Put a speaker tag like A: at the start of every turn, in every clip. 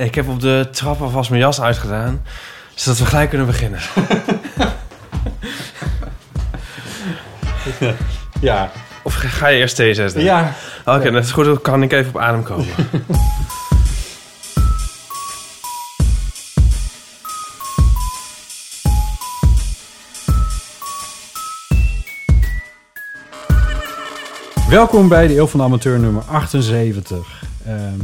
A: Ik heb op de trap alvast mijn jas uitgedaan, zodat we gelijk kunnen beginnen.
B: Ja.
A: Of ga je eerst thee zetten?
B: Ja.
A: Oké, dat is goed. Dan kan ik even op adem komen.
B: Welkom bij de Eeuw van de Amateur nummer 78. Ehm,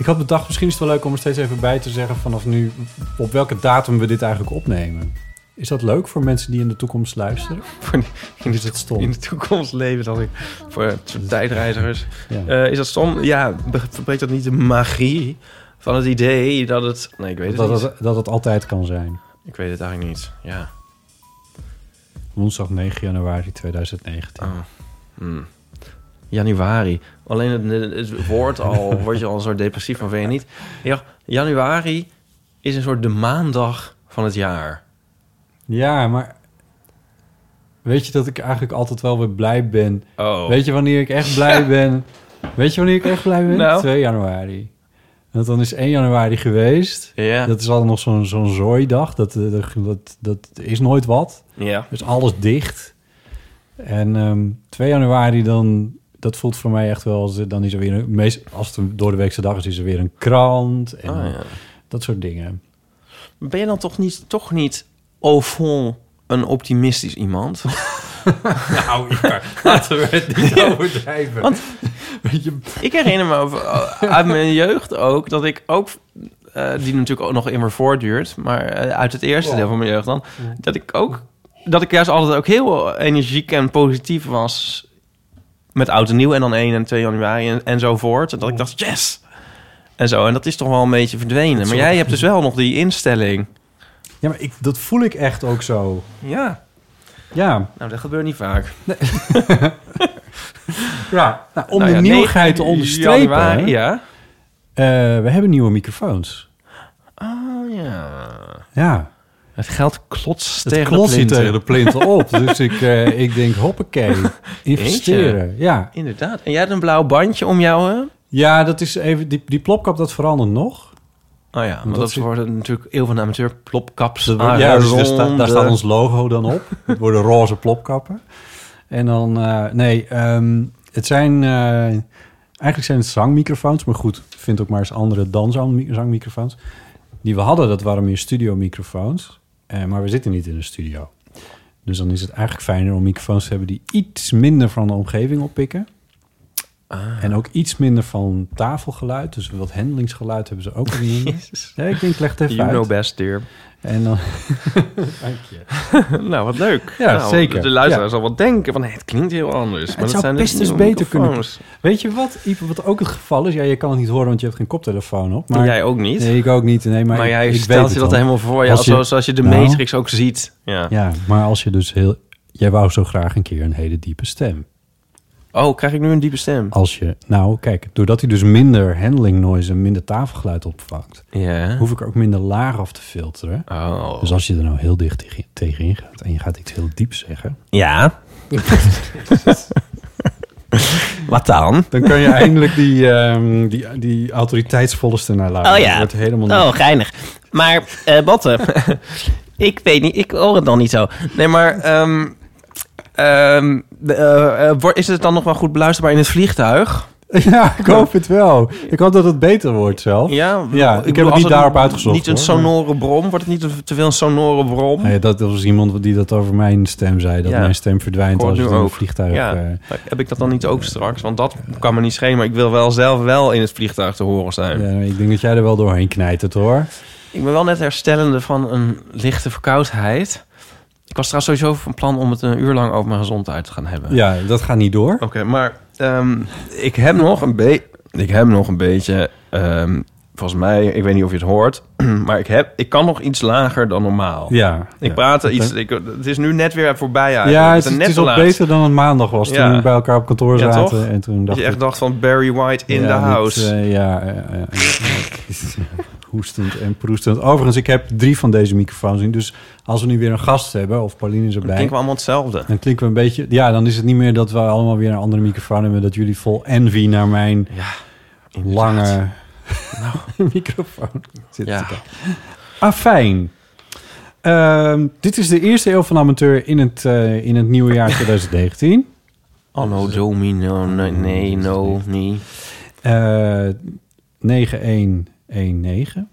B: ik had bedacht, misschien is het wel leuk om er steeds even bij te zeggen... vanaf nu op welke datum we dit eigenlijk opnemen. Is dat leuk voor mensen die in de toekomst luisteren?
A: Voor- in,
B: Is het stom?
A: in de toekomst leven dat ik voor soort tijdreizigers.
B: Ja.
A: Eh, is dat stom? Ja, verbreekt dat niet de magie van het idee dat het... Nee, ik weet het
B: dat,
A: niet.
B: het, dat het altijd kan zijn.
A: Ik weet het eigenlijk niet. Ja.
B: Woensdag 9 januari 2019.
A: Oh. Hmm. Januari. Alleen het, het woord al, word je al een soort depressief van, vind je niet? Ja, januari is een soort de maandag van het jaar.
B: Ja, maar... Weet je dat ik eigenlijk altijd wel weer blij ben?
A: Oh.
B: Weet je wanneer ik echt blij ben? Weet je wanneer ik echt blij ben?
A: Nou?
B: 2 januari. Want dan is 1 januari geweest.
A: Ja.
B: Dat is altijd nog zo'n zo'n zooidag. Dat, eh, dat, dat, dat is nooit wat.
A: Ja.
B: Dus alles dicht. En ehm 2 januari dan... Dat voelt voor mij echt wel... als- Dan is er weer een... Meest, als het een door de weekse dag is, is er weer een krant. En
A: ja.
B: dat soort dingen.
A: Ben je dan toch niet, toch niet au fond een optimistisch iemand?
B: Nou, ja, laten we het niet overdrijven.
A: Want-
B: je,
A: ik herinner me over, uit mijn jeugd ook dat ik ook, eh, die natuurlijk ook nog immer voortduurt, maar eh, uit het eerste deel van mijn jeugd dan, dat ik ook, dat ik juist altijd ook heel energiek en positief was met oud en nieuw en dan 1 en 2 januari en, en zo voort. En dat ik dacht, yes! En zo, en dat is toch wel een beetje verdwenen. Maar jij hebt dus wel nog die instelling.
B: ja, maar ik, dat voel ik echt ook zo.
A: Ja,
B: Ja,
A: nou dat gebeurt niet vaak.
B: ja. Nou, om
A: Nou
B: de nieuwigheid te
A: 9
B: onderstrepen...
A: januari, ja.
B: eh, we hebben nieuwe microfoons.
A: Oh ja.
B: Ja,
A: Het geld klotst
B: het
A: tegen de plinten.
B: tegen de plinten op. dus ik, eh, ik denk, hoppakee, investeren. Ja.
A: Inderdaad. En jij hebt een blauw bandje om jou, hè?
B: ja, dat is even... Die, die plopkap, dat verandert nog.
A: Oh ja, maar
B: dat
A: worden natuurlijk van de amateur plopkaps.
B: ja, dus daar, sta- daar staat ons logo dan op. Het worden roze plopkappen. En dan... eh, nee, ehm, het zijn... eh, eigenlijk zijn het zangmicrofoons. Maar goed, vind ook maar eens andere dan zang- zangmicrofoons. Die we hadden, dat waren meer studiomicrofoons. Eh, maar we zitten niet in een studio. Dus dan is het eigenlijk fijner om microfoons te hebben... die iets minder van de omgeving oppikken.
A: Ah.
B: En ook iets minder van tafelgeluid. Dus wat hendelingsgeluid hebben ze ook wat minder.
A: Jezus.
B: Ja, ik denk, leg het even
A: You
B: uit.
A: know best, dear.
B: En dan... Dank je.
A: nou, wat leuk.
B: Ja,
A: Nou,
B: zeker.
A: De luisteraar
B: Ja.
A: zal wel denken van, nee, het klinkt heel anders. Maar dat
B: zou
A: zijn
B: best
A: dus
B: eens beter kunnen. Weet je wat, Ipe, wat ook het geval is? Ja, je kan het niet horen, want je hebt geen koptelefoon op. Maar
A: Jij ook niet.
B: Nee, ik ook niet. Nee, maar
A: maar jij
B: ik
A: stelt
B: het
A: je dat helemaal voor. Ja,
B: Als je-
A: zoals als je de
B: Nou.
A: Matrix ook ziet. Ja.
B: Ja, maar als je dus heel... Jij wou zo graag een keer een hele diepe stem.
A: Oh, krijg ik nu een diepe stem?
B: Als je... Nou, kijk, doordat hij dus minder handling noise en minder tafelgeluid opvangt... Hoef ik er ook minder laag af te filteren.
A: Oh.
B: Dus als je er nou heel dicht tegen, tegenin gaat en je gaat iets heel dieps zeggen...
A: Ja. Wat dan?
B: dan kan je eindelijk die, ehm, die, die autoriteitsvolle stem naar luisteren.
C: Oh ja.
B: Dat wordt helemaal niet-
C: Oh, geinig. Maar, eh Botte, ik weet niet, ik hoor het nog niet zo.
A: Nee, maar ehm, eh, eh, is het dan nog wel goed beluisterbaar in het vliegtuig?
B: Ja, ik hoop het wel. Ik hoop dat het beter wordt zelf.
A: Ja,
B: Ja, ik heb
A: bedoel,
B: het niet daarop uitgezocht,
A: Niet een
B: hoor.
A: sonore brom, wordt het niet te veel een sonore brom?
B: Nee, dat was iemand die dat over mijn stem zei. Dat
A: Ja.
B: mijn stem verdwijnt als
A: het
B: het in een
A: ook.
B: vliegtuig...
A: Ja.
B: eh,
A: Heb ik dat dan niet ook straks? Want dat kan me niet schelen, maar ik wil wel zelf wel in het vliegtuig te horen zijn.
B: ja, ik denk dat jij er wel doorheen knijt, het hoor.
A: Ik ben wel net herstellende van een lichte verkoudheid. Ik was trouwens sowieso van plan om het een uur lang over mijn gezondheid te gaan hebben.
B: Ja, dat gaat niet door.
A: Oké, maar ehm, ik heb nog een beetje... Ik heb nog een beetje... ehm, volgens mij, ik weet niet of je het hoort... maar ik, heb, ik kan nog iets lager dan normaal.
B: Ja.
A: Ik
B: ja.
A: praat
B: Dat-
A: iets... Ik, het is nu net weer voorbij eigenlijk.
B: Ja, het,
A: net
B: is
A: laat.
B: beter dan het maandag was toen
A: Ja.
B: we bij elkaar op kantoor
A: Ja,
B: zaten.
A: toch?
B: En toen
A: Dat
B: dacht
A: je
B: ik...
A: echt dacht van Barry White in
B: ja,
A: the house.
B: eh, ja, ja, ja, ja. hoestend en proestend. Overigens, ik heb drie van deze microfoons in. Dus als we nu weer een gast hebben, of Pauline is
A: Dan
B: erbij...
A: klinken we allemaal hetzelfde.
B: Dan klinken we een beetje... Ja, dan is het niet meer dat we allemaal weer een andere microfoon hebben... dat jullie vol envy naar mijn
A: Ja,
B: lange microfoon zitten
A: Ja.
B: kijken. Ah, fijn. Ehm, dit is de eerste eeuw van amateur in het, eh, in het nieuwe jaar 2019.
A: Anno Domino, nee, nee, no, niet.
B: Eh 9119.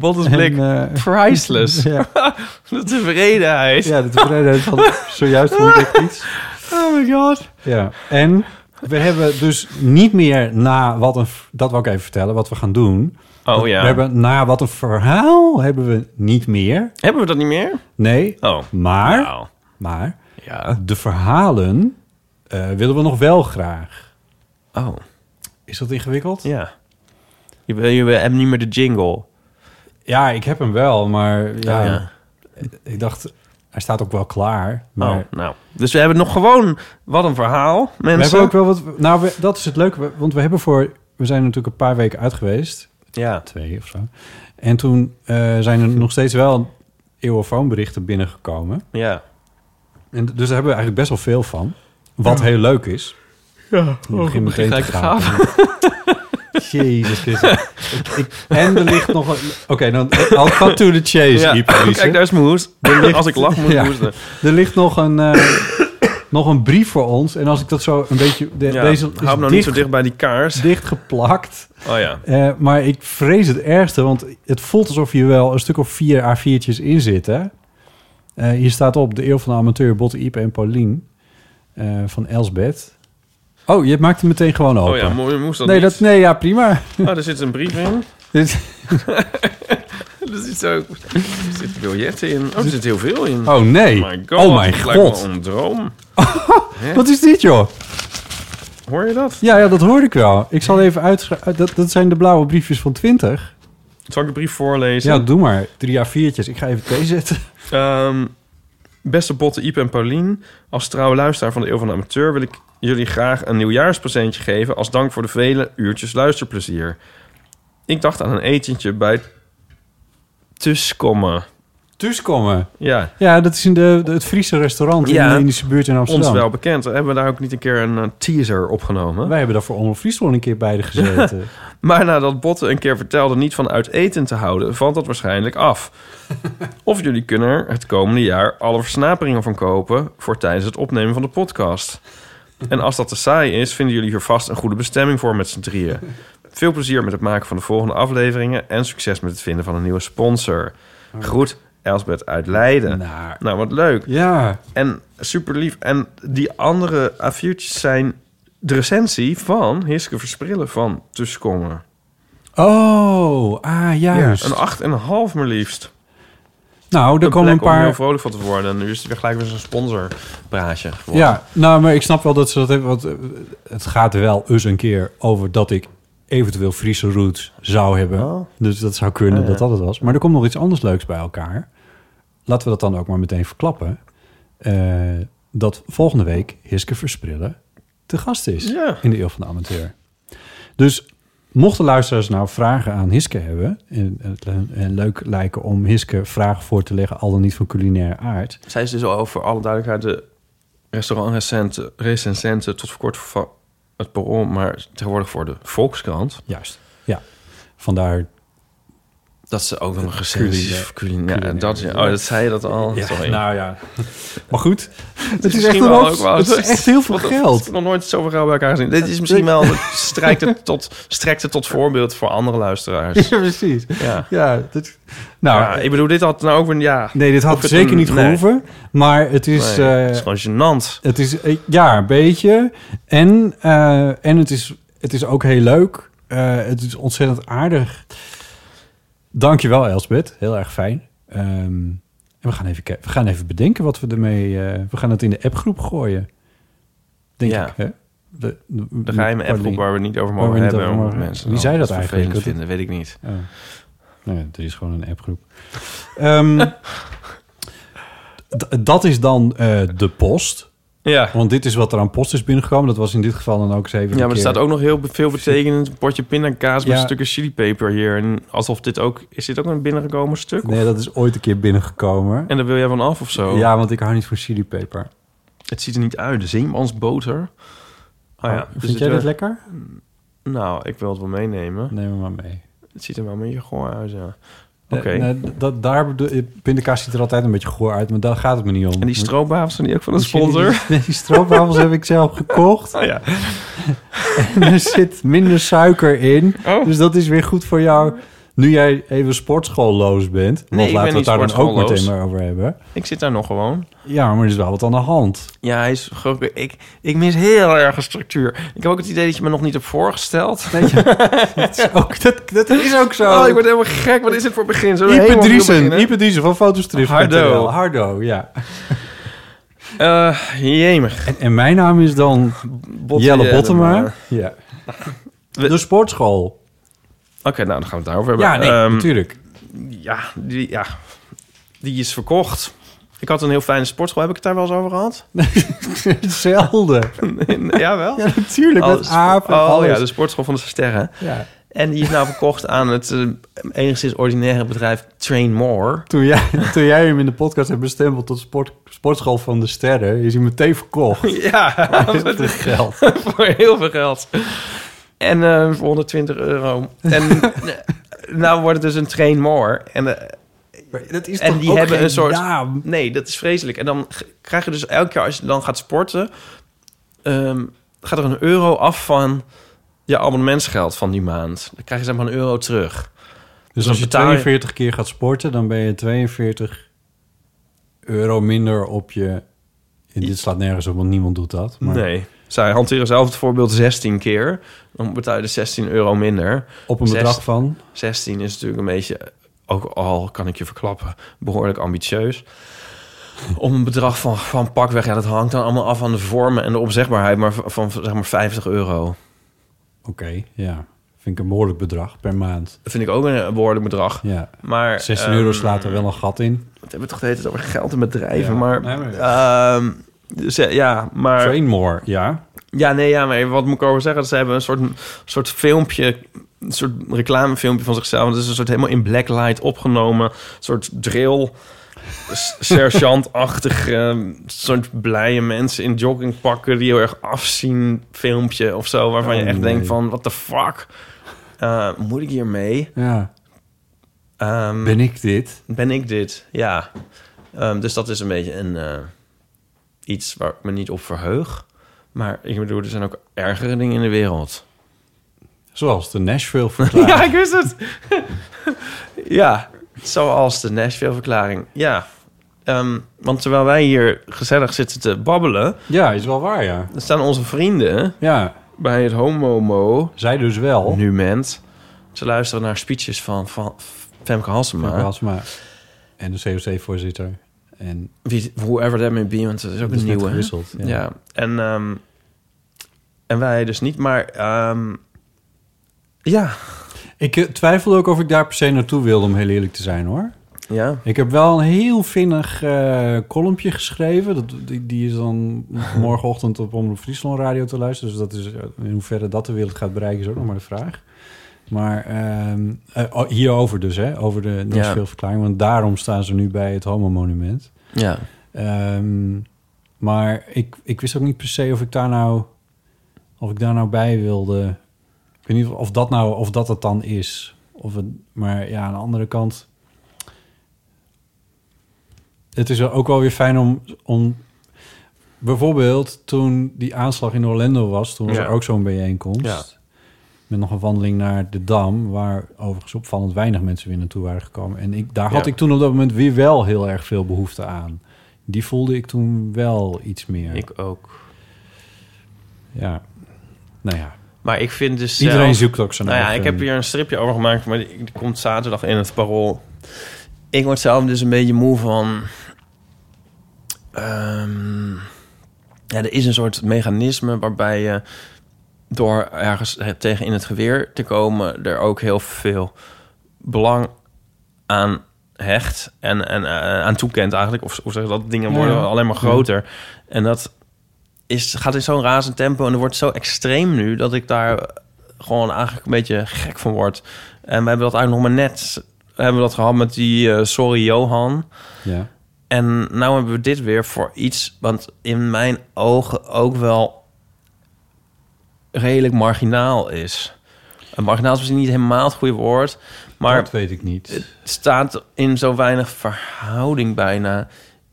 A: Bottas blik.
B: En, eh,
A: Priceless.
B: ja,
A: De tevredenheid.
B: ja, de tevredenheid van zojuist ontdekt iets.
A: Oh my god.
B: Ja, en we hebben dus niet meer na wat een... Dat wil ik even vertellen, wat we gaan doen.
A: Oh ja.
B: We hebben na wat een verhaal hebben we niet meer.
A: Hebben we dat niet meer?
B: Nee,
A: Oh.
B: maar, maar
A: ja.
B: de verhalen eh, willen we nog wel graag.
A: Oh,
B: Is dat ingewikkeld?
A: ja. Je, wil- je hebt niet meer de jingle.
B: Ja, ik heb hem wel, maar ja,
A: ja.
B: ik dacht, hij staat ook wel klaar. Maar
A: Oh, nou. Dus we hebben nog gewoon... Wat een verhaal,
B: we
A: mensen.
B: hebben ook wel wat... Nou, we- dat is het leuke, we- want we hebben voor... We zijn natuurlijk een paar weken uit geweest.
A: Ja.
B: Twee of zo. En toen eh, zijn er nog steeds wel eeuwofoonberichten binnengekomen.
A: Ja.
B: En dus daar hebben we eigenlijk best wel veel van. Wat heel leuk is.
A: Ja.
B: Ik begin meteen te gaan. Jezus Christus. Ik- ik- en er ligt nog een... Oké, dan... I'll cut to the chase,
A: Ja. Kijk, daar is mijn hoest. Als ik lach, moet ik
B: Ja.
A: hoesten.
B: Er ligt nog een, eh, nog een brief voor ons. En als ik dat zo een beetje... De,
A: Ja,
B: deze
A: hou hem nou niet zo dicht bij die kaars.
B: dichtgeplakt.
A: Oh ja.
B: Eh, maar ik vrees het ergste, want het voelt alsof je wel een stuk of vier A4'tjes in zit, hè? Eh, hier staat op de eeuw van de amateur, Botte, Ipe en Paulien eh, van Elsbeth. Oh, je maakt hem meteen gewoon open.
A: Oh ja, mo- moest dat
B: nee,
A: niet?
B: dat, nee, ja, prima.
A: Oh, er zit een brief in.
B: Dit-
A: Er zit zo... Er zitten biljetten in. Oh, er zit heel veel in.
B: oh nee.
A: my god.
B: oh mijn god.
A: een droom.
B: Wat is dit, joh?
A: Hoor je dat?
B: Ja, ja, dat hoorde ik wel. Ik zal even uitschrijven. Dat, dat zijn de blauwe briefjes van 20.
A: Zal ik de brief voorlezen?
B: Ja, doe maar. Drie A4'tjes. Ik ga even thee zetten.
A: Ehm, beste Botte, Iep en Paulien. Als trouwe luisteraar van de Eeuw van de Amateur... wil ik jullie graag een nieuwjaarspresentje geven... als dank voor de vele uurtjes luisterplezier. Ik dacht aan een etentje bij Tuskomme.
B: Thuiskomen.
A: Ja,
B: Ja, dat is in de, de- het Friese restaurant
A: Ja.
B: in de Indische buurt in Amsterdam.
A: ons wel bekend. Hebben we daar ook niet een keer een eh, teaser opgenomen?
B: Wij hebben daar voor Omroep Friesland een keer bij gezeten.
A: Maar nadat Botte een keer vertelde niet van uit eten te houden... valt dat waarschijnlijk af. of jullie kunnen er het komende jaar alle versnaperingen van kopen... voor tijdens het opnemen van de podcast. En als dat te saai is, vinden jullie hier vast een goede bestemming voor met z'n drieën. Veel plezier met het maken van de volgende afleveringen... en succes met het vinden van een nieuwe sponsor. Groet, Elsbeth uit Leiden.
B: nou,
A: Nou, wat leuk.
B: ja.
A: En super lief. En die andere A4'tjes zijn de recensie van Hiske Versprillen van Tussenkomen.
B: Oh, ah, juist.
A: Een acht en een half maar liefst.
B: Nou, er
A: Een
B: komen een
A: om heel
B: paar...
A: vrolijk van te worden. En nu is het weer gelijk weer zo'n sponsorpraatje geworden.
B: Ja, nou, maar ik snap wel dat ze dat hebben. Want eh, het gaat er wel eens een keer over dat ik eventueel Friese roots zou hebben.
A: Oh.
B: Dus dat zou kunnen
A: Oh, ja.
B: dat dat het was. Maar er komt nog iets anders leuks bij elkaar. Laten we dat dan ook maar meteen verklappen. Eh, dat volgende week Hiske Versprillen te gast is
A: Ja.
B: in de Eeuw van de Amateur. Dus mochten luisteraars nou vragen aan Hiske hebben... en, en, en leuk lijken om Hiske vragen voor te leggen... al dan niet van culinaire aard...
A: Zij is dus al voor alle duidelijkheid de restaurantrecensenten recensenten tot voor kort van het Parool, maar tegenwoordig voor de Volkskrant.
B: Juist, ja. Vandaar
A: Dat ze ook wel een
B: Culinair.
A: culinair. Ja, dat, ja. Oh, dat zei je dat al.
B: Ja,
A: Sorry.
B: nou ja. Maar goed, het is, echt,
A: misschien
B: een
A: wel
B: hoop-
A: ook wel-
B: het is echt heel veel
A: Ik
B: geld.
A: heb nog nooit zoveel geld bij elkaar gezien. Dit is misschien wel... Het strijkt het tot, strekt het tot voorbeeld voor andere luisteraars.
B: Ja, precies.
A: Ja.
B: Ja, dit, nou,
A: ja, ik bedoel, dit had nou ook een... Ja,
B: nee, dit had zeker
A: een-
B: niet
A: nee.
B: gehoeven. Maar het is...
A: nee,
B: eh,
A: het is gewoon gênant.
B: Het is, eh, ja, een beetje. En, eh, en het, is, het is ook heel leuk. Eh, het is ontzettend aardig. Dankjewel, Elsbeth. Heel erg fijn. Ehm, en we gaan, even, we gaan even bedenken wat we ermee... eh, we gaan het in de appgroep gooien. Denk
A: Ja.
B: ik, hè? De, de,
A: De geheime appgroep waar we niet over mogen
B: niet
A: hebben.
B: over mogen-
A: mensen
B: Wie zei dat eigenlijk? Dat-
A: vinden, weet ik niet.
B: Oh. Nou er is gewoon een appgroep. D- dat is dan eh, de post.
A: Ja.
B: Want dit is wat er aan post is binnengekomen. Dat was in dit geval dan ook eens even
A: Ja,
B: een
A: maar er
B: keer-
A: staat ook nog heel veel betekenend. Een potje pindakaas met
B: Ja.
A: stukken chilipeper hier. En alsof dit ook... Is dit ook een binnengekomen stuk?
B: Nee, dat is ooit een keer binnengekomen.
A: En daar wil jij van af of zo?
B: Ja, want ik hou niet van chilipeper.
A: Het ziet er niet uit. De zeemansboter. Oh ja.
B: Vind
A: dus
B: jij
A: het,
B: dat
A: eh,
B: lekker?
A: Nou, ik wil het wel meenemen.
B: Neem hem maar mee.
A: Het ziet er wel een beetje goor uit, ja. Oké.
B: Nee, nee, dat, daar pindakaas ziet er altijd een beetje goor uit, maar daar gaat het me niet om.
A: En die stroopwafels zijn die ook van een
B: Die
A: sponsor?
B: Nee, die stroopwafels heb ik zelf gekocht.
A: Oh ja.
B: En er zit minder suiker in.
A: Oh.
B: Dus dat is weer goed voor jou. Nu jij even sportschoolloos bent.
A: Nee,
B: Want laten we het daar dan ook meteen maar over hebben.
A: Ik zit daar nog gewoon.
B: Ja, maar er is wel wat aan de hand.
A: Ja, hij is. Ik, ik mis heel erg een structuur. Ik heb ook het idee dat je me nog niet hebt voorgesteld.
B: Dat, is ook, dat, dat is ook zo.
A: Oh, ik word helemaal gek. Wat is dit voor begin? We
B: Ipe Driesen? Ipe Driesen van Fotostrip.
A: Hardo.
B: Hardo, ja.
A: Eh, jemig.
B: En, en mijn naam is dan Jelle Bottema. Ja. De sportschool.
A: Oké, nou, dan gaan we het daarover hebben.
B: Ja, nee,
A: Ehm,
B: natuurlijk.
A: ja, die, ja, die is verkocht. Ik had een heel fijne sportschool. Heb ik het daar wel eens over gehad?
B: Hetzelfde.
A: ja, wel.
B: Ja, natuurlijk.
A: Oh,
B: Met
A: de
B: aap
A: spo-
B: en
A: oh
B: alles.
A: ja, de sportschool van de sterren.
B: Ja.
A: En die is nou verkocht aan het eh, enigszins ordinaire bedrijf Train More.
B: Toen, jij, toen jij hem in de podcast hebt bestempeld tot sport, sportschool van de sterren... is hij meteen verkocht.
A: Ja,
B: geld.
A: voor heel veel geld. En eh, voor 120 euro. En eh, nou wordt het dus een Train More. En eh,
B: Dat is
A: En
B: toch
A: die
B: ook
A: hebben
B: geen
A: een soort-
B: naam?
A: Nee, dat is vreselijk. En dan krijg je dus elke keer als je dan gaat sporten... ehm, gaat er een euro af van je abonnementsgeld van die maand. Dan krijg je zeg maar een euro terug.
B: Dus als je
A: betaal je-
B: 42 keer gaat sporten... dan ben je 42 euro minder op je... En dit slaat nergens op, want niemand doet dat. Maar
A: Nee. Zij hanteren zelf het voorbeeld 16 keer. Dan betaal je dus 16 euro minder.
B: op een bedrag van...
A: 16 is natuurlijk een beetje, ook al kan ik je verklappen, behoorlijk ambitieus. Om een bedrag van, van pakweg, ja, dat hangt dan allemaal af van de vormen en de opzegbaarheid, maar van, zeg maar 50 euro.
B: Oké, ja. Vind ik een behoorlijk bedrag per maand.
A: Dat vind ik ook een behoorlijk bedrag.
B: Ja.
A: Maar
B: 16
A: ehm,
B: euro slaat er wel een gat in.
A: We hebben toch de hele tijd over geld en bedrijven,
B: Ja.
A: maar,
B: Nee, maar-
A: ehm, dus, ja, maar
B: Train more, ja.
A: ja, nee, ja, maar wat moet ik over zeggen? Ze hebben een soort, soort filmpje, een soort reclamefilmpje van zichzelf. Het is een soort helemaal in blacklight opgenomen, een soort drill, sergeantachtig, ehm, soort blije mensen in joggingpakken die heel erg afzien filmpje of zo, waarvan je
B: Oh,
A: echt
B: nee.
A: denkt van, what the fuck? Eh, moet ik hiermee?
B: Ja.
A: Ehm,
B: Ben ik dit?
A: ben ik dit? Ja. Ehm, dus dat is een beetje een, eh, iets waar ik me niet op verheug. Maar ik bedoel, er zijn ook ergere dingen in de wereld.
B: Zoals de Nashville verklaring.
A: Ja, ik wist het. ja, zoals de Nashville-verklaring. Ja. Ehm, want terwijl wij hier gezellig zitten te babbelen...
B: ja, is wel waar, ja.
A: dan staan onze vrienden
B: Ja,
A: bij het Homomo
B: zij dus wel.
A: Nument. Ze luisteren naar speeches van, van Femke Halsema.
B: Femke Halsema en de COC-voorzitter. En
A: Wie, whoever that may be, want is ook
B: dat
A: een nieuwe.
B: gewisseld. Ja.
A: Ja, en, ehm, en wij dus niet, maar ehm, ja,
B: Ik eh, twijfel ook of ik daar per se naartoe wilde, om heel eerlijk te zijn, hoor.
A: ja.
B: Ik heb wel een heel vinnig kolompje geschreven. Dat, die, die is dan morgenochtend op Omroep Friesland Radio te luisteren. Dus dat is, eh, in hoeverre dat de wereld gaat bereiken, is ook nog maar de vraag. Maar oh, hierover dus, hè, over de Nashville-verklaring. Want daarom staan ze nu bij het Homo-monument.
A: Ja,
B: Ehm, maar ik, ik wist ook niet per se of ik daar nou, of ik daar nou bij wilde. Ik weet niet of dat nou, of dat het dan is. Of het, maar ja, aan de andere kant... Het is ook wel weer fijn om... om bijvoorbeeld toen die aanslag in Orlando was... toen was
A: Ja.
B: er ook zo'n bijeenkomst...
A: Ja.
B: Met nog een wandeling naar de Dam... waar overigens opvallend weinig mensen weer naartoe waren gekomen. En ik, daar had
A: Ja.
B: ik toen op dat moment weer wel heel erg veel behoefte aan. Die voelde ik toen wel iets meer.
A: Ik ook.
B: Ja, nou ja.
A: Maar ik vind dus
B: Iedereen
A: zelf-
B: zoekt ook zijn
A: Nou ja, ik heb hier een stripje over gemaakt, maar die, die komt zaterdag in het parool. Ik word zelf dus een beetje moe van... ehm, ja, er is een soort mechanisme waarbij je door ergens tegen in het geweer te komen... er ook heel veel belang aan hecht en, en eh, aan toekent eigenlijk. Of, of zeg dat dingen worden
B: ja.
A: alleen maar groter. En dat is, gaat in zo'n razend tempo en er wordt zo extreem nu... dat ik daar gewoon eigenlijk een beetje gek van word. En we hebben dat eigenlijk nog maar net... hebben we dat gehad met die eh, Sorry Johan...
B: Ja.
A: En nou hebben we dit weer voor iets... want in mijn ogen ook wel redelijk marginaal is. En marginaal is misschien niet helemaal het goede woord... maar
B: dat weet ik niet.
A: het staat in zo weinig verhouding bijna.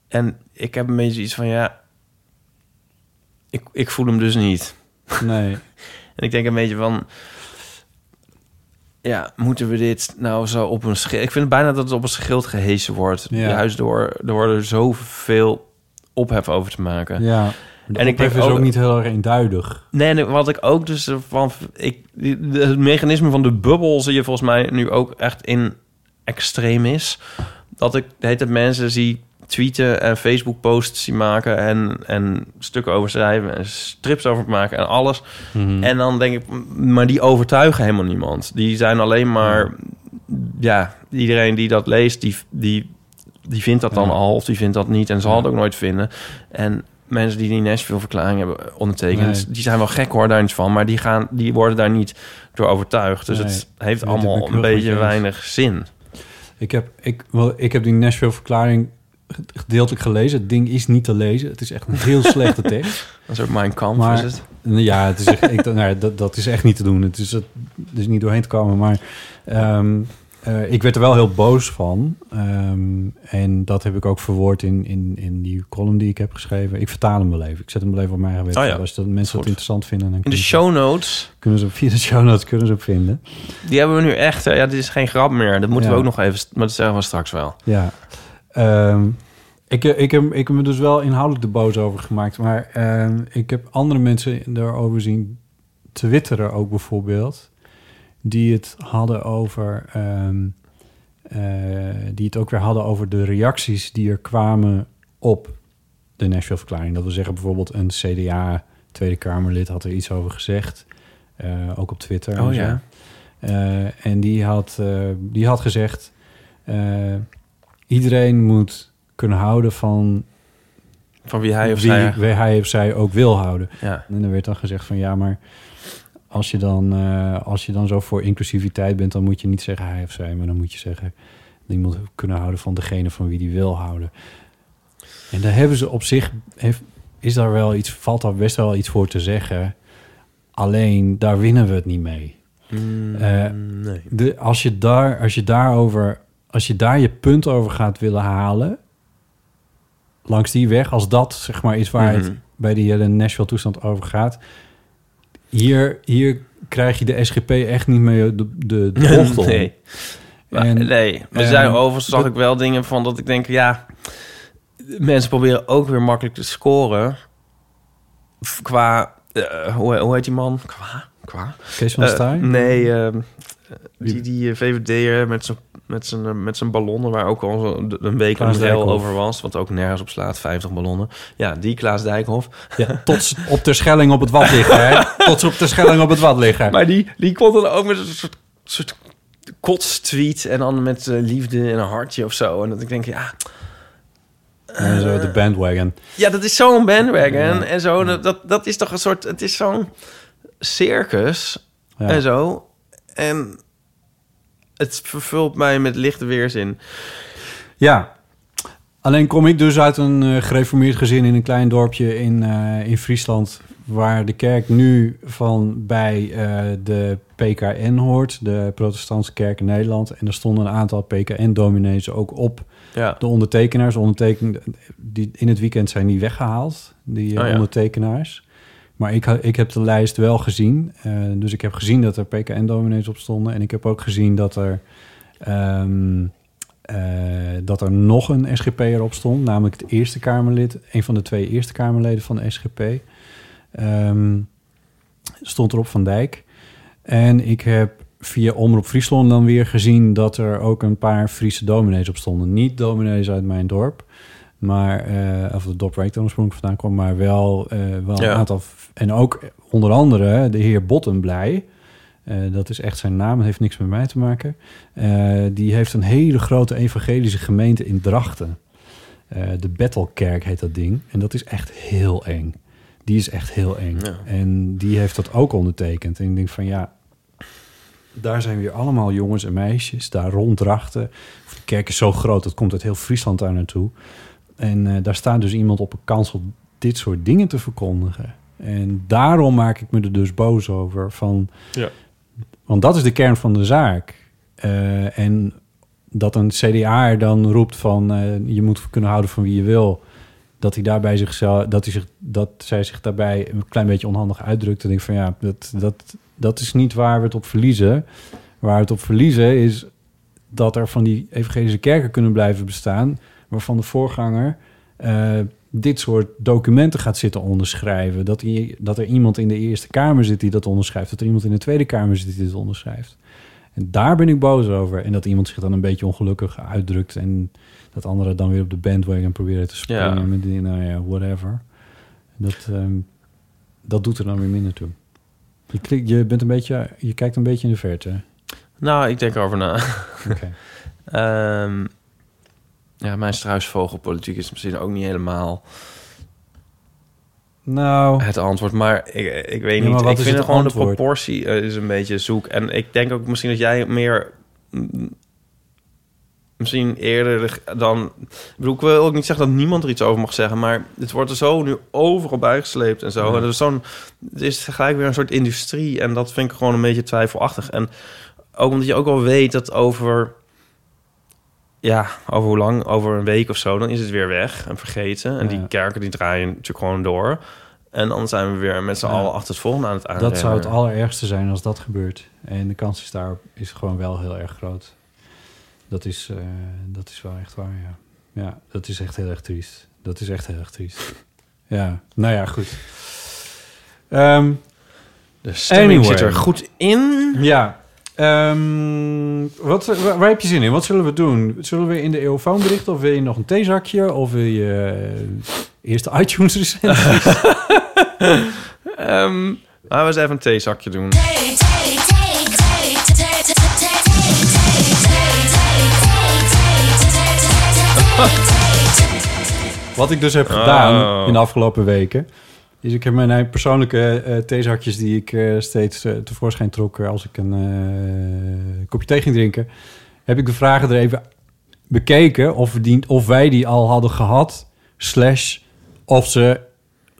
A: En ik heb een beetje iets van, ja... Ik, ik voel hem dus niet.
B: Nee.
A: En ik denk een beetje van... Ja, moeten we dit nou zo op een schild... Ik vind bijna dat het op een schild gehesen wordt.
B: Ja.
A: Juist door, door er zoveel ophef over te maken.
B: Ja. De
A: En ik denk
B: is ook
A: ook-
B: niet heel erg eenduidig.
A: Nee, en wat ik ook dus van... Ik, die- het mechanisme van de bubbel zie je volgens mij nu ook echt in extreem is. Dat ik de hele tijd mensen zie tweeten en Facebook posts zien maken en, en stukken over schrijven en strips over maken en alles. En dan denk ik, maar die overtuigen helemaal niemand. Die zijn alleen maar, ja, iedereen die dat leest, die, die, die vindt dat dan
B: Ja.
A: al of die vindt dat niet en zal het ook nooit vinden. En mensen die die Nashville-verklaring hebben ondertekend,
B: Nee.
A: die zijn wel gek hoor, daar niets van, maar die, gaan, die worden daar niet door overtuigd. Dus
B: Nee.
A: het heeft allemaal een beetje weinig zin.
B: Ik heb, ik, wel, ik heb die Nashville-verklaring gedeeltelijk gelezen. Het ding is niet te lezen. Het is echt een heel slechte tekst.
A: Dat is ook mijn kamp,
B: Maar-
A: is het?
B: Ja, het is echt, ik, nou, dat, dat is echt niet te doen. Het is, het, is niet doorheen te komen. Maar ehm, eh, ik werd er wel heel boos van. Ehm, en dat heb ik ook verwoord in, in, in die column die ik heb geschreven. Ik vertaal hem wel even. Ik zet hem wel even op mijn eigen website.
A: Oh ja.
B: Als dat mensen
A: Goed.
B: dat interessant vinden, dan
A: In de show notes,
B: kunnen ze via de show notes kunnen ze op vinden.
A: die hebben we nu echt, eh, ja, dit is geen grap meer. Dat moeten
B: Ja.
A: we ook nog even, maar dat zeggen we straks wel.
B: Ja. Ehm, ik, ik, heb, ik heb me dus wel inhoudelijk de boos over gemaakt. Maar ehm, ik heb andere mensen erover zien twitteren ook bijvoorbeeld. Die het hadden over... ehm, eh, die het ook weer hadden over de reacties die er kwamen op de Nashville-verklaring. Dat wil zeggen bijvoorbeeld een CDA Tweede Kamerlid had er iets over gezegd. eh, ook op Twitter.
A: Oh
B: en
A: ja.
B: Eh, en die had, die had gezegd... iedereen moet kunnen houden van
A: Van wie hij of
B: wie,
A: zij...
B: wie hij of zij ook wil houden.
A: Ja.
B: En er werd dan gezegd van ja, maar als je dan, eh, als je dan zo voor inclusiviteit bent, dan moet je niet zeggen hij of zij, maar dan moet je zeggen die moet kunnen houden van degene van wie die wil houden. En daar hebben ze op zich heeft, is daar wel iets, valt daar best wel iets voor te zeggen. Alleen daar winnen we het niet mee.
A: Mm,
B: Eh,
A: nee.
B: De, als, je daar, als je daarover, als je daar je punt over gaat willen halen, langs die weg, als dat zeg maar is waar het
A: Mhm.
B: bij die hele Nashville toestand over gaat, hier, hier krijg je de SGP echt niet mee de, de, de bocht
A: nee. Maar,
B: En,
A: nee, maar er zijn overigens zag ik wel dingen van dat ik denk, ja, mensen proberen ook weer makkelijk te scoren qua, eh, hoe, hoe heet die man? Qua, qua?
B: Kees van Staaij?
A: nee, ehm, die, die eh, VVD'er met zijn met zijn, eh, met zijn ballonnen, waar ook al een week
B: Klaas
A: een rel
B: Dijkhoff.
A: over was, wat ook nergens op slaat, 50 ballonnen. Ja, die Klaas Dijkhoff.
B: Ja, tot op de Schelling op het wat liggen, hè? Tot op de Schelling op het wat liggen.
A: Maar die, die kon dan ook met een soort, soort kotstweet en dan met eh, liefde en een hartje of zo. En dat ik denk, ja,
B: En zo de bandwagon.
A: Ja, dat is zo'n bandwagon
B: Ja.
A: en zo. Dat, dat, dat is toch een soort... Het is zo'n circus
B: Ja.
A: en zo. En het vervult mij met lichte weerzin.
B: Ja. Alleen kom ik dus uit een eh, gereformeerd gezin in een klein dorpje in, eh, in Friesland... waar de kerk nu van bij eh, de PKN hoort, de Protestantse Kerk in Nederland. En er stonden een aantal PKN-dominees ook op
A: Ja.
B: de ondertekenaars. Onderteken, die, in het weekend zijn die weggehaald, die
A: Oh ja.
B: ondertekenaars. Maar ik, ik heb de lijst wel gezien. eh, dus ik heb gezien dat er PKN-dominees op stonden. En ik heb ook gezien dat er, ehm, eh, dat er nog een SGP'er op stond. Namelijk het Eerste Kamerlid. Een van de twee Eerste Kamerleden van de SGP. Ehm, stond erop Van Dijk. En ik heb via Omroep Friesland dan weer gezien... dat er ook een paar Friese dominees op stonden. Niet dominees uit mijn dorp. Maar, eh, of het dorp waar ik dan oorspronkelijk vandaan kwam, maar wel, wel
A: Ja.
B: een aantal. En ook onder andere de heer Bottenblij. Eh, dat is echt zijn naam, het heeft niks met mij te maken. Eh, die heeft een hele grote evangelische gemeente in Drachten. Eh, de Bethelkerk heet dat ding. En dat is echt heel eng. Die is echt heel eng.
A: Ja.
B: En die heeft dat ook ondertekend. En ik denk van ja, daar zijn weer allemaal jongens en meisjes daar rond Drachten. De kerk is zo groot, dat komt uit heel Friesland daar naartoe. En daar staat dus iemand op een kansel dit soort dingen te verkondigen. En daarom maak ik me er dus boos over. Van,
A: Ja.
B: Want dat is de kern van de zaak. Eh, en dat een CDA dan roept van eh, je moet kunnen houden van wie je wil. Dat hij daarbij zichzelf, dat, hij zich, dat zij zich daarbij een klein beetje onhandig uitdrukt. En ik van ja, dat, dat, dat is niet waar we het op verliezen. Waar we het op verliezen is dat er van die evangelische kerken kunnen blijven bestaan. Waarvan de voorganger eh, dit soort documenten gaat zitten onderschrijven. Dat, hij, dat er iemand in de Eerste Kamer zit die dat onderschrijft. Dat er iemand in de Tweede Kamer zit die dit onderschrijft. En daar ben ik boos over. En dat iemand zich dan een beetje ongelukkig uitdrukt. En dat anderen dan weer op de bandwagon proberen te springen.
A: Ja.
B: Met die, nou ja, whatever. Dat, ehm, dat doet er dan weer minder toe. Je, klik- je, bent een beetje, je kijkt een beetje in de verte.
A: Nou, ik denk erover na.
B: Oké.
A: Ehm, ja, mijn struisvogelpolitiek is misschien ook niet helemaal
B: Nou,
A: het antwoord. Maar ik, ik weet
B: Ja,
A: niet. Ik vind
B: het
A: gewoon de proportie eh, is een beetje zoek. En ik denk ook misschien dat jij meer... mm, Misschien eerder dan... Ik bedoel, ik wil ook niet zeggen dat niemand er iets over mag zeggen... maar het wordt er zo nu overal bijgesleept en zo.
B: Ja.
A: En er is zo'n, het is gelijk weer een soort industrie... en dat vind ik gewoon een beetje twijfelachtig. En ook omdat je ook al weet dat over... Ja, over hoe lang? Over een week of zo, dan is het weer weg en vergeten. En
B: Ja.
A: die kerken die draaien natuurlijk gewoon door. En dan zijn we weer met z'n
B: Ja.
A: allen achter het volgende aan het aanrennen.
B: dat zou het allerergste zijn als dat gebeurt. En de kans is daar is gewoon wel heel erg groot. Dat is, eh, dat is wel echt waar, ja. Ja, dat is echt heel erg triest. Dat is echt heel erg triest. Ja, nou ja, goed. Ehm,
A: De stemming
B: Anyway.
A: zit er goed in.
B: ja, ehm, wat, waar, waar heb je zin in? Wat zullen we doen? Zullen we in de eeuwfoon berichten? Of wil je nog een theezakje? Of wil je uh, eerst de iTunes recensies?
A: Ehm laten we eens even een theezakje doen.
B: Wat ik dus heb gedaan
A: Oh.
B: in de afgelopen weken... is ik heb mijn eigen persoonlijke eh theezakjes... die ik eh, steeds eh, tevoorschijn trok eh, als ik een eh, kopje thee ging drinken... heb ik de vragen er even bekeken of, die, of wij die al hadden gehad... slash of ze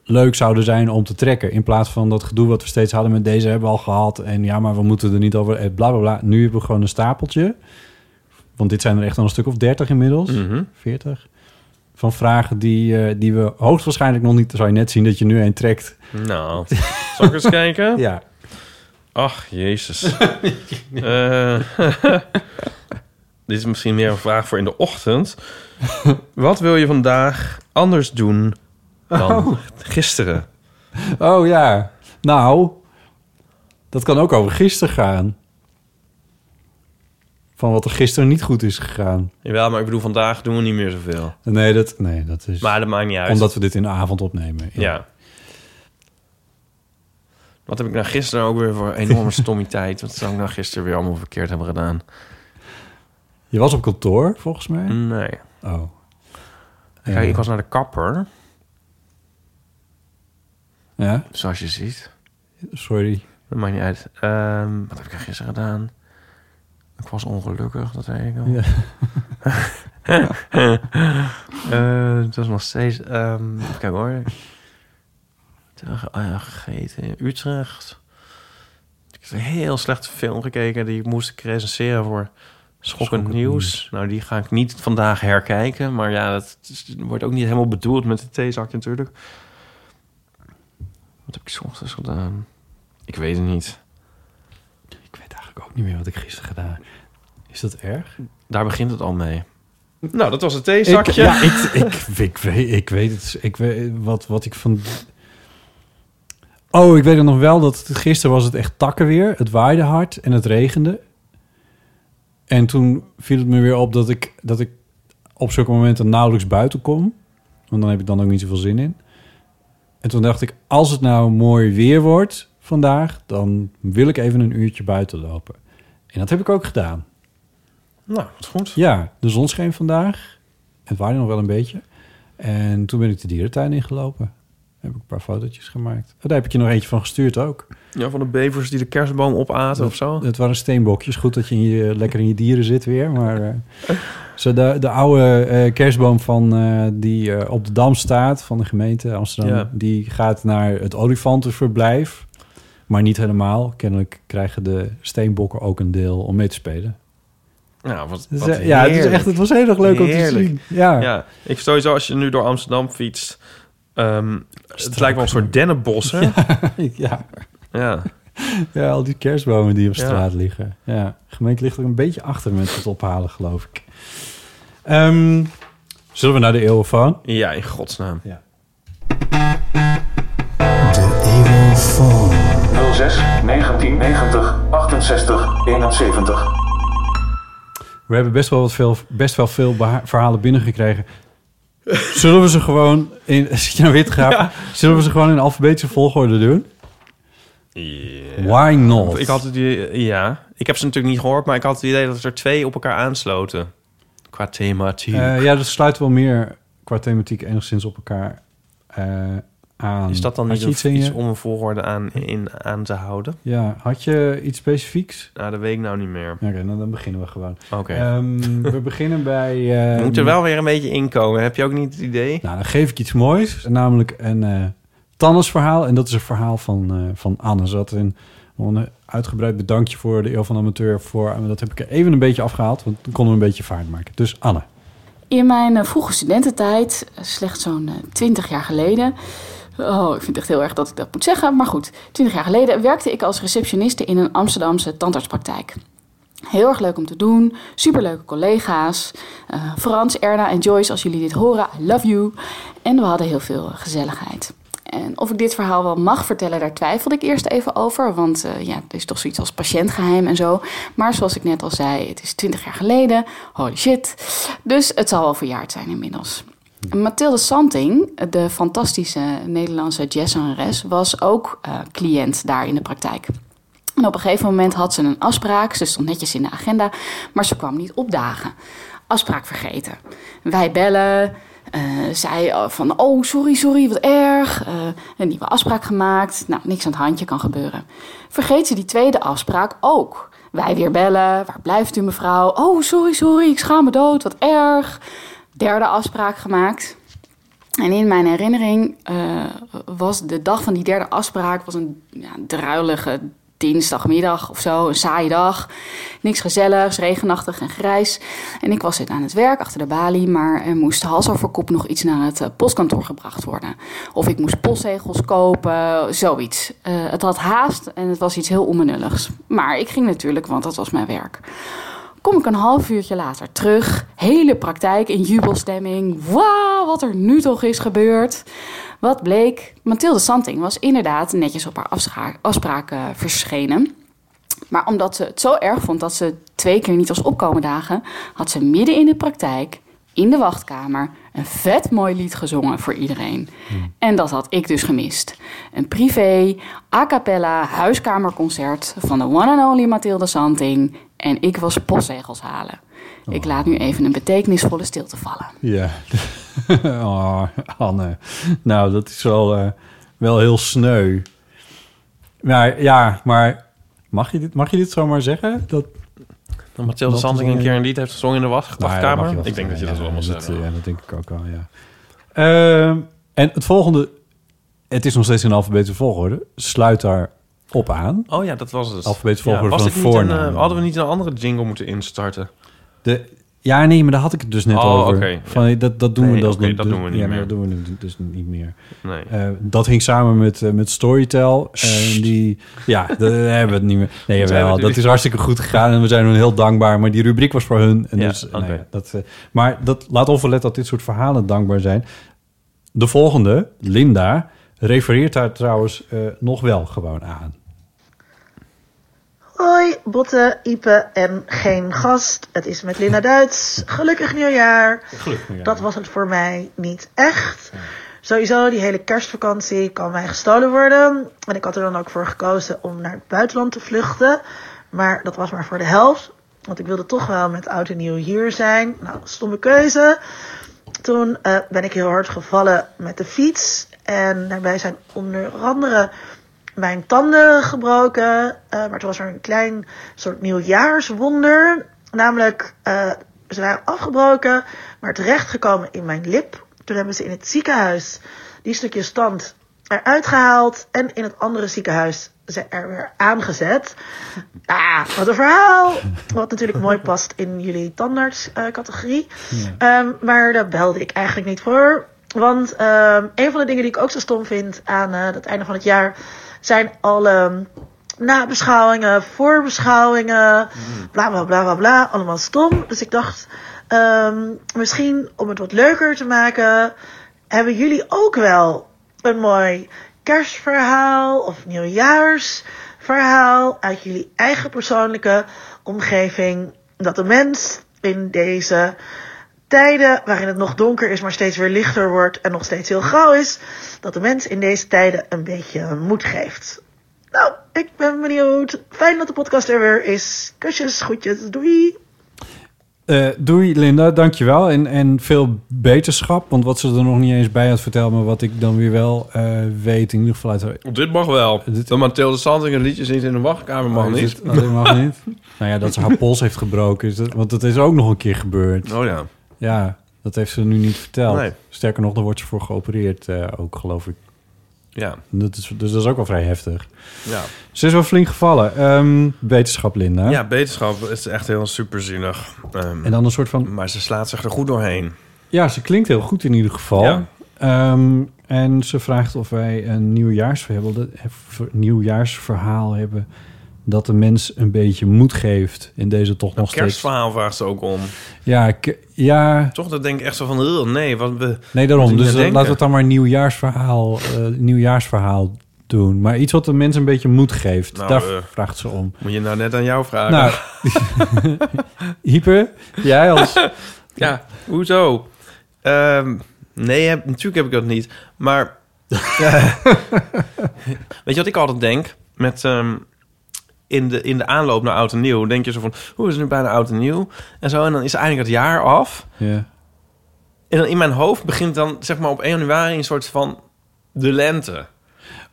B: leuk zouden zijn om te trekken... in plaats van dat gedoe wat we steeds hadden met deze hebben we al gehad... en ja, maar we moeten er niet over... eh, bla, bla, bla. Nu hebben we gewoon een stapeltje... Want dit zijn er echt al een stuk of 30 inmiddels.
A: Mhm.
B: 40. Van vragen die, eh, die we hoogstwaarschijnlijk nog niet... zou je net zien dat je nu een trekt.
A: Nou, zal ik eens kijken?
B: Ja.
A: Ach, jezus. Eh, dit is misschien meer een vraag voor in de ochtend. Wat wil je vandaag anders doen dan gisteren?
B: Oh ja. Nou, dat kan ook over gisteren gaan. Van wat er gisteren niet goed is gegaan.
A: Jawel, maar ik bedoel, vandaag doen we niet meer zoveel.
B: Nee, dat, nee, dat is...
A: Maar dat maakt niet uit.
B: omdat we dit in de avond opnemen.
A: Ja. Wat heb ik nou gisteren ook weer voor enorme stommiteit? Wat zou ik nou gisteren weer allemaal verkeerd hebben gedaan?
B: Je was op kantoor, volgens mij.
A: Nee.
B: Oh.
A: Kijk,
B: Ja.
A: ik was naar de kapper,
B: Ja,
A: zoals je ziet.
B: sorry.
A: Dat maakt niet uit. Ehm, wat heb ik gisteren gedaan? Ik was ongelukkig, dat weet ik al.
B: Ja.
A: Eh, het was nog steeds... ehm kijken hoor. Ik, oh gegeten in Utrecht. Ik heb een heel slechte film gekeken die ik moest recenseren voor Schokkend
B: Schokkend
A: Nieuws. Nou, die ga ik niet vandaag herkijken. Maar ja, dat is- wordt ook niet helemaal bedoeld met de theezakje natuurlijk. Wat heb ik 's ochtends gedaan? Ik weet het niet.
B: Ik ook niet meer wat ik gisteren gedaan. Is dat erg?
A: Daar begint het al mee. Nou, dat was het
B: Ik,
A: theezakje.
B: ja, ik, ik, ik, weet, ik weet het. Ik weet wat, wat ik van. Oh, ik weet het nog wel dat het, gisteren was het echt takken weer. Het waaide hard en het regende. En toen viel het me weer op dat ik, dat ik op zulke momenten nauwelijks buiten kom. Want dan heb ik dan ook niet zoveel zin in. En toen dacht ik, als het nou mooi weer wordt vandaag, dan wil ik even een uurtje buiten lopen. En dat heb ik ook gedaan.
A: Nou, wat goed.
B: Ja, de zon scheen vandaag. Het waaide nog wel een beetje. En toen ben ik de dierentuin ingelopen. Heb ik een paar fotootjes gemaakt. Oh, daar heb ik je nog eentje van gestuurd ook.
A: Ja, van de bevers die de kerstboom opaten of zo.
B: Het waren steenbokjes. Goed dat je je, lekker in je dieren zit weer. Maar eh, zo de, de oude eh, kerstboom van, eh, die op de Dam staat van de gemeente Amsterdam...
A: Ja.
B: die gaat naar het olifantenverblijf. Maar niet helemaal. Kennelijk krijgen de steenbokken ook een deel om mee te spelen.
A: Nou, wat,
B: Dus,
A: wat
B: eh, ja, het, is echt, het was heel erg leuk om te zien. Ja.
A: Ja, ik sowieso als je nu door Amsterdam fietst... ehm, het lijkt wel een soort dennenbossen.
B: ja.
A: Ja.
B: Ja, al die kerstbomen die op
A: Ja.
B: straat liggen. Ja, de gemeente ligt er een beetje achter met het ophalen, geloof ik. Ehm, zullen we naar de eeuwenfoon?
A: ja, in godsnaam.
D: 06 1990 68 71.
B: We hebben best wel, wat veel, best wel veel verhalen binnengekregen. Zullen we ze gewoon in... Zit je nou weer te gaan? Zullen we ze gewoon in alfabetische volgorde doen? Why not?
A: Ik had het idee, ja. Ik heb ze natuurlijk niet gehoord, maar ik had het idee dat er twee op elkaar aansloten. Qua thematiek.
B: Eh, ja, dat sluit wel meer qua thematiek enigszins op elkaar eh, aan.
A: is dat dan niet
B: iets
A: om een volgorde aan, in, aan te houden?
B: Ja, had je iets specifieks?
A: Nou, dat weet ik nou niet meer.
B: Oké, nou, dan beginnen we gewoon.
A: Oké.
B: Ehm, we beginnen bij... eh,
A: We moeten er wel weer een beetje inkomen. Heb je ook niet het idee?
B: Nou, dan geef ik iets moois. Namelijk een eh Tannes-verhaal. En dat is een verhaal van, eh, van Anne. Ze had een, een uitgebreid bedankje voor de Eeuw van de Amateur. Voor, en dat heb ik er even een beetje afgehaald. Want toen konden we een beetje vaart maken. Dus Anne.
E: In mijn eh, vroege studententijd, slechts zo'n twintig jaar geleden. Oh, ik vind het echt heel erg dat ik dat moet zeggen. Maar goed, twintig jaar geleden werkte ik als receptioniste in een Amsterdamse tandartspraktijk. Heel erg leuk om te doen. Superleuke collega's. Eh, Frans, Erna en Joyce, als jullie dit horen, I love you. En we hadden heel veel gezelligheid. En of ik dit verhaal wel mag vertellen, daar twijfelde ik eerst even over. Want eh, ja, er is toch zoiets als patiëntgeheim en zo. Maar zoals ik net al zei, het is 20 jaar geleden. Holy shit. Dus het zal wel verjaard zijn inmiddels. Mathilde Santing, de fantastische Nederlandse jazzzangeres, was ook eh, cliënt daar in de praktijk. En op een gegeven moment had ze een afspraak. Ze stond netjes in de agenda, maar ze kwam niet opdagen. Afspraak vergeten. Wij bellen. eh, zij eh, van, oh sorry, sorry, wat erg. Een nieuwe afspraak gemaakt. Nou, niks aan het handje kan gebeuren. Vergeet ze die tweede afspraak ook. Wij weer bellen. Waar blijft u mevrouw? Oh, sorry, sorry, ik schaam me dood, wat erg. Derde afspraak gemaakt. En in mijn herinnering eh, was de dag van die derde afspraak was een ja, druilige dinsdagmiddag of zo, een saaie dag. Niks gezelligs, regenachtig en grijs. En ik was aan het werk achter de balie, maar er moest hals over kop nog iets naar het eh, postkantoor gebracht worden. Of ik moest postzegels kopen, zoiets. Eh, het had haast en het was iets heel onbenulligs. Maar ik ging natuurlijk, want dat was mijn werk. Kom ik een half uurtje later terug. Hele praktijk in jubelstemming. Wauw, wat er nu toch is gebeurd. Wat bleek? Mathilde Santing was inderdaad netjes op haar afspraak, afspraak verschenen. Maar omdat ze het zo erg vond dat ze twee keer niet was opkomen dagen, had ze midden in de praktijk, in de wachtkamer, een vet mooi lied gezongen voor iedereen. En dat had ik dus gemist. Een privé, a cappella huiskamerconcert van de one and only Mathilde Santing. En ik was postzegels halen. Ik laat nu even een betekenisvolle stilte vallen.
B: Ja. oh, Anne. Nou, dat is wel, eh, wel heel sneu. Maar ja, maar mag je dit, mag je dit zomaar zeggen? Dat,
A: Dat Mathilde
B: is
A: een keer een lied heeft gezongen in de
B: Nou ja,
A: wachtkamer. ik denk dat je dat wel
B: Ja,
A: mag zeggen.
B: Ja, dat denk ik ook wel, ja. Ehm, en het volgende... Het is nog steeds in alfabetische volgorde. Sluit daar op aan.
A: Oh ja, dat was het.
B: Alfabetische volgorde
A: was
B: van voornaam.
A: eh, hadden we niet een andere jingle moeten instarten?
B: De, ja, nee, maar daar had ik het dus net
A: Oh,
B: over. Van, dat, dat doen we
A: Nee,
B: dus
A: dat doen we niet
B: ja,
A: meer.
B: dat doen we dus niet meer.
A: Nee.
B: Eh, dat hing samen met, eh, met Storytel. En die, ja, daar hebben we het niet meer. Nee,
A: we
B: dat
A: nu?
B: is hartstikke goed gegaan. En we zijn hun heel dankbaar. Maar die rubriek was voor hun. En
A: Ja,
B: dus, nou
A: oké.
B: ja, dat, maar dat, laat onverlet dat dit soort verhalen dankbaar zijn. De volgende, Linda, refereert daar trouwens eh, nog wel gewoon aan.
F: Hoi, Botte, Ipe en geen gast. Het is met Linda Duits. Gelukkig nieuwjaar.
B: Gelukkig.
F: Dat was het voor mij niet echt. Sowieso, die hele kerstvakantie kan mij gestolen worden. En ik had er dan ook voor gekozen om naar het buitenland te vluchten. Maar dat was maar voor de helft. Want ik wilde toch wel met oud en nieuw hier zijn. Nou, stomme keuze. Toen eh, ben ik heel hard gevallen met de fiets. En daarbij zijn onder andere mijn tanden gebroken. eh, maar het was er een klein soort nieuwjaarswonder. Namelijk, eh, ze waren afgebroken, maar terechtgekomen in mijn lip. Toen hebben ze in het ziekenhuis die stukjes tand eruit gehaald. En in het andere ziekenhuis ze er weer aangezet. Ah, wat een verhaal. Wat natuurlijk mooi past in jullie tandartscategorie. Ehm, maar daar belde ik eigenlijk niet voor. Want ehm, een van de dingen die ik ook zo stom vind aan eh, het einde van het jaar zijn alle nabeschouwingen, voorbeschouwingen, bla bla bla bla bla. Allemaal stom. Dus ik dacht, ehm, misschien om het wat leuker te maken, hebben jullie ook wel een mooi kerstverhaal of nieuwjaarsverhaal uit jullie eigen persoonlijke omgeving. Dat de mens in deze tijden waarin het nog donker is, maar steeds weer lichter wordt en nog steeds heel grauw is, dat de mens in deze tijden een beetje moed geeft. Nou, ik ben benieuwd. Fijn dat de podcast er weer is. Kusjes, groetjes, doei.
B: Eh, doei Linda, dankjewel. En, en veel beterschap. Want wat ze er nog niet eens bij had verteld... maar wat ik dan weer wel eh, weet, in ieder geval uit... haar-
A: Dit mag wel.
B: Dit-
A: Dat Mathilde Santing liedjes niet in de wachtkamer mag
B: Oh,
A: niet.
B: oh, dit mag niet. nou ja, dat ze haar pols heeft gebroken. Is dat, want dat is ook nog een keer gebeurd.
A: Oh ja.
B: Ja, dat heeft ze nu niet verteld.
A: Nee.
B: Sterker nog, daar wordt ze voor geopereerd eh, ook, geloof ik.
A: Ja.
B: Dat is, dus dat is ook wel vrij heftig.
A: Ja.
B: Ze is wel flink gevallen. Ehm, wetenschap, Linda.
A: ja, beterschap is echt heel superzinnig. Ehm,
B: En dan een soort van...
A: Maar ze slaat zich er goed doorheen.
B: Ja, ze klinkt heel goed in ieder geval.
A: Ja.
B: Ehm, en ze vraagt of wij een nieuwjaarsverhaal, nieuwjaarsverhaal hebben... dat de mens een beetje moed geeft in deze toch nog
A: Een
B: steeds...
A: kerstverhaal vraagt ze ook om.
B: Ja, ja,
A: Toch, dat denk ik echt zo van... "Ugh, nee, wat we...
B: nee, daarom. Dus
A: denken.
B: laten we het dan maar nieuwjaarsverhaal, eh, nieuwjaarsverhaal doen. Maar iets wat de mens een beetje moed geeft.
A: Nou,
B: Daar
A: eh,
B: vraagt ze om.
A: Moet je nou net aan jou vragen?
B: Nou, Hyper, jij als...
A: Ja, hoezo? Ehm, nee, heb, natuurlijk heb ik dat niet. Maar... weet je wat ik altijd denk? Met... ehm, in, de, in de aanloop naar Oud en Nieuw denk je zo van... Hoe is het nu bijna Oud en Nieuw? En zo, en dan is eindelijk het jaar af.
B: Ja.
A: En dan in mijn hoofd begint dan, zeg maar, op 1 januari... een soort van de lente.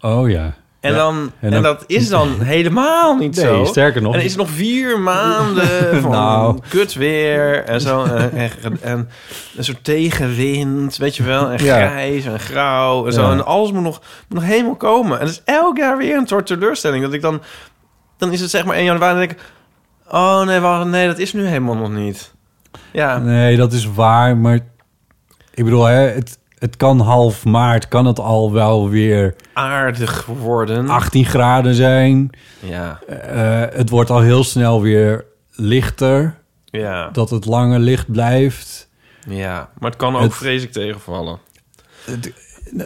B: Oh ja.
A: En,
B: Ja.
A: dan,
B: En
A: dat is dan helemaal niet
B: Nee,
A: zo.
B: sterker nog.
A: En is het nog vier maanden van
B: Nou.
A: kut weer en zo. En, en, en een soort tegenwind, weet je wel. En
B: Ja.
A: grijs en grauw en zo.
B: Ja.
A: En alles moet nog, moet nog helemaal komen. En het is elk jaar weer een soort teleurstelling. Dat ik dan... Dan is het zeg maar 1 januari en dan denk ik... Oh nee, wacht, nee, dat is nu helemaal nog niet. Ja,
B: Nee, dat is waar, maar ik bedoel, hè, het, het kan half maart, kan het al wel weer
A: aardig worden.
B: 18 graden zijn.
A: Ja,
B: Eh, het wordt al heel snel weer lichter,
A: ja,
B: dat het langer licht blijft.
A: ja. Maar het kan ook
B: Het-
A: vreselijk tegenvallen.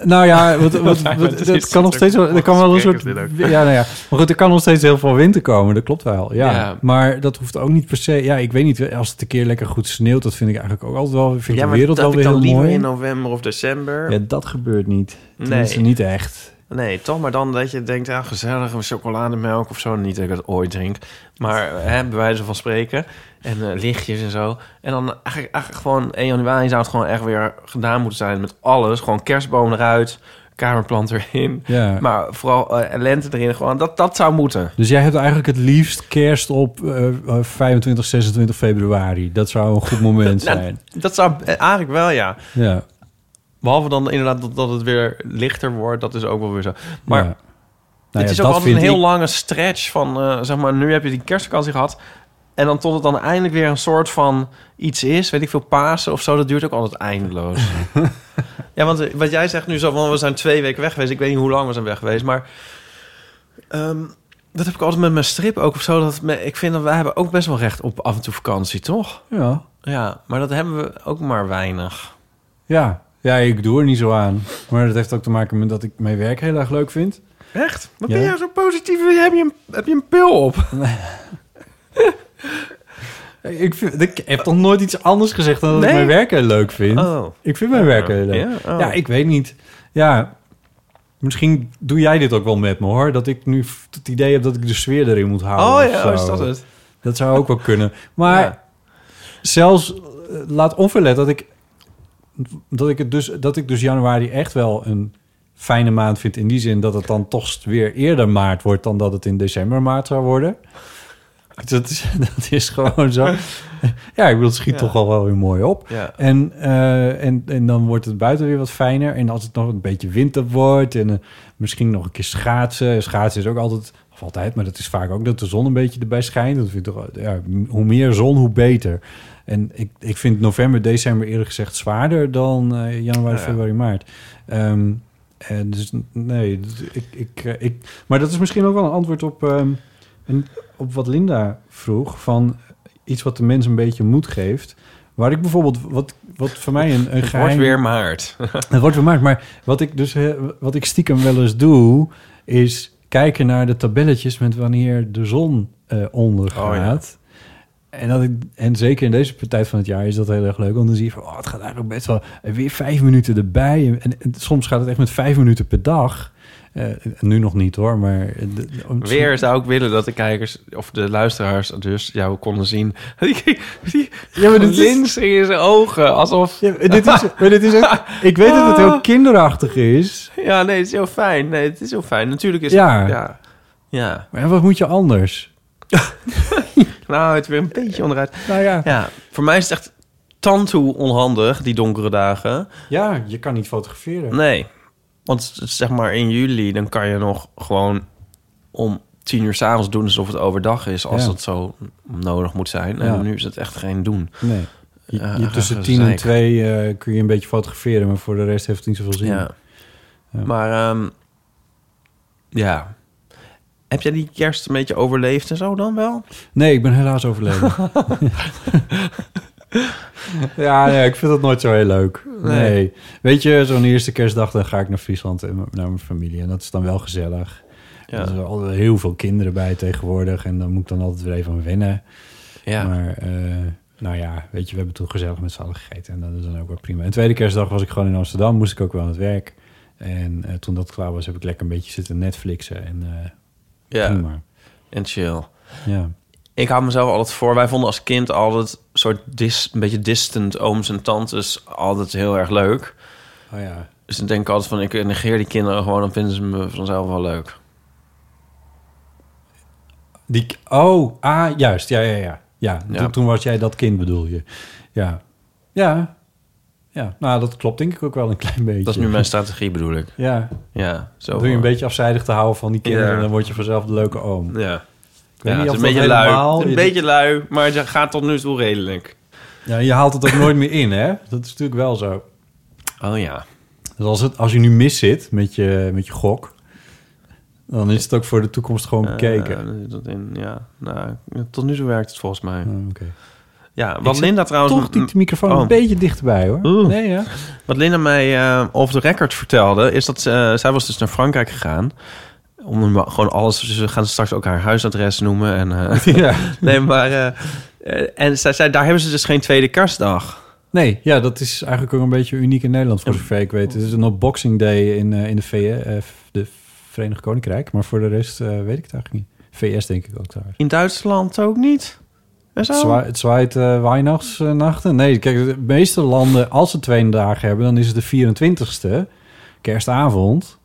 B: Nou ja, wat, wat,
A: Ja,
B: wat-
A: het is
B: het kan nog steeds wel, er kan wel een soort, ja, nou ja, maar goed, er kan nog steeds heel veel winter komen, dat klopt wel, ja.
A: Ja.
B: Maar dat hoeft ook niet per se, ja, ik weet niet, als het een keer lekker goed sneeuwt, dat vind ik eigenlijk ook altijd wel, vind ik
A: Ja,
B: de wereld
A: dat
B: wel weer
A: ik
B: heel
A: dan liever
B: mooi.
A: in november of december.
B: Ja, dat gebeurt niet.
A: Nee.
B: Tenminste, niet echt.
A: Nee, toch maar dan dat je denkt, ja, gezellig, een chocolademelk of zo. Niet dat ik dat ooit drink, maar hè, bij wijze van spreken. En eh, lichtjes en zo. En dan eigenlijk, eigenlijk gewoon 1 januari zou het gewoon echt weer gedaan moeten zijn met alles. Gewoon kerstboom eruit, kamerplant erin.
B: Ja.
A: Maar vooral eh, lente erin, gewoon, dat, dat zou moeten.
B: Dus jij hebt eigenlijk het liefst kerst op eh, 25, 26 februari. Dat zou een goed moment
A: Nou,
B: zijn.
A: Dat zou eh, eigenlijk wel, ja.
B: Ja.
A: Behalve dan inderdaad dat, dat het weer lichter wordt, dat is ook wel weer zo. Maar
B: ja. ja,
A: het is ook altijd een heel
B: ik-
A: lange stretch van, zeg maar, nu heb je die kerstvakantie gehad. En dan tot het dan eindelijk weer een soort van iets is, weet ik veel, Pasen of zo, dat duurt ook altijd eindeloos. ja, want eh, wat jij zegt nu zo van, we zijn twee weken weg geweest. Ik weet niet hoe lang we zijn weg geweest, maar ehm, dat heb ik altijd met mijn strip ook of zo. Dat me, ik vind dat wij hebben ook best wel recht op af en toe vakantie, toch?
B: Ja.
A: Ja, maar dat hebben we ook maar weinig.
B: Ja. ja, ik doe er niet zo aan. Maar dat heeft ook te maken met dat ik mijn werk heel erg leuk vind.
A: Echt? Wat
B: Ja.
A: ben jij zo positief? Heb je een, heb je een pil op?
B: Ik, vind, ik heb toch nooit iets anders gezegd dan dat
A: Nee?
B: ik mijn werk heel leuk vind.
A: Oh.
B: Ik vind mijn werk heel leuk.
A: Ja? Oh.
B: Ja, ik weet niet. Ja, misschien doe jij dit ook wel met me hoor. Dat ik nu het idee heb dat ik de sfeer erin moet houden.
A: Oh ja, is dat het?
B: Dat zou ook wel kunnen. Maar
A: Ja.
B: zelfs eh, laat onverlet dat ik dat ik het dus dat ik dus januari echt wel een fijne maand vind in die zin dat het dan toch weer eerder maart wordt dan dat het in december maart zou worden. Dat is, dat is gewoon zo. Ja, ik bedoel, het schiet
A: Ja.
B: toch al wel weer mooi op.
A: Ja.
B: En, eh, en, en dan wordt het buiten weer wat fijner. En als het nog een beetje winter wordt en eh, misschien nog een keer schaatsen. Schaatsen is ook altijd, of altijd, maar dat is vaak ook dat de zon een beetje erbij schijnt. Dat vind ik toch, ja, hoe meer zon, hoe beter. En ik, ik vind november, december eerlijk gezegd zwaarder dan eh, januari,
A: Ja.
B: februari, maart. Ehm, en dus nee, dus ik, ik, ik, maar dat is misschien ook wel een antwoord op, ehm, een, op wat Linda vroeg. Van iets wat de mens een beetje moed geeft. Waar ik bijvoorbeeld, wat, wat voor mij een, een
A: Het
B: geheim...
A: wordt weer maart.
B: Het wordt vermaakt, maar wat ik dus eh, wat ik stiekem wel eens doe, is kijken naar de tabelletjes met wanneer de zon eh ondergaat. En, dat ik, en zeker in deze tijd van het jaar is dat heel erg leuk. Want dan zie je van, oh, het gaat eigenlijk best wel en weer vijf minuten erbij. En, en soms gaat het echt met vijf minuten per dag. Eh, nu nog niet hoor, maar... de- de-
A: Weer zou ik willen dat de kijkers of de luisteraars dus jou konden zien. Die, die
B: Ja, maar dit is-
A: lins in zijn ogen, alsof...
B: Ja, dit is, maar dit is ook, ik weet dat het heel kinderachtig is.
A: Ja, nee, het is heel fijn. Nee, het is heel fijn. Natuurlijk is
B: Ja.
A: het... Ja. Ja.
B: Maar wat moet je anders?
A: Nou, het weer een beetje onderuit.
B: Nou ja,
A: Ja, voor mij is het echt tantoe onhandig, die donkere dagen.
B: ja je kan niet fotograferen.
A: Nee, want zeg maar in juli, dan kan je nog gewoon om tien uur s'avonds doen alsof het overdag is, als
B: Ja.
A: dat zo nodig moet zijn.
B: Ja.
A: En nu is het echt geen doen.
B: Nee. Je,
A: Ja,
B: je- tussen
A: gezeik.
B: 10 en 2 kun je een beetje fotograferen, maar voor de rest heeft het niet zoveel zin.
A: Ja.
B: Ja.
A: Maar ehm, ja, heb jij die kerst een beetje overleefd en zo dan wel?
B: Nee, ik ben helaas overleden. ja, nee, ik vind dat nooit zo heel leuk. Nee.
A: Nee.
B: Weet je, zo'n eerste kerstdag, dan ga ik naar Friesland en naar mijn familie. En dat is dan wel gezellig.
A: Ja.
B: Er zijn al heel veel kinderen bij tegenwoordig. En dan moet ik dan altijd weer even aan wennen.
A: Ja.
B: Maar eh, nou ja, weet je, we hebben toen gezellig met z'n allen gegeten. En dat is dan ook wel prima. En tweede kerstdag was ik gewoon in Amsterdam. Moest ik ook wel aan het werk. En eh, toen dat klaar was, heb ik lekker een beetje zitten Netflixen. En eh
A: ja,
B: prima.
A: en chill.
B: Ja.
A: Ik hou mezelf altijd voor. Wij vonden als kind altijd soort dis, een beetje distant ooms en tantes altijd heel erg leuk.
B: Oh ja.
A: Dus dan denk ik altijd van, ik negeer die kinderen gewoon, dan vinden ze me vanzelf wel leuk.
B: Die, oh, ah, juist. Ja, ja, ja. Ja,
A: Ja.
B: Toen, toen was jij dat kind, bedoel je. Ja. Ja. Ja, nou, dat klopt denk ik ook wel een klein beetje.
A: Dat is nu mijn strategie, bedoel ik.
B: Ja,
A: Ja, zo.
B: door je een beetje afzijdig te houden van die kinderen...
A: Ja.
B: dan word je vanzelf de leuke oom.
A: Ja. Ja, het is een beetje lui.
B: helemaal-
A: Een
B: je-
A: beetje lui, maar het gaat tot nu toe redelijk.
B: Ja, je haalt het ook nooit meer in, hè? Dat is natuurlijk wel zo.
A: Oh ja.
B: Dus als, het, als je nu mis zit met je, met je gok... dan is het ook voor de toekomst gewoon bekeken.
A: Eh, dat in, ja, nou, tot nu toe werkt het volgens mij.
B: Oké.
A: Ja, wat Linda trouwens...
B: Toch die microfoon
A: Oh.
B: een beetje dichterbij, hoor.
A: Oeh.
B: Nee, ja.
A: Wat Linda mij eh off the record vertelde, is dat ze, zij was dus naar Frankrijk gegaan. Om gewoon alles, dus we gaan straks ook haar huisadres noemen. En, eh,
B: ja.
A: nee, maar, eh, en zij zei, daar hebben ze dus geen tweede kerstdag.
B: Nee, ja, dat is eigenlijk ook een beetje uniek in Nederland, voor zover ik weet. Het is een Boxing Day in, eh, in de, VE, eh, de Verenigd Koninkrijk, maar voor de rest weet ik het eigenlijk niet. VS denk ik ook daar.
A: In Duitsland ook niet. En zo?
B: Het, zwaait, het zwaait eh, Weihnachtsnachten. Nee, kijk, de meeste landen, als ze twee dagen hebben, dan is het de 24ste, kerstavond,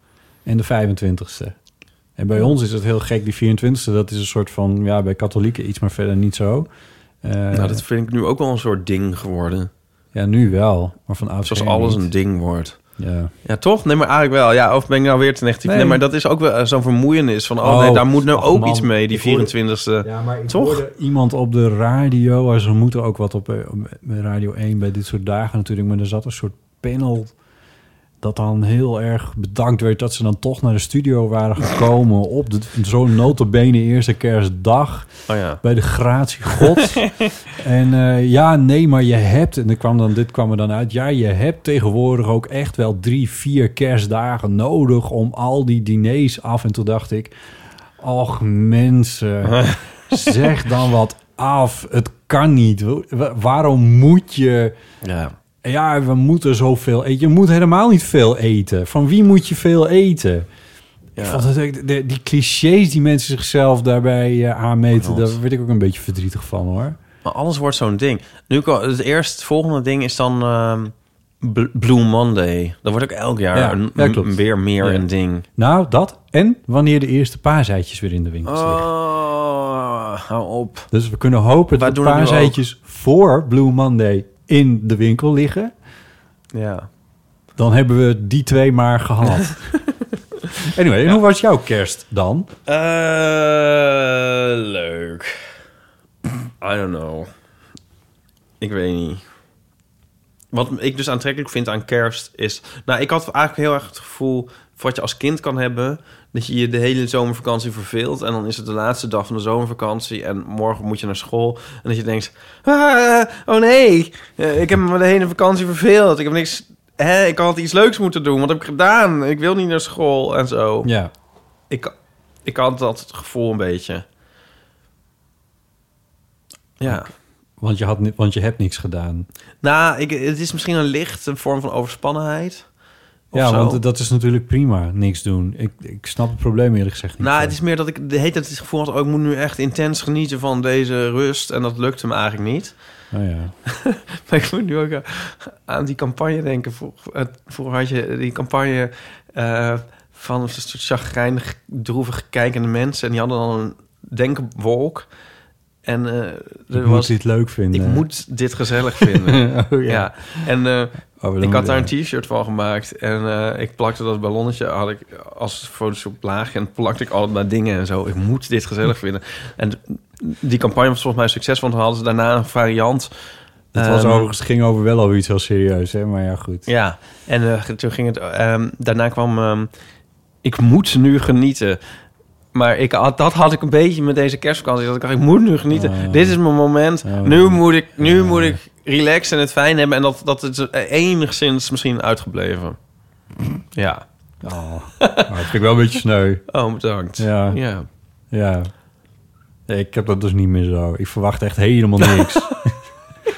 B: en de 25ste. En bij ons is het heel gek, die 24ste, dat is een soort van, ja, bij katholieken iets, maar verder niet zo. Eh,
A: nou, dat vind ik nu ook wel een soort ding geworden.
B: Ja, nu wel, maar van oudsher
A: Zoals alles
B: niet.
A: een ding wordt.
B: Ja.
A: Ja, toch? Nee, maar eigenlijk wel. Ja, of ben ik nou weer te negatief? Nee,
B: Nee.
A: maar dat is ook wel eh, zo'n vermoeienis van... oh,
B: Oh,
A: nee, daar moet nou ook
B: man.
A: iets mee, die
B: Ik hoorde-
A: 24e.
B: Ja, maar ik
A: Toch?
B: hoorde iemand op de radio... Ze moeten ook wat op, eh, op Radio 1 bij dit soort dagen natuurlijk... maar er zat een soort panel dat dan heel erg bedankt werd... dat ze dan toch naar de studio waren gekomen... op zo'n notabene eerste kerstdag...
A: Oh ja.
B: bij de gratie God. en eh, ja, nee, maar je hebt... en er kwam dan, dit kwam er dan uit... ja, je hebt tegenwoordig ook echt wel drie, vier kerstdagen nodig... om al die diners af. En toen dacht ik... och mensen, zeg dan wat af. Het kan niet. Wa- Waarom moet je...
A: Ja.
B: Ja, we moeten zoveel eten. Je moet helemaal niet veel eten. Van wie moet je veel eten? Ik vond de, die clichés die mensen zichzelf daarbij eh, aanmeten... Daar werd ik ook een beetje verdrietig van, hoor.
A: Maar alles wordt zo'n ding. Nu, het eerst, het volgende ding is dan ehm, Bl- Blue Monday. Dat wordt ook elk jaar
B: Ja,
A: een,
B: ja,
A: weer meer
B: Ja.
A: een ding.
B: Nou, dat. En wanneer de eerste paaseitjes weer in de winkels liggen.
A: Oh, hou op.
B: Dus we kunnen hopen
A: Wij
B: dat de paaseitjes voor Blue Monday in de winkel liggen.
A: Ja.
B: Dan hebben we die twee maar gehad. anyway, en hoe was jouw kerst dan?
A: Eh, leuk. I don't know. Ik weet niet. Wat ik dus aantrekkelijk vind aan kerst is... Nou, ik had eigenlijk heel erg het gevoel... wat je als kind kan hebben... dat je je de hele zomervakantie verveelt... en dan is het de laatste dag van de zomervakantie... en morgen moet je naar school... en dat je denkt... "Ah, oh nee, eh, ik heb me de hele vakantie verveeld. Ik heb niks... Hè, ik had iets leuks moeten doen. Wat heb ik gedaan? Ik wil niet naar school en zo.
B: Ja.
A: Ik, ik had dat gevoel een beetje. Ja.
B: Want je, had, want je hebt niks gedaan.
A: Nou, ik, het is misschien een lichte vorm van overspannenheid.
B: Ja,
A: zo.
B: want dat is natuurlijk prima, niks doen. Ik, ik snap het probleem eerlijk gezegd niet.
A: Nou,
B: zo.
A: het is meer dat ik de hele tijd het gevoel had... Oh, ik moet nu echt intens genieten van deze rust. En dat lukte me eigenlijk niet.
B: Oh ja.
A: Maar ik moet nu ook eh, aan die campagne denken. Vroeger, eh, vroeger had je die campagne eh, van een soort chagrijnig, droevig kijkende mensen. En die hadden dan een denkwolk. En eh, er
B: Ik
A: was...
B: dit leuk vinden.
A: Ik moet dit gezellig vinden.
B: Oh, ja.
A: ja. En eh,
B: Oh,
A: ik had daar een t-shirt van gemaakt. En eh, ik plakte dat ballonnetje had ik als Photoshop laagje. En plakte ik altijd maar dingen en zo. Ik moet dit gezellig vinden. En die campagne was volgens mij succesvol. Want hadden ze daarna een variant.
B: Het was overigens, ging over wel over iets heel serieus, hè? Maar ja, goed.
A: Ja, en toen ging het... ehm, daarna kwam... ehm, ik moet nu genieten. Maar ik had, dat had ik een beetje met deze kerstvakantie. Dat ik dacht, ik moet nu genieten.
B: Oh.
A: Dit is mijn moment.
B: Oh.
A: Nu, moet ik, nu moet ik relaxen en het fijn hebben. En dat, dat is enigszins misschien uitgebleven. Ja.
B: Oh, dat vind ik wel een beetje sneu.
A: Oh, bedankt.
B: Ja.
A: ja.
B: Ik heb dat dus niet meer zo. Ik verwacht echt helemaal niks.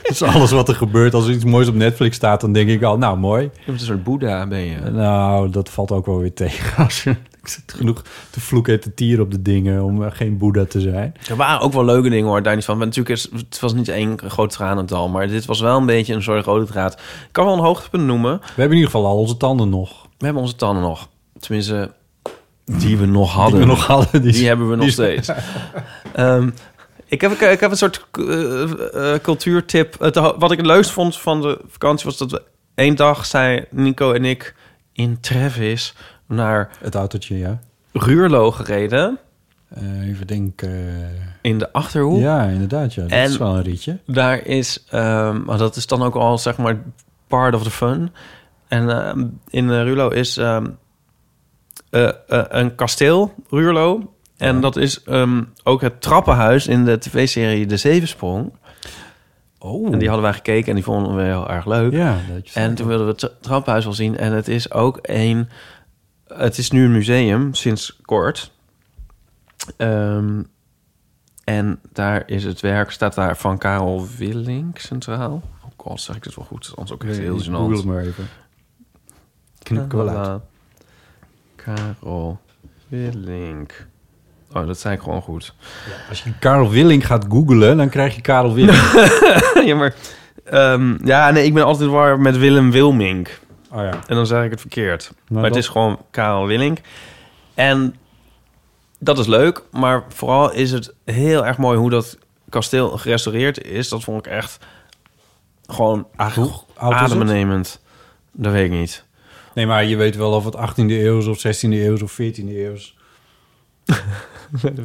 B: dus alles wat er gebeurt, als er iets moois op Netflix staat, dan denk ik al, nou mooi.
A: Je bent een soort boeddha, ben je.
B: Nou, dat valt ook wel weer tegen. Als je, ik zit genoeg te vloeken en te tieren op de dingen om eh, geen boeddha te zijn.
A: Er waren ook wel leuke dingen hoor, daar niet van. Maar natuurlijk is het was niet één groot tranendal, maar dit was wel een beetje een soort rode draad. Ik kan wel een hoogtepunt noemen.
B: We hebben in ieder geval al onze tanden nog.
A: We hebben onze tanden nog. Tenminste, die we nog hadden.
B: we nog hadden, die-
A: Die, hebben we nog
B: die-
A: steeds. Ehm, ik, heb, ik heb een soort eh, eh, cultuurtip. Het, wat ik het leukst vond van de vakantie was dat we één dag zei Nico en ik in Travis naar
B: Het autootje, ja.
A: Ruurlo gereden.
B: Eh, even denken.
A: In de Achterhoek.
B: Ja, inderdaad. Ja. Dat
A: En-
B: is wel een ritje.
A: Daar is, ehm, maar dat is dan ook al zeg maar part of the fun. En ehm, in eh, Ruurlo is ehm, eh, eh, een kasteel, Ruurlo. En dat is ook het trappenhuis in de tv-serie De Zevensprong.
B: Oh.
A: En die hadden wij gekeken en die vonden we heel erg leuk.
B: Ja,
A: En toen wilden we het tra- trappenhuis wel zien. En het is ook een... Het is nu een museum, sinds kort. Ehm, en daar is het werk, staat daar van Karel Willink centraal. Oh god, zeg ik het wel goed? Anders ook echt heel gênant.
B: Google het maar even. Knip ik wel uit.
A: Karel Willink. Oh, dat zei ik gewoon goed.
B: Als je Karel Willink gaat googlen, dan krijg je Karel Willink.
A: ja, maar... ehm, ja, nee, ik ben altijd war met Willem Wilmink.
B: Oh ja.
A: En dan zeg ik het verkeerd. maar het is gewoon Karel Willink. En dat is leuk, maar vooral is het heel erg mooi hoe dat kasteel gerestaureerd is. Dat vond ik echt gewoon adembenemend. Dat weet ik niet.
B: Nee, maar je weet wel of het 18e eeuw is of 16e eeuw is of 14e eeuw is.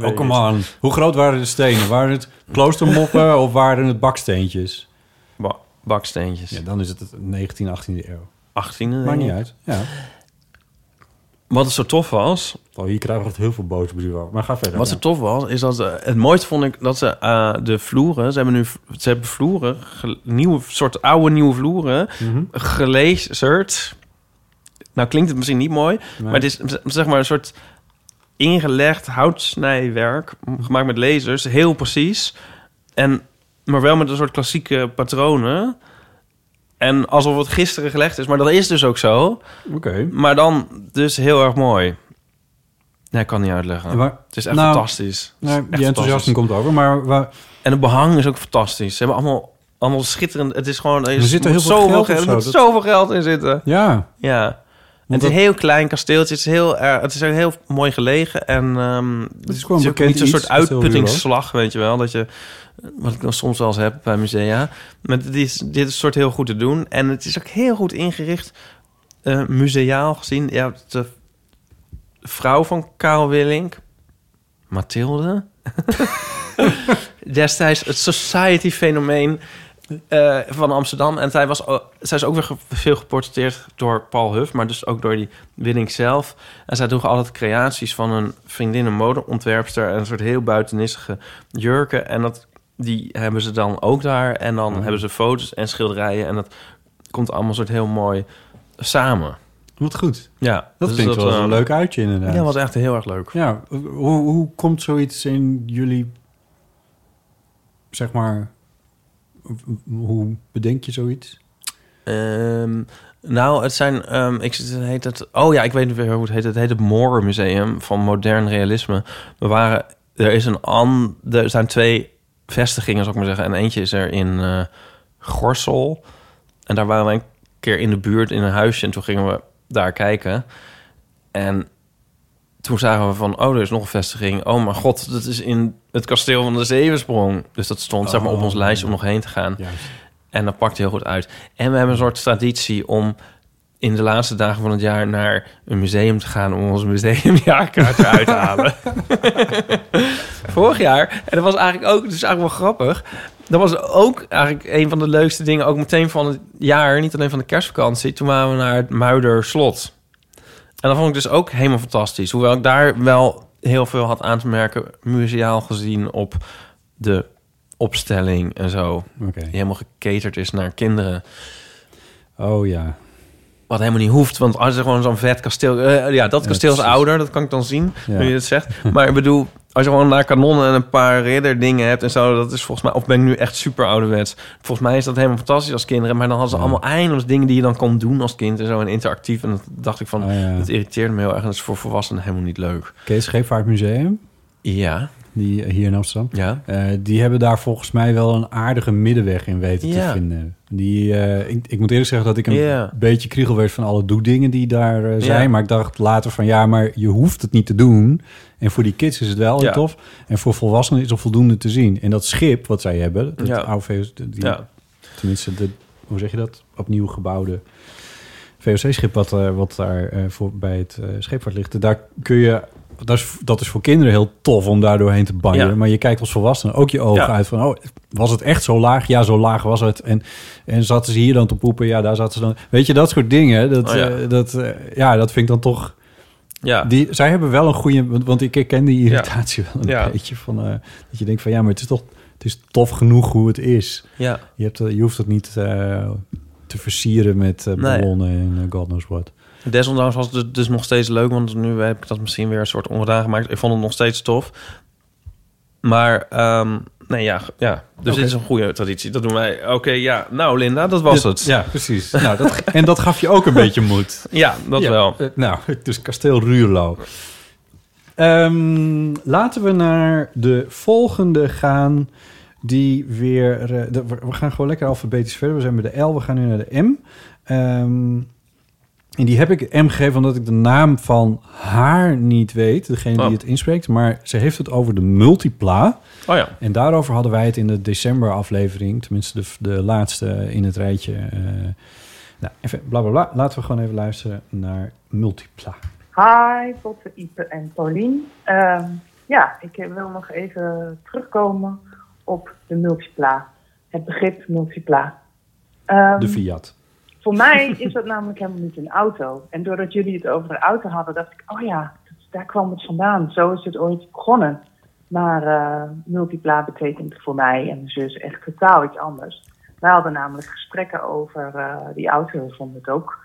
B: Oh, come on. Hoe groot waren de stenen? Waren het kloostermoppen of waren het baksteentjes?
A: Ba- baksteentjes.
B: Ja, dan is het het 19e, 18e eeuw.
A: 18e.
B: Maakt niet uit. Ja.
A: Wat het zo tof was,
B: Oh, hier krijgen we echt heel veel boze. Maar ga verder.
A: Wat
B: ja.
A: zo tof was, is dat ze, het mooiste vond ik dat ze eh, de vloeren, ze hebben nu ze hebben vloeren, ge- nieuwe soort oude nieuwe vloeren,
B: Mhm.
A: gelazerd. Nou klinkt het misschien niet mooi, maar het is zeg maar een soort ingelegd houtsnijwerk gemaakt met lasers, heel precies en maar wel met een soort klassieke patronen. En alsof het gisteren gelegd is, maar dat is dus ook zo.
B: Oké.
A: Maar dan dus heel erg mooi. Nee, ik kan niet uitleggen.
B: Maar-
A: het is echt
B: nou,
A: fantastisch.
B: Nou,
A: echt
B: die enthousiasme komt over, maar... waar-
A: En het behang is ook fantastisch. Ze hebben allemaal, allemaal schitterend... Het is gewoon... Er,
B: Er zit er heel veel geld
A: Er moet zoveel geld in zitten.
B: Ja.
A: Ja. Het is een heel klein kasteeltje. Het is heel, het is heel mooi gelegen. En ehm het is,
B: gewoon
A: het is niet
B: iets,
A: soort uitputtingsslag, weet je wel. Dat je, wat ik dan soms wel eens heb bij musea. Maar dit is, dit is soort heel goed te doen. En het is ook heel goed ingericht, eh, museaal gezien. Ja, de vrouw van Karel Willink, Mathilde... destijds het society-fenomeen eh, van Amsterdam. En zij, was, o- zij is ook weer veel geportretteerd door Paul Huff, maar dus ook door die Willink zelf. En zij droeg altijd creaties van een vriendin, een modeontwerpster... en een soort heel buitenissige jurken. En dat, die hebben ze dan ook daar. En dan
B: Mhm.
A: hebben ze foto's en schilderijen. En dat komt allemaal soort heel mooi samen.
B: Wat goed.
A: Ja,
B: Dat
A: dus
B: klinkt wel eens
A: eh,
B: een leuk uitje inderdaad.
A: Ja, was echt heel erg leuk.
B: Ja, hoe, hoe komt zoiets in jullie, zeg maar, hoe bedenk je zoiets?
A: Ehm, nou, het zijn... ehm, ik, het heet het, oh ja, ik weet niet weer hoe het heet. Het heet het Moore Museum van Modern Realisme. We waren... Er, is een an, er zijn twee vestigingen, zou ik maar zeggen. En eentje is er in eh Gorsel. En daar waren we een keer in de buurt in een huisje. En toen gingen we daar kijken. En toen zagen we van... Oh, er is nog een vestiging. Oh mijn god, dat is in het kasteel van de Zevensprong. Dus dat stond zeg maar op
B: Oh.
A: ons lijstje om nog heen te gaan.
B: Juist.
A: En dat pakt heel goed uit. En we hebben een soort traditie om in de laatste dagen van het jaar naar een museum te gaan om ons museumjaarkaart eruit te halen. Vorig jaar, en dat was eigenlijk ook, dus eigenlijk wel grappig. Dat was ook eigenlijk een van de leukste dingen, ook meteen van het jaar, niet alleen van de kerstvakantie. Toen waren we naar het Muiderslot. En dat vond ik dus ook helemaal fantastisch. Hoewel ik daar wel heel veel had aan te merken, museaal gezien, op de opstelling en zo.
B: Oké.
A: Die helemaal gecaterd is naar kinderen.
B: Oh ja.
A: Wat helemaal niet hoeft, want als er gewoon zo'n vet kasteel... eh, ja, dat
B: Ja,
A: kasteel is ouder, dat kan ik dan zien,
B: Ja.
A: nu je het zegt. Maar ik bedoel, als je gewoon naar kanonnen en een paar ridderdingen hebt en zo... dat is volgens mij... Of ben ik nu echt super ouderwets? Volgens mij is dat helemaal fantastisch als kinderen. Maar dan hadden ze allemaal eindeloos dingen die je dan kon doen als kind... en zo en interactief. En dat dacht ik van,
B: ja.
A: dat irriteerde me heel erg. En dat is voor volwassenen helemaal niet leuk.
B: Kees Scheepvaartmuseum,
A: Ja,
B: die hier in Amsterdam.
A: ja.
B: Eh, die hebben daar volgens mij wel een aardige middenweg in weten
A: Ja.
B: te vinden. Die, eh, ik, ik moet eerlijk zeggen dat ik een beetje kriegel werd van alle doedingen die daar eh, zijn. Maar ik dacht later van ja, maar je hoeft het niet te doen. En voor die kids is het wel heel
A: Ja.
B: tof. En voor volwassenen is er voldoende te zien. En dat schip wat zij hebben, het
A: Ja.
B: oude die,
A: Ja.
B: tenminste de, hoe zeg je dat, opnieuw gebouwde VOC-schip wat, eh, wat daar eh, voor, bij het eh, scheepvaart ligt. Daar kun je, dat is, dat is voor kinderen heel tof om daar doorheen te banjeren.
A: Ja.
B: Maar je kijkt als volwassene ook je ogen
A: Ja.
B: uit van, oh, was het echt zo laag? Ja, zo laag was het. En, en zaten ze hier dan te poepen? Ja, daar zaten ze dan. Weet je, dat soort dingen. Dat,
A: Oh ja.
B: dat, ja, dat vind ik dan toch...
A: Ja,
B: Die, zij hebben wel een goede... Want, want ik ken die irritatie wel een
A: Ja.
B: beetje. Van, eh, dat je denkt van, ja, maar het is toch... Het is tof genoeg hoe het is.
A: ja.
B: Je, hebt, eh, je hoeft het niet eh, te versieren met
A: Nee.
B: ballonnen en god knows what.
A: Desondanks was het dus nog steeds leuk, want nu heb ik dat misschien weer een soort ongedaan gemaakt. Ik vond het nog steeds tof. Maar, ehm, nee, ja, ja. Dus dit is een goede traditie. Dat doen wij. Oké, ja. Nou, Linda, dat was het.
B: Ja, precies. nou, dat, en dat gaf je ook een beetje moed.
A: Ja, dat
B: Ja,
A: wel.
B: eh, nou, dus kasteel Ruurlo. Ehm, laten we naar de volgende gaan. Die weer. eh, de- we we gaan gewoon lekker alfabetisch verder. We zijn bij de L, we gaan nu naar de M. Ehm, en die heb ik M gegeven omdat ik de naam van haar niet weet. Degene
A: Oh.
B: die het inspreekt. Maar ze heeft het over de multipla.
A: Oh ja.
B: En daarover hadden wij het in de december aflevering, tenminste de, de laatste in het rijtje, eh, Nou, even bla bla bla. Laten we gewoon even luisteren naar Multipla.
G: Hi, Botte, Ipe en Paulien. Ehm, ja, ik wil nog even terugkomen op de multipla. Het begrip multipla. Ehm,
B: De Fiat.
G: Voor mij is dat namelijk helemaal niet een auto. En doordat jullie het over een auto hadden, dacht ik, oh ja, dat- daar kwam het vandaan. Zo is het ooit begonnen. Maar eh, multipla betekent voor mij en mijn zus echt totaal iets anders. Wij hadden namelijk gesprekken over eh, die auto. Vonden het ook.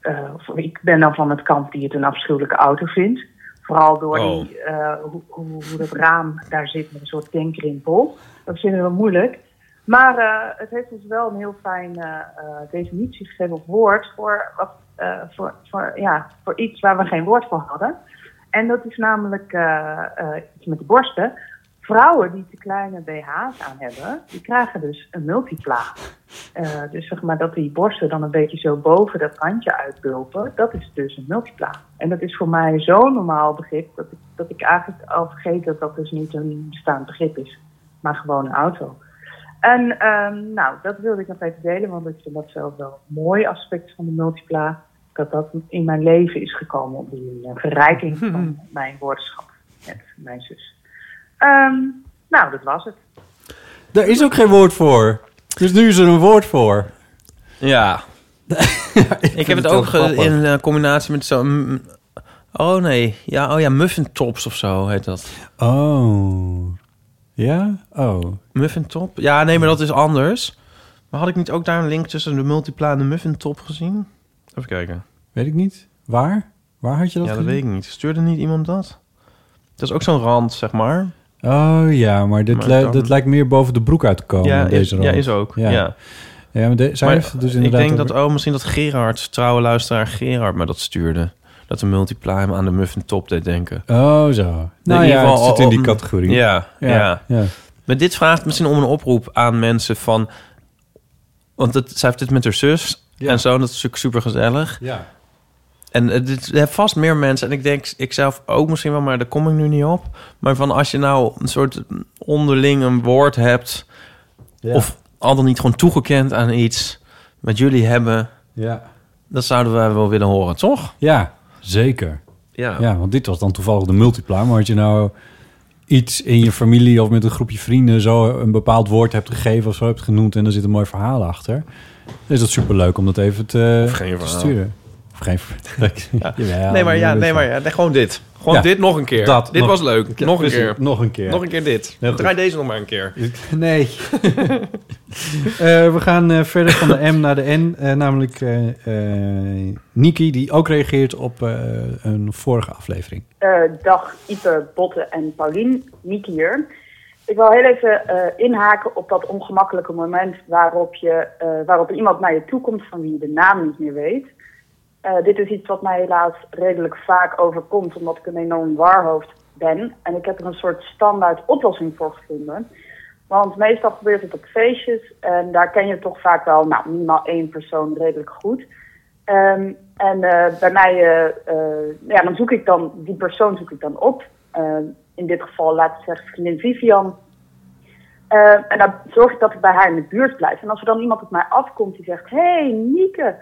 G: eh, ik ben dan van het kamp die het een afschuwelijke auto vindt. Vooral door
A: Oh.
G: die, eh, hoe, hoe, hoe dat raam daar zit met een soort tankrimpel. Dat vinden we moeilijk. Maar eh, het heeft ons wel een heel fijn eh, eh, definitie gegeven of woord voor, voor, voor, ja, voor iets waar we geen woord voor hadden. En dat is namelijk iets met de borsten. Vrouwen die te kleine BH's aan hebben, die krijgen dus een multipla. Dus zeg maar dat die borsten dan een beetje zo boven dat randje uitbulpen, dat is dus een multipla. En dat is voor mij zo'n normaal begrip dat ik, dat ik eigenlijk al vergeet dat dat dus niet een bestaand begrip is, maar gewoon een auto. En ehm, nou, dat wilde ik nog even delen, want ik vind dat zelf wel een mooi aspect van de multipla. Dat dat in mijn leven is gekomen op die eh, verrijking van mijn woordenschap met mijn zus. Ehm, nou, dat was het.
B: Daar is ook geen woord voor. Dus nu is er een woord voor.
A: Ja. ik heb het ook in eh, combinatie met zo'n... Oh nee, ja, oh ja, muffin tops of zo heet dat.
B: Oh. Ja? Oh.
A: Muffin top? Ja, nee, maar dat is anders. Maar had ik niet ook daar een link tussen de multipla en de muffin top gezien? Even kijken.
B: Weet ik niet. Waar? Waar had je dat
A: ja, dat
B: gezien?
A: weet ik niet. Stuurde niet iemand dat? Dat is ook zo'n rand, zeg maar.
B: Oh ja, maar dit,
A: Maar
B: li-
A: dan-
B: dit lijkt meer boven de broek uit te komen.
A: ja,
B: deze
A: is, ja,
B: rand.
A: is ook. Ja.
B: Ja, ja maar de, zij
A: Maar
B: heeft dus
A: ik
B: inderdaad...
A: denk
B: over-
A: dat, oh, misschien dat Gerard, trouwe luisteraar Gerard, me dat stuurde. Dat de multipla hem aan de muffin top deed denken.
B: Oh zo. Nou
A: in
B: ja, het zit in die categorie.
A: Ja, ja.
B: ja. ja.
A: Maar dit vraagt misschien om een oproep aan mensen van... Want het, zij heeft dit met haar zus
B: Ja.
A: en zo. en Dat is natuurlijk super gezellig.
B: Ja.
A: En het, heeft vast meer mensen. En ik denk, ik zelf ook misschien wel, maar daar kom ik nu niet op. Maar van als je nou een soort onderling een woord hebt...
B: Ja.
A: of al dan niet gewoon toegekend aan iets... wat jullie hebben,
B: Ja.
A: dat zouden wij wel willen horen, toch?
B: ja, zeker.
A: Ja.
B: Ja, want dit was dan toevallig de multipla. Maar als je nou iets in je familie of met een groepje vrienden... zo een bepaald woord hebt gegeven of zo hebt genoemd... en er zit een mooi verhaal achter... dan is dat superleuk om dat even te,
A: Of geen
B: te
A: verhaal.
B: sturen. Of geen Jawel,
A: nee, maar ja, nee, maar ja, nee, gewoon dit. Gewoon
B: Ja,
A: dit nog een keer.
B: dat,
A: dit
B: nog-
A: was leuk. Nog een keer.
B: Nog een keer.
A: Nog een keer dit. Draai deze nog maar een keer.
B: Nee. Eh, we gaan eh, verder van de M naar de N. eh, namelijk eh eh, Niki, die ook reageert op eh, een vorige aflevering.
H: Eh, dag Ipe, Botte en Paulien, Nieke hier. Ik wil heel even eh, inhaken op dat ongemakkelijke moment waarop, je, eh, waarop iemand naar je toe komt van wie je de naam niet meer weet. Eh, dit is iets wat mij helaas redelijk vaak overkomt, omdat ik een enorm warhoofd ben. En ik heb er een soort standaard oplossing voor gevonden. Want meestal gebeurt het op feestjes en daar ken je toch vaak wel nou, minimaal één persoon redelijk goed. Ehm, en eh, bij mij, eh, ja, dan zoek ik dan, die persoon zoek ik dan op. In dit geval, laten we zeggen, vriendin Vivian. En dan zorg ik dat ik bij haar in de buurt blijf. En als er dan iemand op mij afkomt die zegt, hey Nieke,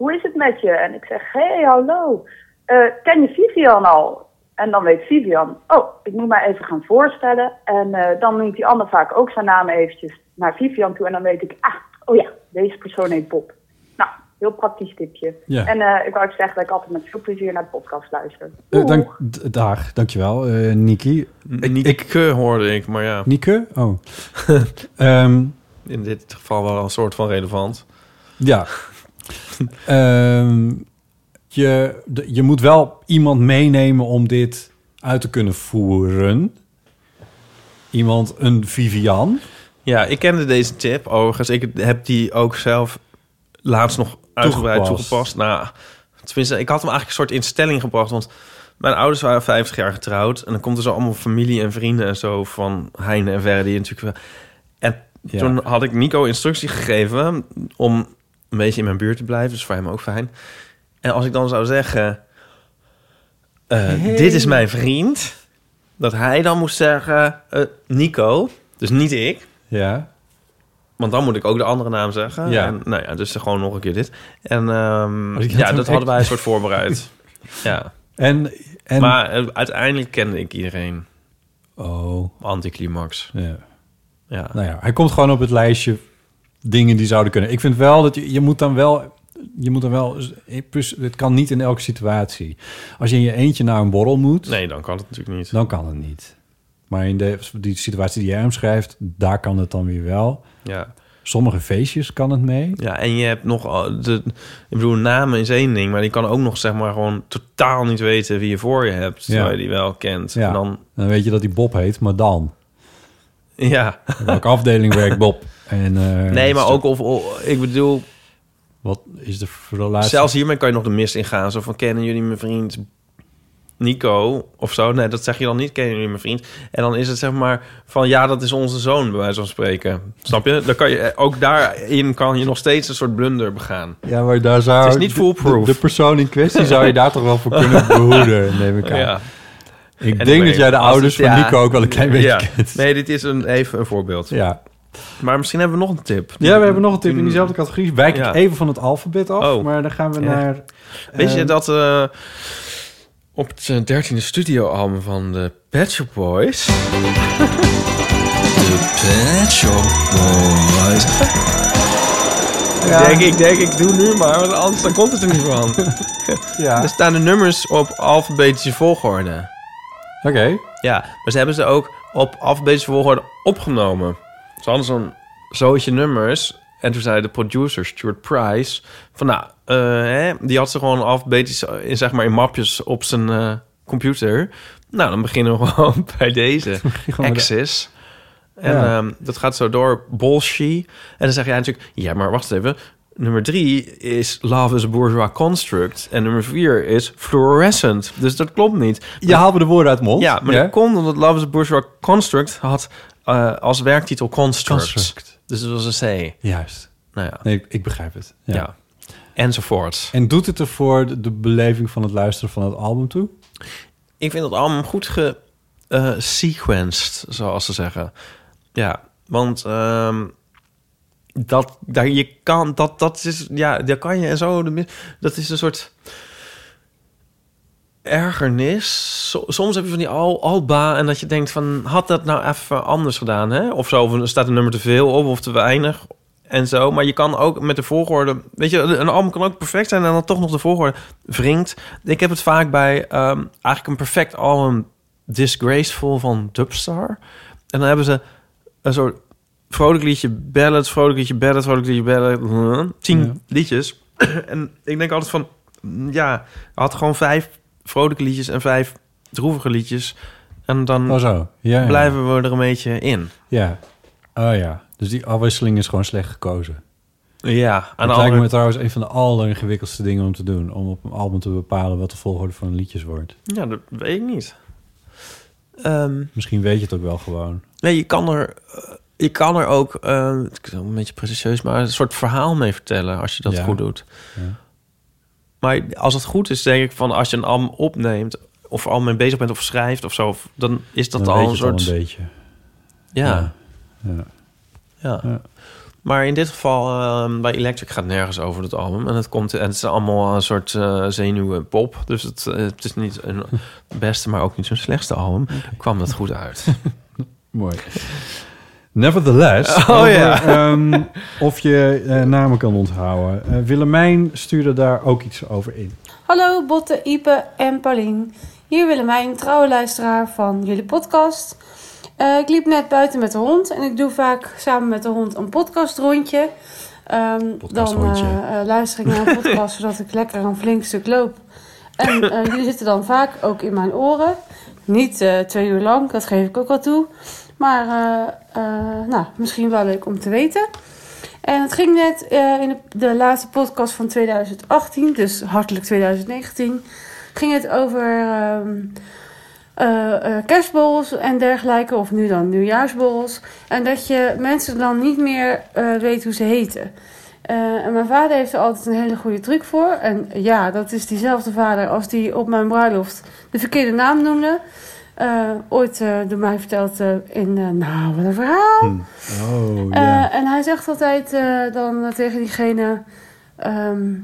H: hoe is het met je? En ik zeg, hey hallo, Eh, ken je Vivian al? En dan weet Vivian, oh, ik moet mij even gaan voorstellen. En eh, dan noemt die ander vaak ook zijn naam eventjes naar Vivian toe. En dan weet ik, ah, oh ja, deze persoon heet Bob. Nou, heel praktisch tipje.
B: Ja.
H: En eh, ik wou ook zeggen dat ik altijd met veel plezier naar de podcast luister.
B: Eh,
H: Doeg.
B: dank, dag, dankjewel, eh Niki.
A: Ik, ik hoorde ik, maar ja.
B: Nieke? Oh. Ehm,
A: In dit geval wel een soort van relevant.
B: ja. Ehm, je, je moet wel iemand meenemen om dit uit te kunnen voeren. Iemand, een Vivian.
A: Ja, ik kende deze tip overigens. Ik heb die ook zelf laatst nog uitgebreid
B: Toegepast.
A: toegepast. Nou, tenminste, ik had hem eigenlijk een soort in stelling gebracht. Want mijn ouders waren 50 jaar getrouwd. En dan komt er zo allemaal familie en vrienden en zo van Heine en natuurlijk... En
B: Ja.
A: toen had ik Nico instructie gegeven om een beetje in mijn buurt te blijven. Dus voor hem ook fijn. En als ik dan zou zeggen... eh, Dit is mijn vriend. Dat hij dan moest zeggen... eh, Nico, dus niet ik.
B: Ja.
A: Want dan moet ik ook de andere naam zeggen.
B: Ja.
A: En, nou ja, dus gewoon nog een keer dit. En ehm,
B: Oh,
A: ja, dat hadden wij een soort voorbereid. ja.
B: En, en
A: Maar eh, uiteindelijk kende ik iedereen.
B: oh,
A: Anticlimax.
B: ja.
A: Ja.
B: Nou ja, hij komt gewoon op het lijstje dingen die zouden kunnen. Ik vind wel dat je, je moet dan wel... Je moet dan wel... plus, Het kan niet in elke situatie. Als je in je eentje naar een borrel moet...
A: Nee, dan kan het natuurlijk niet.
B: Dan kan het niet. Maar in de, die situatie die jij omschrijft... daar kan het dan weer wel.
A: Ja.
B: Sommige feestjes kan het mee.
A: Ja, en je hebt nog... al De, ik bedoel, namen is één ding, maar die kan ook nog zeg maar gewoon totaal niet weten wie je voor je hebt.
B: Ja.
A: Terwijl je die wel kent.
B: Ja.
A: En dan,
B: Dan weet je dat die Bob heet, maar dan.
A: ja.
B: Welke afdeling werkt Bob? En, eh,
A: Nee, maar ook of, of- ik bedoel,
B: Wat is de relatie?
A: zelfs hiermee kan je nog de mist ingaan. Zo van, kennen jullie mijn vriend Nico of zo? Nee, dat zeg je dan niet, kennen jullie mijn vriend? En dan is het zeg maar van, ja, dat is onze zoon, bij wijze van spreken. Snap je? Dan kan je, ook daarin kan je nog steeds een soort blunder begaan.
B: Ja, maar daar zou...
A: Het is niet foolproof.
B: De, de persoon in kwestie zou je daar toch wel voor kunnen behoeden, neem ik aan.
A: Ja.
B: Ik
A: En
B: denk dat jij de ouders
A: het-
B: van
A: ja.
B: Nico ook wel een klein beetje
A: Ja.
B: kent.
A: Nee, dit is een, even een voorbeeld.
B: Ja.
A: Maar misschien hebben we nog een tip.
B: ja, we hebben nog een tip in diezelfde categorie. Wijk
A: Ja.
B: ik even van het alfabet af,
A: Oh.
B: maar dan gaan we
A: Ja.
B: naar...
A: Weet je
B: eh,
A: dat eh, op het dertiende studioalbum van de Pet Shop Boys...
I: De Pet Shop Boys.
A: Ik denk, ik denk, ik doe nu maar, want anders dan komt het er niet van.
B: Ja.
A: Er staan de nummers op alfabetische volgorde.
B: Oké.
A: Ja, maar ze hebben ze ook op alfabetische volgorde opgenomen. Ze hadden zo'n zootje nummers. En toen zei de producer, Stuart Price... van nou, eh, hè, die had ze gewoon alfabetisch in, zeg maar, in mapjes op zijn eh, computer. Nou, dan beginnen we gewoon bij deze. Axis. En
B: Ja.
A: ehm, dat gaat zo door Bolshe. En dan zeg jij natuurlijk... Ja, maar wacht even. Nummer drie is Love is a Bourgeois Construct. En nummer vier is Fluorescent. Dus dat klopt niet.
B: Je haalt me de woorden uit mond.
A: Ja, maar dat komt omdat Love is a Bourgeois Construct had eh, als werktitel Construct.
B: Construct.
A: Dus dat was een C.
B: Juist.
A: Nou ja,
B: Nee, ik, ik begrijp het. Ja.
A: ja. Enzovoort.
B: En doet het ervoor de, de beleving van het luisteren van het album toe?
A: Ik vind dat allemaal goed ge eh, sequenced, zoals ze zeggen. Ja, want ehm, dat, daar je kan, dat, dat is, ja, daar kan je en zo, dat is een soort ergernis. So- soms heb je van die al, alba en dat je denkt van, had dat nou even anders gedaan, hè? Of zo, of er staat een nummer te veel op of te weinig en zo. Maar je kan ook met de volgorde, weet je, een album kan ook perfect zijn en dan toch nog de volgorde wringt. Ik heb het vaak bij ehm, eigenlijk een perfect album Disgraceful van Dubstar. En dan hebben ze een soort vrolijk liedje, ballad, vrolijk liedje, ballad, vrolijk liedje, ballad. Tien
B: Ja.
A: liedjes. en ik denk altijd van, ja, had gewoon vijf vrolijke liedjes en vijf droevige liedjes. En dan
B: Oh zo. Ja, ja.
A: blijven we er een beetje in.
B: Ja. Oh ja. Dus die afwisseling is gewoon slecht gekozen.
A: Ja, aan
B: Het
A: de
B: lijkt
A: andere
B: me trouwens een van de alleringewikkeldste dingen om te doen. Om op een album te bepalen wat de volgorde van liedjes wordt.
A: Ja, dat weet ik niet. Ehm,
B: Misschien weet je het ook wel gewoon.
A: nee, je kan er, eh, je kan er ook, is een beetje pretentieus, maar een soort verhaal mee vertellen als je dat
B: Ja.
A: goed doet.
B: Ja.
A: Maar als het goed is, denk ik van als je een album opneemt of al mee bezig bent of schrijft of zo, dan is dat
B: Dan
A: al een
B: al
A: soort.
B: een beetje.
A: ja,
B: Ja.
A: ja.
B: Ja. Ja.
A: Maar in dit geval, ehm, bij Electric gaat nergens over het album. En het, komt, en het is allemaal een soort eh zenuwen pop. Dus het, eh, het is niet een beste, maar ook niet zo'n slechtste album. Kwam dat goed uit.
B: Mooi. Nevertheless,
A: Oh,
B: over,
A: ja.
B: ehm, of je eh, namen kan onthouden. Eh, Willemijn stuurde daar ook iets over in.
J: Hallo Botte, Ipe en Paulien. Hier Willemijn, trouwe luisteraar van jullie podcast. Eh, ik liep net buiten met de hond en ik doe vaak samen met de hond een podcastrondje. Ehm, dan
B: Podcastrondje.
J: eh, eh, luister ik naar een podcast zodat ik lekker een flink stuk loop. En eh, jullie zitten dan vaak ook in mijn oren. Niet eh, twee uur lang, dat geef ik ook wel toe. Maar eh, eh, nou, misschien wel leuk om te weten. En het ging net eh, in de, laatste podcast van 2018, dus hartelijk 2019, ging het over eh, kerstborrels en dergelijke, of nu dan nieuwjaarsborrels. En dat je mensen dan niet meer weet hoe ze heten. En mijn vader heeft er altijd een hele goede truc voor. En ja, dat is diezelfde vader als die op mijn bruiloft de verkeerde naam noemde. Eh, ooit eh, door mij verteld eh, in... nou, wat een verhaal.
B: Oh,
J: Eh, en hij zegt altijd dan tegen diegene... ehm,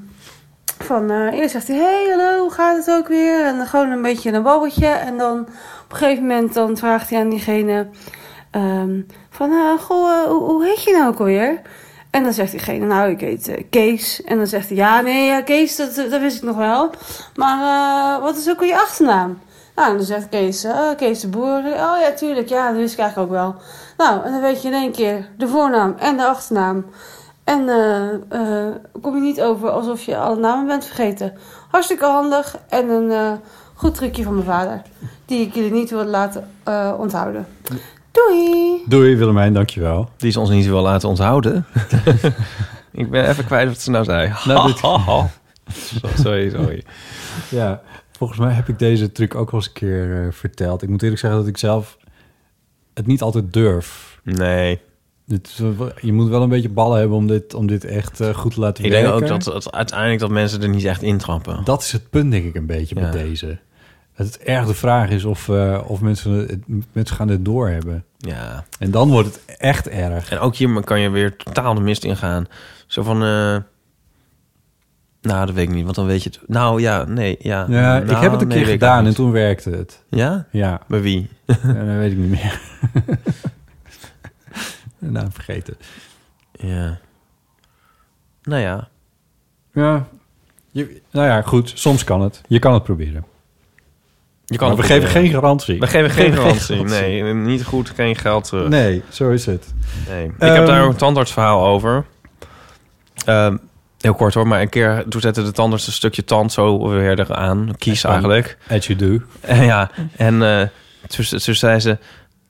J: van, eerst zegt hij, hey, hallo, hoe gaat het ook weer? En dan gewoon een beetje een babbeltje. En dan op een gegeven moment dan vraagt hij aan diegene... ehm, van, goh, hoe, hoe heet je nou ook alweer? En dan zegt diegene, nou, ik heet Kees. En dan zegt hij, ja, nee, ja, Kees, dat, dat wist ik nog wel. Maar wat is ook al je achternaam? Nou, en dan zegt Kees, eh, Kees de Boer. Oh ja, tuurlijk, ja, dat wist ik eigenlijk ook wel. Nou, en dan weet je in één keer de voornaam en de achternaam. En eh, eh, kom je niet over alsof je alle namen bent vergeten. Hartstikke handig en een eh, goed trucje van mijn vader. Die ik jullie niet wil laten eh, onthouden. Doei!
B: Doei Willemijn, dankjewel.
A: Die is ons niet wel laten onthouden. ik ben even kwijt wat ze nou zei.
B: Nou, dit-
A: sorry, sorry.
B: Ja, volgens mij heb ik deze truc ook wel eens een keer eh, verteld. Ik moet eerlijk zeggen dat ik zelf het niet altijd durf.
A: Nee.
B: Dit je moet wel een beetje ballen hebben om dit, om dit echt eh, goed te laten
A: Ik
B: werken.
A: denk ook dat, dat uiteindelijk dat mensen er niet echt intrappen.
B: Dat is het punt, denk ik, een beetje
A: Ja.
B: met deze. Het erg de vraag is of, eh, of mensen, het, mensen gaan dit doorhebben.
A: Ja.
B: En dan wordt het echt erg.
A: En ook hier kan je weer totaal de mist ingaan. Zo van... nou, dat weet ik niet, want dan weet je het... Nou, ja, nee, ja.
B: Ja, ik
A: Nou,
B: heb het een
A: nee,
B: keer gedaan en toen werkte het.
A: Ja?
B: Ja.
A: Bij wie?
B: Ja, dat weet ik niet meer. nou, vergeten.
A: Ja. Nou ja.
B: Ja. Je, nou ja, goed. Soms kan het. Je kan het proberen.
A: Je kan
B: Maar
A: het
B: we geven geen garantie.
A: We geven geen garantie. Nee, niet goed, geen geld terug.
B: Nee, zo is het.
A: Nee. Ik
B: Ehm,
A: heb daar ook een tandartsverhaal over. Ehm, heel kort hoor, maar een keer toen zette de tandarts een stukje tand zo weer eraan. Kies
B: En-
A: eigenlijk.
B: As you do.
A: En ja, en eh toen, toen zei ze...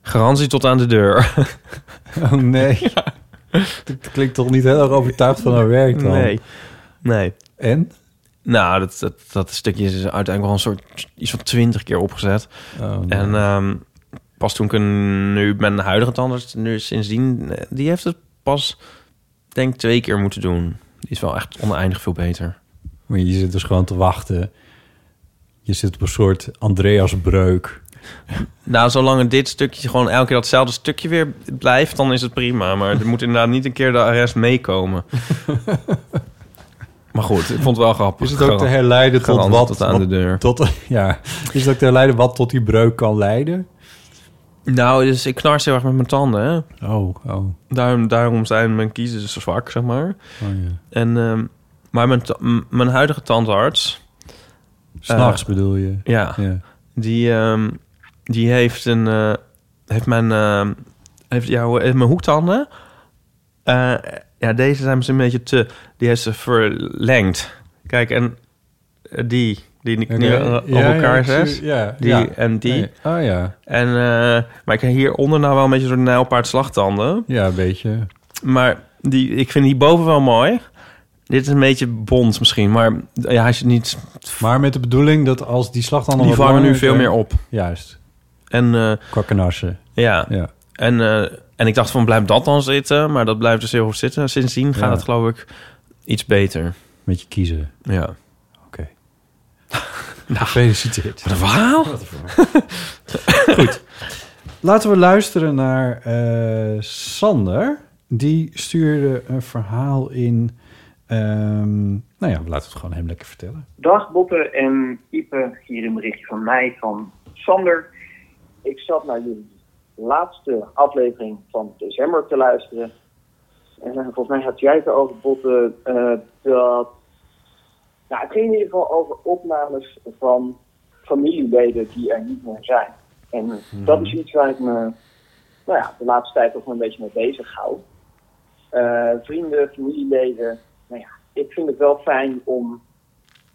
A: Garantie tot aan de deur.
B: Oh nee. Dat klinkt toch niet heel erg overtuigd van haar werk dan?
A: Nee. Nee.
B: En?
A: Nou, dat, dat, dat stukje is uiteindelijk wel een soort... iets van twintig keer opgezet.
B: Oh, nee.
A: En ehm, pas toen ik een, nu mijn huidige tandarts... nu sindsdien... eh, die heeft het pas, denk twee keer moeten doen. Is wel echt oneindig veel beter.
B: Maar je zit dus gewoon te wachten. Je zit op een soort Andreas-breuk.
A: Nou, zolang dit stukje gewoon elke keer datzelfde stukje weer blijft... dan is het prima. Maar er moet inderdaad niet een keer de rest meekomen. maar goed, ik vond het wel grappig.
B: Is het ook te herleiden tot wat?
A: tot aan de deur.
B: Tot, ja. Is het ook te herleiden wat tot die breuk kan leiden?
A: Nou, dus ik knars heel erg met mijn tanden, hè.
B: Oh, oh.
A: Daarom, daarom zijn mijn kiezen zo zwak, zeg maar.
B: Oh.
A: En, ehm, maar mijn, mijn huidige tandarts...
B: S'nachts
A: eh,
B: bedoel je?
A: Ja. Die, ehm, die heeft een... eh, heeft mijn... ehm, heeft, ja, heeft mijn hoektanden... eh, ja, deze zijn misschien een beetje te... Die heeft ze verlengd. Kijk, en eh, die... Die ik nu eh, op
B: ja, ja,
A: elkaar zet.
B: zie- ja,
A: die
B: ja.
A: en die.
B: Nee. Oh ja.
A: En, eh, maar ik heb hieronder nou wel een beetje zo'n nijlpaard slagtanden.
B: Ja, een beetje.
A: Maar die, ik vind die boven wel mooi. Dit is een beetje bont misschien, maar ja, als je niet...
B: Maar met de bedoeling dat als die dan
A: Die vangen nu veel meer op.
B: Juist.
A: En, eh,
B: Qua kanassen.
A: ja.
B: Ja.
A: En, eh, en ik dacht van, blijft dat dan zitten? Maar dat blijft dus heel goed zitten. Sindsdien gaat
B: Ja.
A: het geloof ik iets beter.
B: Met je kiezen.
A: Ja.
B: Oké. Gefeliciteerd.
A: Wat een verhaal.
B: Goed. Laten we luisteren naar eh, Sander. Die stuurde een verhaal in. ehm, nou ja, we laten het gewoon hem lekker vertellen.
K: Dag Botte en Ipe, hier een berichtje van mij, van Sander. Ik zat naar jullie laatste aflevering van december te luisteren. En eh, volgens mij had jij het erover, Botte, eh, dat... Nou, het ging in ieder geval over opnames van familieleden die er niet meer zijn. En dat is iets waar ik me nou ja, de laatste tijd toch wel een beetje mee bezig hou. Eh, vrienden, familieleden, nou ja, ik vind het wel fijn om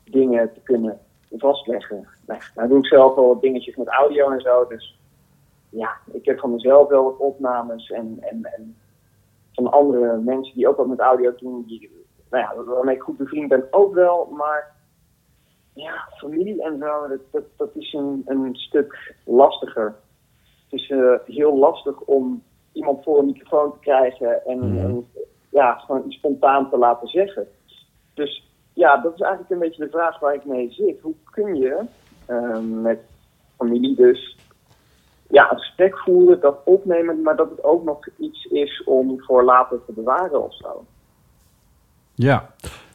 K: dingen te kunnen vastleggen. Nou, ja, nou doe ik zelf wel wat dingetjes met audio en zo, dus ja, ik heb van mezelf wel wat opnames en, en, en van andere mensen die ook wat met audio doen, die, nou ja, waarmee ik goed bevriend ben ook wel, maar ja, familie en zo, dat, dat, dat is een, een stuk lastiger. Het is eh, heel lastig om iemand voor een microfoon te krijgen en, en ja, gewoon iets spontaan te laten zeggen. Dus ja, dat is eigenlijk een beetje de vraag waar ik mee zit. Hoe kun je eh, met familie dus ja, een gesprek voeren, dat opnemen, maar dat het ook nog iets is om voor later te bewaren of zo.
B: Ja,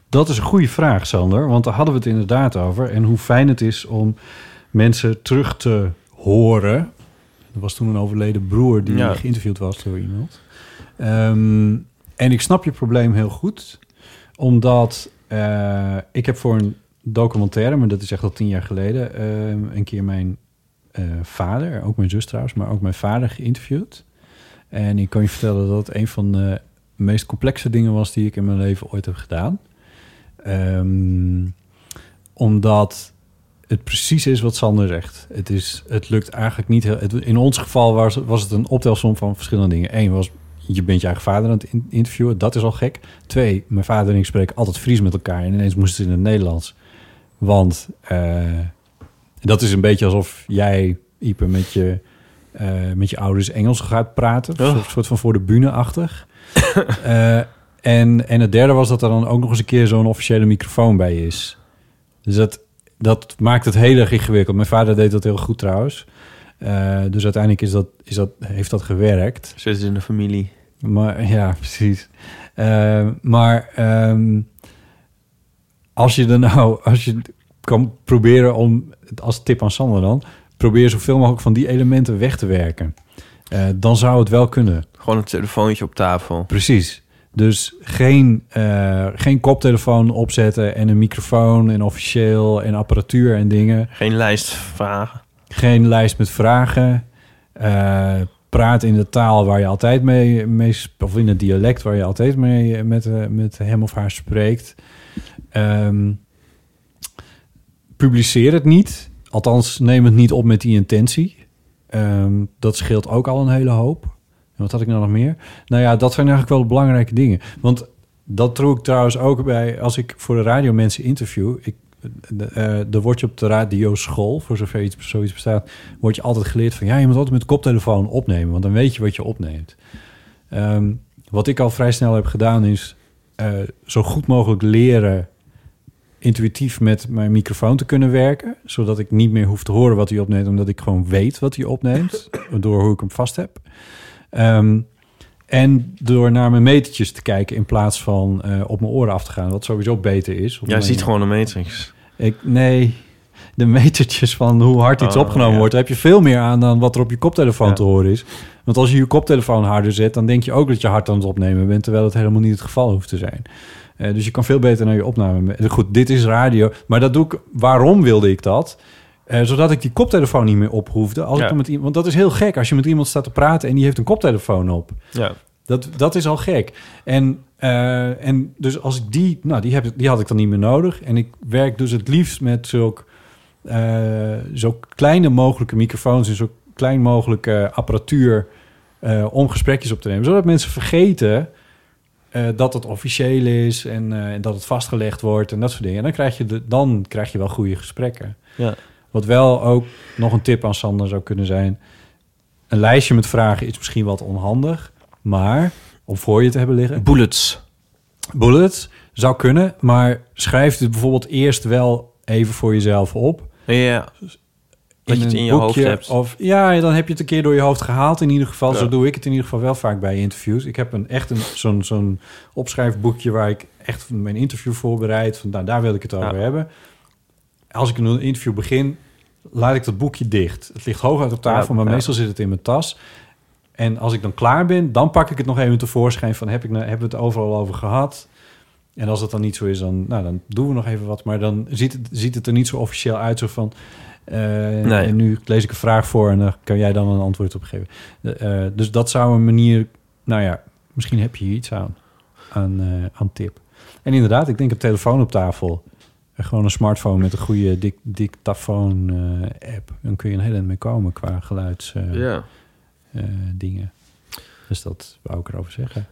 B: dat is een goede vraag, Sander. Want daar hadden we het inderdaad over. En hoe fijn het is om mensen terug te horen. Er was toen een overleden broer die
A: Ja.
B: geïnterviewd was door iemand. Ehm, en ik snap je probleem heel goed. Omdat eh, ik heb voor een documentaire, maar dat is echt al tien jaar geleden... ehm, een keer mijn eh, vader, ook mijn zus trouwens... maar ook mijn vader geïnterviewd. En ik kan je vertellen dat een van de meest complexe dingen was... die ik in mijn leven ooit heb gedaan. Ehm, omdat het precies is wat Sander zegt. Het, is, het lukt eigenlijk niet heel... Het, in ons geval was, was het een optelsom van verschillende dingen. Eén was, je bent je eigen vader aan het in- interviewen. Dat is al gek. Twee, mijn vader en ik spreken altijd Fries met elkaar. En ineens moesten ze in het Nederlands. Want eh, dat is een beetje alsof jij, Ipe, met je, eh, met je ouders Engels gaat praten. Een soort, soort van voor de bühne-achtig. Eh, en, en het derde was dat er dan ook nog eens een keer zo'n officiële microfoon bij is. Dus dat, dat maakt het heel erg ingewikkeld. Mijn vader deed dat heel goed trouwens. Eh, dus uiteindelijk is dat, is dat, heeft dat gewerkt.
A: Zit in de familie.
B: Maar ja, precies. Eh, maar ehm, als je er nou, als je kan proberen om, als tip aan Sander dan, probeer zoveel mogelijk van die elementen weg te werken. Dan zou het wel kunnen.
A: Gewoon een telefoontje op tafel.
B: Precies. Dus geen, eh, geen koptelefoon opzetten en een microfoon en officieel en apparatuur en dingen.
A: Geen lijst vragen.
B: Geen lijst met vragen. Eh, praat in de taal waar je altijd mee, mee of in het dialect waar je altijd mee met, eh, met hem of haar spreekt. Ehm, publiceer het niet. Althans, neem het niet op met die intentie. Ehm, dat scheelt ook al een hele hoop. Wat had ik nou nog meer? Nou ja, dat zijn eigenlijk wel belangrijke dingen. Want dat doe ik trouwens ook bij als ik voor de radio mensen interview. Ik, eh, er wordt je op de radioschool, voor zover iets, zoiets bestaat, wordt je altijd geleerd van ja, je moet altijd met koptelefoon opnemen, want dan weet je wat je opneemt. Ehm, wat ik al vrij snel heb gedaan is eh, zo goed mogelijk leren intuïtief met mijn microfoon te kunnen werken, zodat ik niet meer hoef te horen wat hij opneemt, omdat ik gewoon weet wat hij opneemt, door hoe ik hem vast heb. Ehm, en door naar mijn metertjes te kijken in plaats van eh, op mijn oren af te gaan, wat sowieso beter is.
A: Jij ziet gewoon een matrix.
B: Ik, nee, de metertjes van hoe hard iets
A: Oh,
B: opgenomen
A: ja.
B: wordt, daar heb je veel meer aan dan wat er op je koptelefoon te horen is. Want als je je koptelefoon harder zet, dan denk je ook dat je hard aan het opnemen bent, terwijl het helemaal niet het geval hoeft te zijn. Eh, dus je kan veel beter naar je opname. Goed, dit is radio, maar dat doe ik. Waarom wilde ik dat? Eh, zodat ik die koptelefoon niet meer op hoefde. Als ik dan met iemand, want dat is heel gek als je met iemand staat te praten en die heeft een koptelefoon op.
A: Ja.
B: Dat, dat is al gek. En, eh, en dus als ik die, nou, die, heb, die had ik dan niet meer nodig. En ik werk dus het liefst met zulk, eh, zo kleine mogelijke microfoons en zo klein mogelijke apparatuur om gesprekjes op te nemen. Zodat mensen vergeten dat het officieel is en en dat het vastgelegd wordt en dat soort dingen. En dan krijg je, de, dan krijg je wel goede gesprekken.
A: Ja.
B: Wat wel ook nog een tip aan Sander zou kunnen zijn. Een lijstje met vragen is misschien wat onhandig. Maar om voor je te hebben liggen.
A: Bullets.
B: Bullets zou kunnen. Maar schrijf het bijvoorbeeld eerst wel even voor jezelf op.
A: Ja. Dat je het in je hoofd hebt.
B: Of, ja, dan heb je het een keer door je hoofd gehaald in ieder geval.
A: Ja.
B: Zo doe ik het in ieder geval wel vaak bij interviews. Ik heb een, echt een, zo'n, zo'n opschrijfboekje waar ik echt mijn interview voorbereid. Van, nou, daar wil ik het over
A: Ja.
B: hebben. Als ik een interview begin, laat ik dat boekje dicht. Het ligt hoog uit op tafel,
A: Ja,
B: maar
A: ja.
B: meestal zit het in mijn tas. En als ik dan klaar ben, dan pak ik het nog even tevoorschijn van... heb ik nou, hebben we het overal over gehad? En als het dan niet zo is, dan, nou, dan doen we nog even wat. Maar dan ziet het, ziet het er niet zo officieel uit. Zo van, eh, en nu lees ik een vraag voor en dan kan jij dan een antwoord op geven. Eh, dus dat zou een manier... Nou ja, misschien heb je hier iets aan, aan, eh, aan tip. En inderdaad, ik denk een telefoon op tafel. Gewoon een smartphone met een goede dik, dictafoon eh, app. Dan kun je een hele eind mee komen qua geluids eh,
A: Ja.
B: eh, dingen. Dus dat wou ik erover zeggen.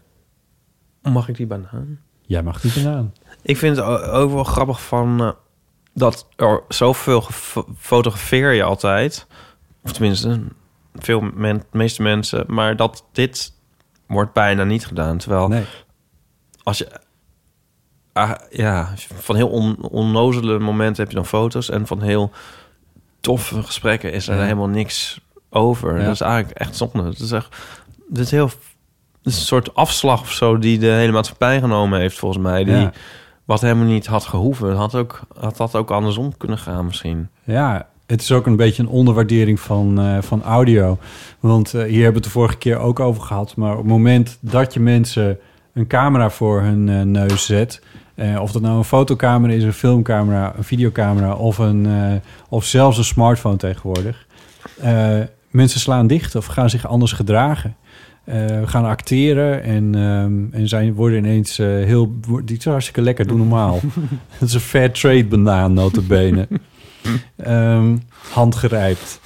A: Mag ik die banaan?
B: Jij mag die banaan.
A: Ik vind het ook wel grappig van dat er zoveel fotografeer je altijd. Of tenminste, veel men, meeste mensen. Maar dat dit wordt bijna niet gedaan. Terwijl als je... ah, ja, van heel on, onnozele momenten heb je dan foto's. En van heel toffe gesprekken is er
B: Ja.
A: helemaal niks over.
B: Ja.
A: Dat is eigenlijk echt zonde. Het is echt, het is heel, het is een soort afslag of zo die de hele maatschappij genomen heeft, volgens mij. Die,
B: Ja.
A: Wat helemaal niet had gehoeven. Had, ook, had dat ook andersom kunnen gaan misschien.
B: Ja, het is ook een beetje een onderwaardering van, eh, van audio. Want eh, hier hebben we het de vorige keer ook over gehad. Maar op het moment dat je mensen een camera voor hun eh, neus zet... eh, of dat nou een fotocamera is, een filmcamera, een videocamera... of, een, eh, of zelfs een smartphone tegenwoordig... eh, mensen slaan dicht of gaan zich anders gedragen. Gaan acteren en, ehm, en zijn, worden ineens heel... Die is hartstikke lekker, doe normaal. Dat is een fair trade banaan, notabene. Ehm handgerijpt.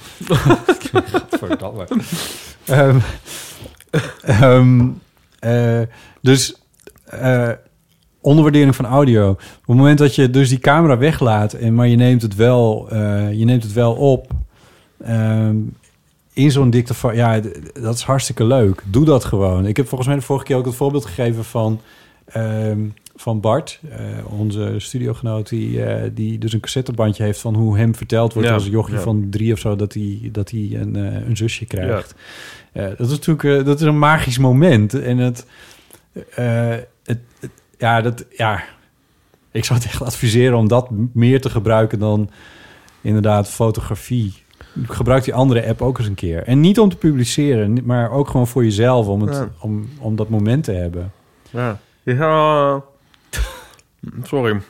B: Godverdamme. Ehm ehm, eh, dus onderwaardering van audio. Op het moment dat je dus die camera weglaat, en, maar je neemt het wel, eh, je neemt het wel op ehm, in zo'n dictafoon. Ja, d- dat is hartstikke leuk. Doe dat gewoon. Ik heb volgens mij de vorige keer ook het voorbeeld gegeven van, ehm, van Bart, eh, onze studiogenoot, die, eh, die dus een cassettebandje heeft van hoe hem verteld wordt
A: Ja,
B: als een jochje
A: ja.
B: van drie of zo dat hij, dat hij een, een zusje krijgt. Dat is natuurlijk dat is een magisch moment. En het, het, het- ja, dat, ja, ik zou het echt adviseren om dat meer te gebruiken dan inderdaad fotografie. Gebruik die andere app ook eens een keer. En niet om te publiceren, maar ook gewoon voor jezelf, om, het,
A: Ja.
B: om, om dat moment te hebben.
A: Ja. ja. Sorry.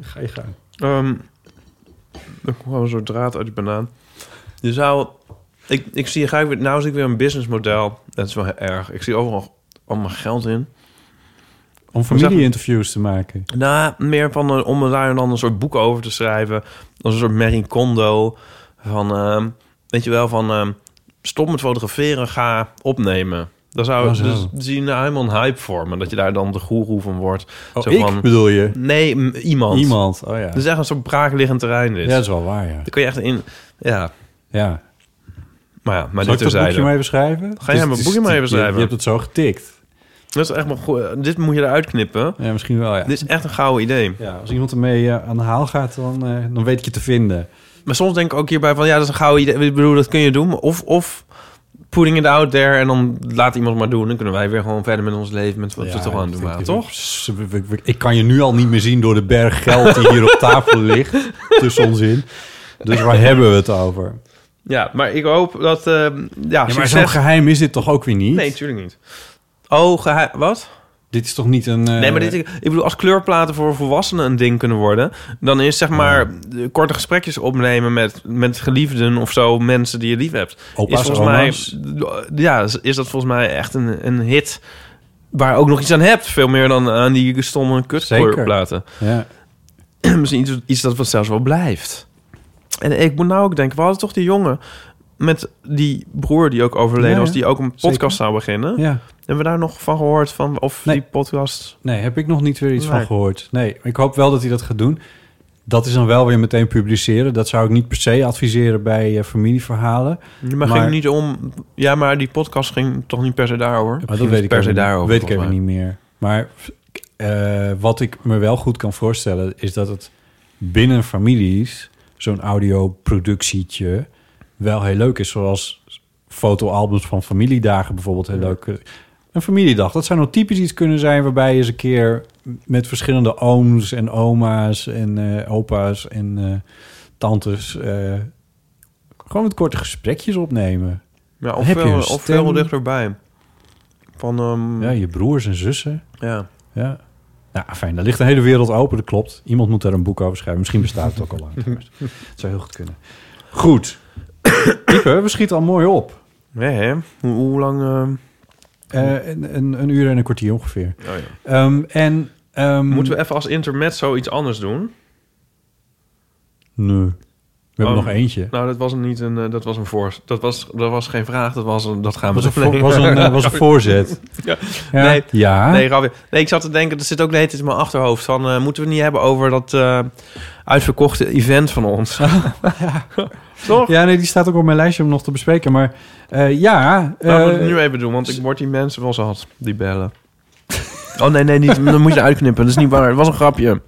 B: Ga je gang.
A: Ehm er kwam een soort draad uit die banaan. Je zou... Ik, ik zie ga ik weer... Nou zie ik weer een businessmodel. Dat is wel erg. Ik zie overal allemaal geld in.
B: Om familie-interviews te maken.
A: Nou, meer van eh, om daar dan een soort boek over te schrijven. Als een soort Marie Kondo. Van, ehm, weet je wel, van ehm, stop met fotograferen, ga opnemen. Daar zou
B: Oh, zo.
A: dus zie je nou helemaal een hype voor me. Dat je daar dan de goeroe van wordt.
B: Oh, ik bedoel je?
A: Nee, iemand.
B: Iemand, oh ja.
A: Is echt een soort braakliggend terrein. Dit.
B: Ja, dat is wel waar, ja.
A: Daar kun je echt in... Ja.
B: Ja.
A: Maar ja, maar
B: Zal
A: dit
B: ik dat boekje maar even schrijven?
A: Ga jij mijn
B: is-
A: boekje maar even schrijven.
B: Je hebt het zo getikt.
A: Dat is echt maar goed. Dit moet je eruit knippen.
B: Ja, misschien wel, ja.
A: Dit is echt een gouden idee.
B: Ja, als iemand ermee eh, aan de haal gaat, dan, eh, dan weet ik je te vinden.
A: Maar soms denk ik ook hierbij van... Ja, dat is een gouden idee. Ik bedoel, dat kun je doen. Of, of putting it out there en dan laat iemand maar doen. Dan kunnen wij weer gewoon verder met ons leven. Met wat we toch aan het doen waren, toch?
B: Ik, kan je nu al niet meer zien door de berg geld die hier op tafel ligt. Tussen ons in. Dus waar hebben we het over?
A: Ja, maar ik hoop dat... eh, ja,
B: Ja, maar zo'n geheim is dit toch ook weer niet?
A: Nee, natuurlijk niet. Oh, geheim... Wat?
B: Dit is toch niet een... eh,
A: Nee, maar dit, ik bedoel, als kleurplaten voor volwassenen een ding kunnen worden... dan is zeg maar de korte gesprekjes opnemen met, met geliefden of zo... mensen die je lief hebt.
B: Opa's,
A: is volgens
B: oma's.
A: mij, ja, is- is dat volgens mij echt een, een hit... waar ook nog iets aan hebt. Veel meer dan aan die stomme kutkleurplaten.
B: Ja.
A: Misschien iets, iets dat wat zelfs wel blijft. En ik moet nou ook denken... we hadden toch die jongen met die broer die ook overleden was... die ook een
B: Zeker.
A: podcast zou beginnen.
B: Ja.
A: Hebben we daar nog van gehoord? Van, of die podcast...
B: Nee, heb ik nog niet weer iets
A: Nee.
B: van gehoord. Nee, ik hoop wel dat hij dat gaat doen. Dat is dan wel weer meteen publiceren. Dat zou ik niet per se adviseren bij eh, familieverhalen.
A: Maar, ging niet om... Ja, maar die podcast ging toch niet per se daarover?
B: Maar dat weet ik
A: per se daarover.
B: weet ik even niet meer. Maar eh, wat ik me wel goed kan voorstellen... is dat het binnen families... zo'n audioproductietje wel heel leuk is. Zoals fotoalbums van familiedagen bijvoorbeeld heel leuk. Een familiedag, dat zou nou typisch iets kunnen zijn... waarbij je eens een keer met verschillende ooms en oma's... en eh, opa's en eh, tantes... eh, gewoon met korte gesprekjes opnemen.
A: Ja, of, veel, of veel dichterbij. Van, ehm,
B: Ja, je broers en zussen.
A: Ja.
B: Ja. Nou, fijn. Daar ligt een hele wereld open, dat klopt. Iemand moet daar een boek over schrijven. Misschien bestaat het ook al lang. Het zou heel goed kunnen. Goed. Ipe, we schieten al mooi op.
A: Nee, hè? Hoe, hoe lang...
B: Eh, een, een, een uur en een kwartier ongeveer.
A: Oh, ja.
B: Ehm, en, ehm,
A: Moeten we even als internet zoiets anders doen?
B: Nee. We hebben
A: Oh,
B: nog eentje.
A: Nou, dat was een niet een... eh, dat was een voor... Dat was, dat was geen vraag. Dat was een... Dat gaan we
B: Was een was een, eh, was een voorzet.
A: ja.
B: Ja.
A: Nee.
B: Ja.
A: Nee, nee, ik zat te denken... Er zit ook de hele tijd in mijn achterhoofd van... eh, moeten we het niet hebben over dat uitverkochte event van ons? Toch?
B: Ja, nee, die staat ook op mijn lijstje om nog te bespreken. Maar ja...
A: Laten we het nu even doen, want ik word die mensen wel zat die bellen. Oh nee, nee, niet, dan moet je uitknippen. Dat is niet waar. Het was een grapje.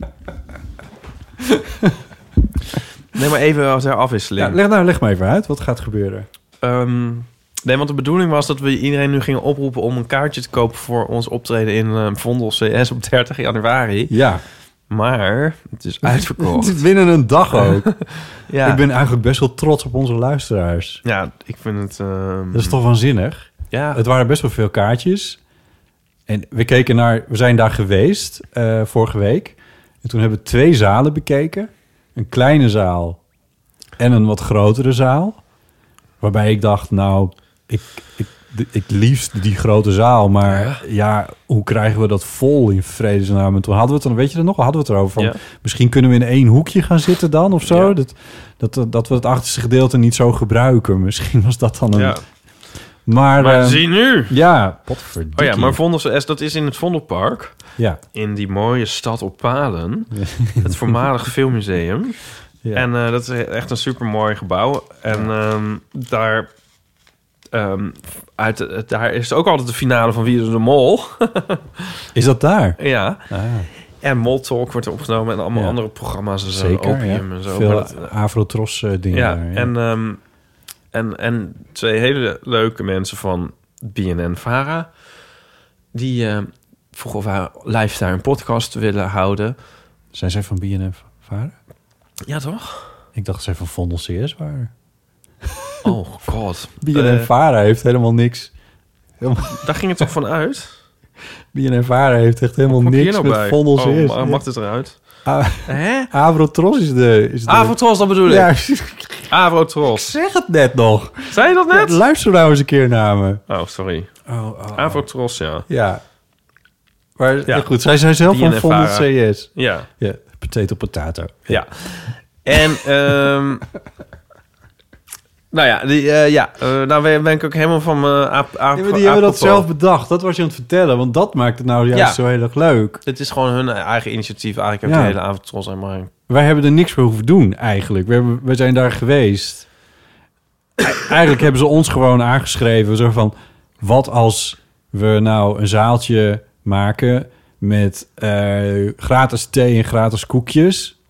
A: Nee, maar even als er afwisseling.
B: ja, leg, nou, leg maar even uit. Wat gaat gebeuren?
A: ehm, nee, want de bedoeling was dat we iedereen nu gingen oproepen om een kaartje te kopen voor ons optreden in eh, Vondel CS op 30 januari.
B: Ja.
A: Maar het is uitverkocht.
B: Binnen een dag ook.
A: Ja.
B: Ik ben eigenlijk best wel trots op onze luisteraars.
A: ja, ik vind het... ehm,
B: Dat is toch waanzinnig?
A: Ja.
B: Het waren best wel veel kaartjes. En we keken naar... We zijn daar geweest eh, vorige week. En toen hebben we twee zalen bekeken. Een kleine zaal en een wat grotere zaal. Waarbij ik dacht, nou, ik, ik, ik liefst die grote zaal. Maar ja. hoe krijgen we dat vol in vredesnaam? En toen hadden we het dan, weet je er nog? Hadden we het erover van,
A: Ja.
B: misschien kunnen we in één hoekje gaan zitten dan of zo.
A: Ja.
B: Dat, dat, dat we het achterste gedeelte niet zo gebruiken. Misschien was dat dan een... Maar,
A: Maar
B: eh,
A: zie nu.
B: Ja, potverdikkie.
A: Oh ja, maar Vondel CS, dat is in het Vondelpark.
B: Ja.
A: In die mooie stad op Paden. Het voormalige filmmuseum.
B: Ja.
A: En eh, dat is echt een super mooi gebouw. En ehm, daar, ehm, uit, de- daar is ook altijd de finale van Wie is de Mol.
B: Is dat daar?
A: ja.
B: Ah,
A: En Mol Talk wordt er opgenomen en allemaal andere programma's. En zo,
B: zeker,
A: Opium en zo.
B: Veel eh, dingen
A: ja,
B: daar, ja.
A: En, ehm, en, en twee hele leuke mensen van BNN-Vara... die eh vroegen of wij live daar een podcast willen houden.
B: Zijn zij van BNN Varen?
A: Ja, toch?
B: Ik dacht zij van Vondel CS waren.
A: Oh god.
B: BNN
A: Eh,
B: Vara heeft helemaal niks. Helemaal...
A: Daar ging het toch van uit?
B: BNN Vara heeft echt helemaal niks
A: nou
B: met? Vondel CS.
A: Oh, mag- mag dit eruit?
B: Ah,
A: Hè?
B: Avrotros is de... Is de...
A: Avrotros, dat bedoel ik.
B: Ja,
A: Avrotros.
B: zeg het net nog.
A: Zei je dat net?
B: Luister nou eens een keer naar me.
A: Oh, sorry.
B: Oh, oh, oh.
A: Avrotros, ja.
B: Ja. Maar
A: Ja.
B: goed, zij zijn zelf van
A: BNN
B: Vondel. CS.
A: Ja.
B: Ja, potato potato.
A: Ja. En, ehm nou ja, die, eh, ja eh, nou ben ben ik ook helemaal van mijn aap, aap,
B: Ja, maar die hebben dat zelf bedacht. Dat was je aan het vertellen. Want dat maakt het nou juist
A: Ja.
B: zo heel erg leuk.
A: Het is gewoon hun eigen initiatief. Eigenlijk heb
B: Ja.
A: ik de hele avond trots aan maar
B: Wij hebben er niks voor hoeven doen, eigenlijk. We, hebben, we zijn daar geweest. Eigenlijk hebben ze ons gewoon aangeschreven. Zo van, wat als we nou een zaaltje maken... met eh, gratis thee en gratis koekjes.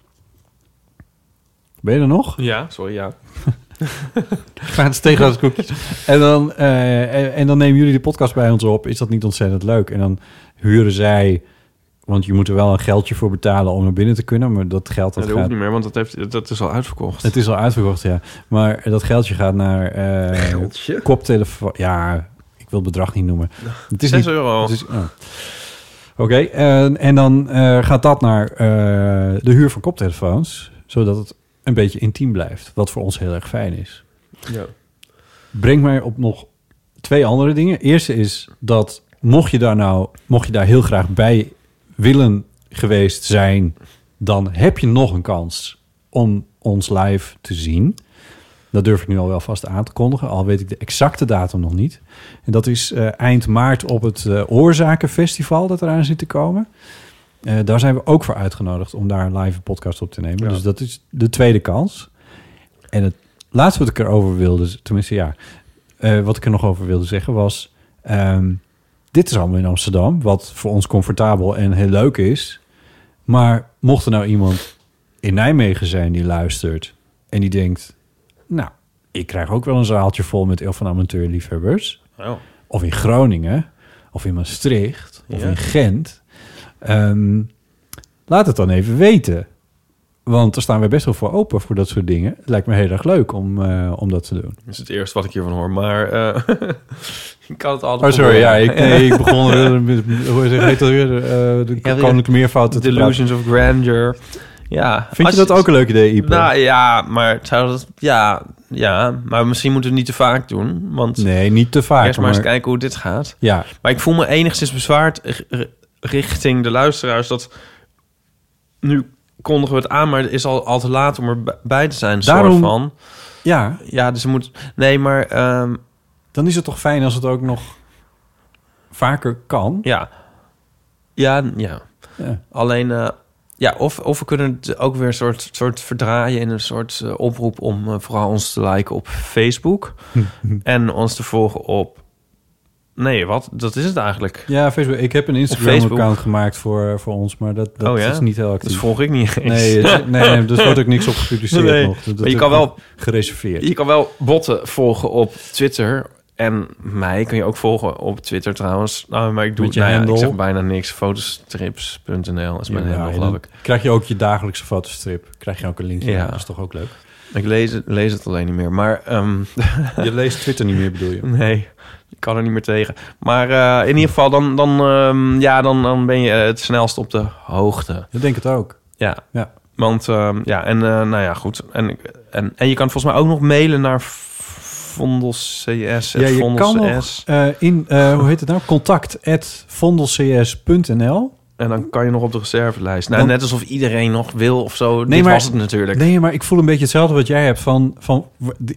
B: Ben je er nog?
A: Ja, sorry, ja.
B: Gratis thee, gratis koekjes. En dan, eh, en, en dan nemen jullie de podcast bij ons op. Is dat niet ontzettend leuk? En dan huren zij... Want je moet er wel een geldje voor betalen om naar binnen te kunnen. Maar dat geld
A: Dat,
B: dat
A: hoeft
B: gaat...
A: niet meer, want dat, heeft, dat is al uitverkocht.
B: Het is al uitverkocht, ja. Maar dat geldje gaat naar eh
A: Geldje?
B: koptelefoon. Ja, ik wil het bedrag niet noemen. Het is
A: Zes
B: niet-
A: euro.
B: het is- oh. Oké, en, en dan eh, gaat dat naar eh, de huur van koptelefoons, zodat het een beetje intiem blijft, wat voor ons heel erg fijn is.
A: Ja.
B: Brengt mij op nog twee andere dingen. Eerste is dat mocht je daar nou, mocht je daar heel graag bij willen geweest zijn, dan heb je nog een kans om ons live te zien. Dat durf ik nu al wel vast aan te kondigen, al weet ik de exacte datum nog niet. En dat is eh, eind maart op het eh, Oorzakenfestival dat eraan zit te komen. Eh, daar zijn we ook voor uitgenodigd om daar een live podcast op te nemen.
A: Ja.
B: Dus dat is de tweede kans. En het laatste wat ik erover wilde, tenminste ja, eh, wat ik er nog over wilde zeggen was... ehm, dit is allemaal in Amsterdam, wat voor ons comfortabel en heel leuk is. Maar mocht er nou iemand in Nijmegen zijn die luistert en die denkt... nou, ik krijg ook wel een zaaltje vol met heel van amateurliefhebbers.
A: Oh.
B: Of in Groningen, of in Maastricht, of
A: Ja.
B: in Gent. Ehm, laat het dan even weten. Want daar staan we best wel voor open voor dat soort dingen. Het lijkt me heel erg leuk om, eh, om dat te doen.
A: Dat is het eerste wat ik hiervan hoor, maar eh, ik kan het
B: Oh,
A: altijd
B: sorry. Ja, ik, nee, ik begon weer met, hoe zeg, heet dat weer? Eh, de
A: Ja,
B: koninklijke meervoud.
A: Delusions of Grandeur. Ja.
B: Vind je dat ook een leuk idee, Ipe?
A: Nou ja, maar zou dat... Ja, ja, maar misschien moeten we het niet te vaak doen. Want
B: nee, niet te vaak.
A: eerst maar eens
B: maar-
A: kijken hoe dit gaat.
B: Ja.
A: Maar ik voel me enigszins bezwaard richting de luisteraars... dat nu kondigen we het aan, maar het is al, al te laat om erbij te zijn.
B: Daarom-
A: van.
B: Ja.
A: Ja, dus moet... Nee, maar... ehm,
B: Dan is het toch fijn als het ook nog vaker kan?
A: Ja. Ja, ja.
B: Ja.
A: Alleen, eh, ja, of, of we kunnen het ook weer een soort, soort verdraaien in een soort eh, oproep om eh, vooral ons te liken op Facebook. en ons te volgen op Nee, wat? Dat is het eigenlijk.
B: Ja, Facebook. Ik heb een. Instagram-account gemaakt voor, voor ons, maar dat, dat
A: Oh ja?
B: is niet heel actief.
A: Dat volg ik niet eens.
B: Nee, nee, nee, dus wordt ook niks op gepubliceerd
A: Nee.
B: nog. Dat, dat
A: Maar je kan wel-
B: gereserveerd.
A: Je kan wel botten volgen op Twitter. En mij kan je ook volgen op Twitter trouwens. Nou, maar ik doe
B: je
A: nou ja, ik zeg bijna niks. Fotostrips.nl is mijn
B: Ja,
A: handle, geloof ik.
B: Krijg je ook je dagelijkse fotostrip? Krijg je ook een linkje?
A: Ja.
B: Dat is toch ook leuk?
A: Ik lees het, lees het alleen niet meer. Maar ehm,
B: Je leest Twitter niet meer, bedoel je?
A: Nee, ik kan er niet meer tegen. Maar eh, in ieder geval, dan, dan, ehm, ja, dan, dan ben je het snelst op de hoogte.
B: Ik denk het ook.
A: Ja.
B: Ja.
A: Want, ehm, ja, en eh, nou ja, goed. En, en, en je kan volgens mij ook nog mailen naar Vondels CS.
B: Ja, je kan nog eh, in, eh, hoe heet het nou? Contact at vondelcs.nl.
A: En dan kan je nog op de reservelijst. Nou,
B: Dan-
A: net alsof iedereen nog wil of zo. Dit was het natuurlijk.
B: Nee, maar ik voel een beetje hetzelfde wat jij hebt. Van, van,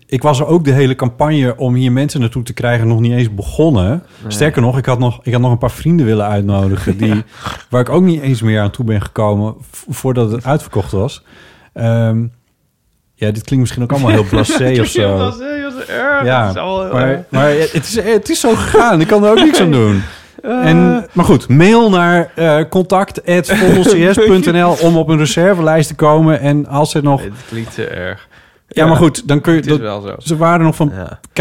B: ik was er ook de hele campagne om hier mensen naartoe te krijgen nog niet eens begonnen.
A: Nee.
B: Sterker nog, ik had nog, ik had nog een paar vrienden willen uitnodigen... Die, waar ik ook niet eens meer aan toe ben gekomen... voordat het uitverkocht was. Ehm, ja, dit klinkt misschien ook allemaal heel blasé of zo.
A: erg.
B: Ja, maar, maar het, is, het is zo gegaan. Ik kan er ook niks aan doen. En, maar goed, mail naar eh contact.vondelcs.nl om op een reservelijst te komen. En als er nog...
A: Het klinkt te erg.
B: Ja, maar goed, dan kun je... Dat-
A: wel zo.
B: Ze waren nog van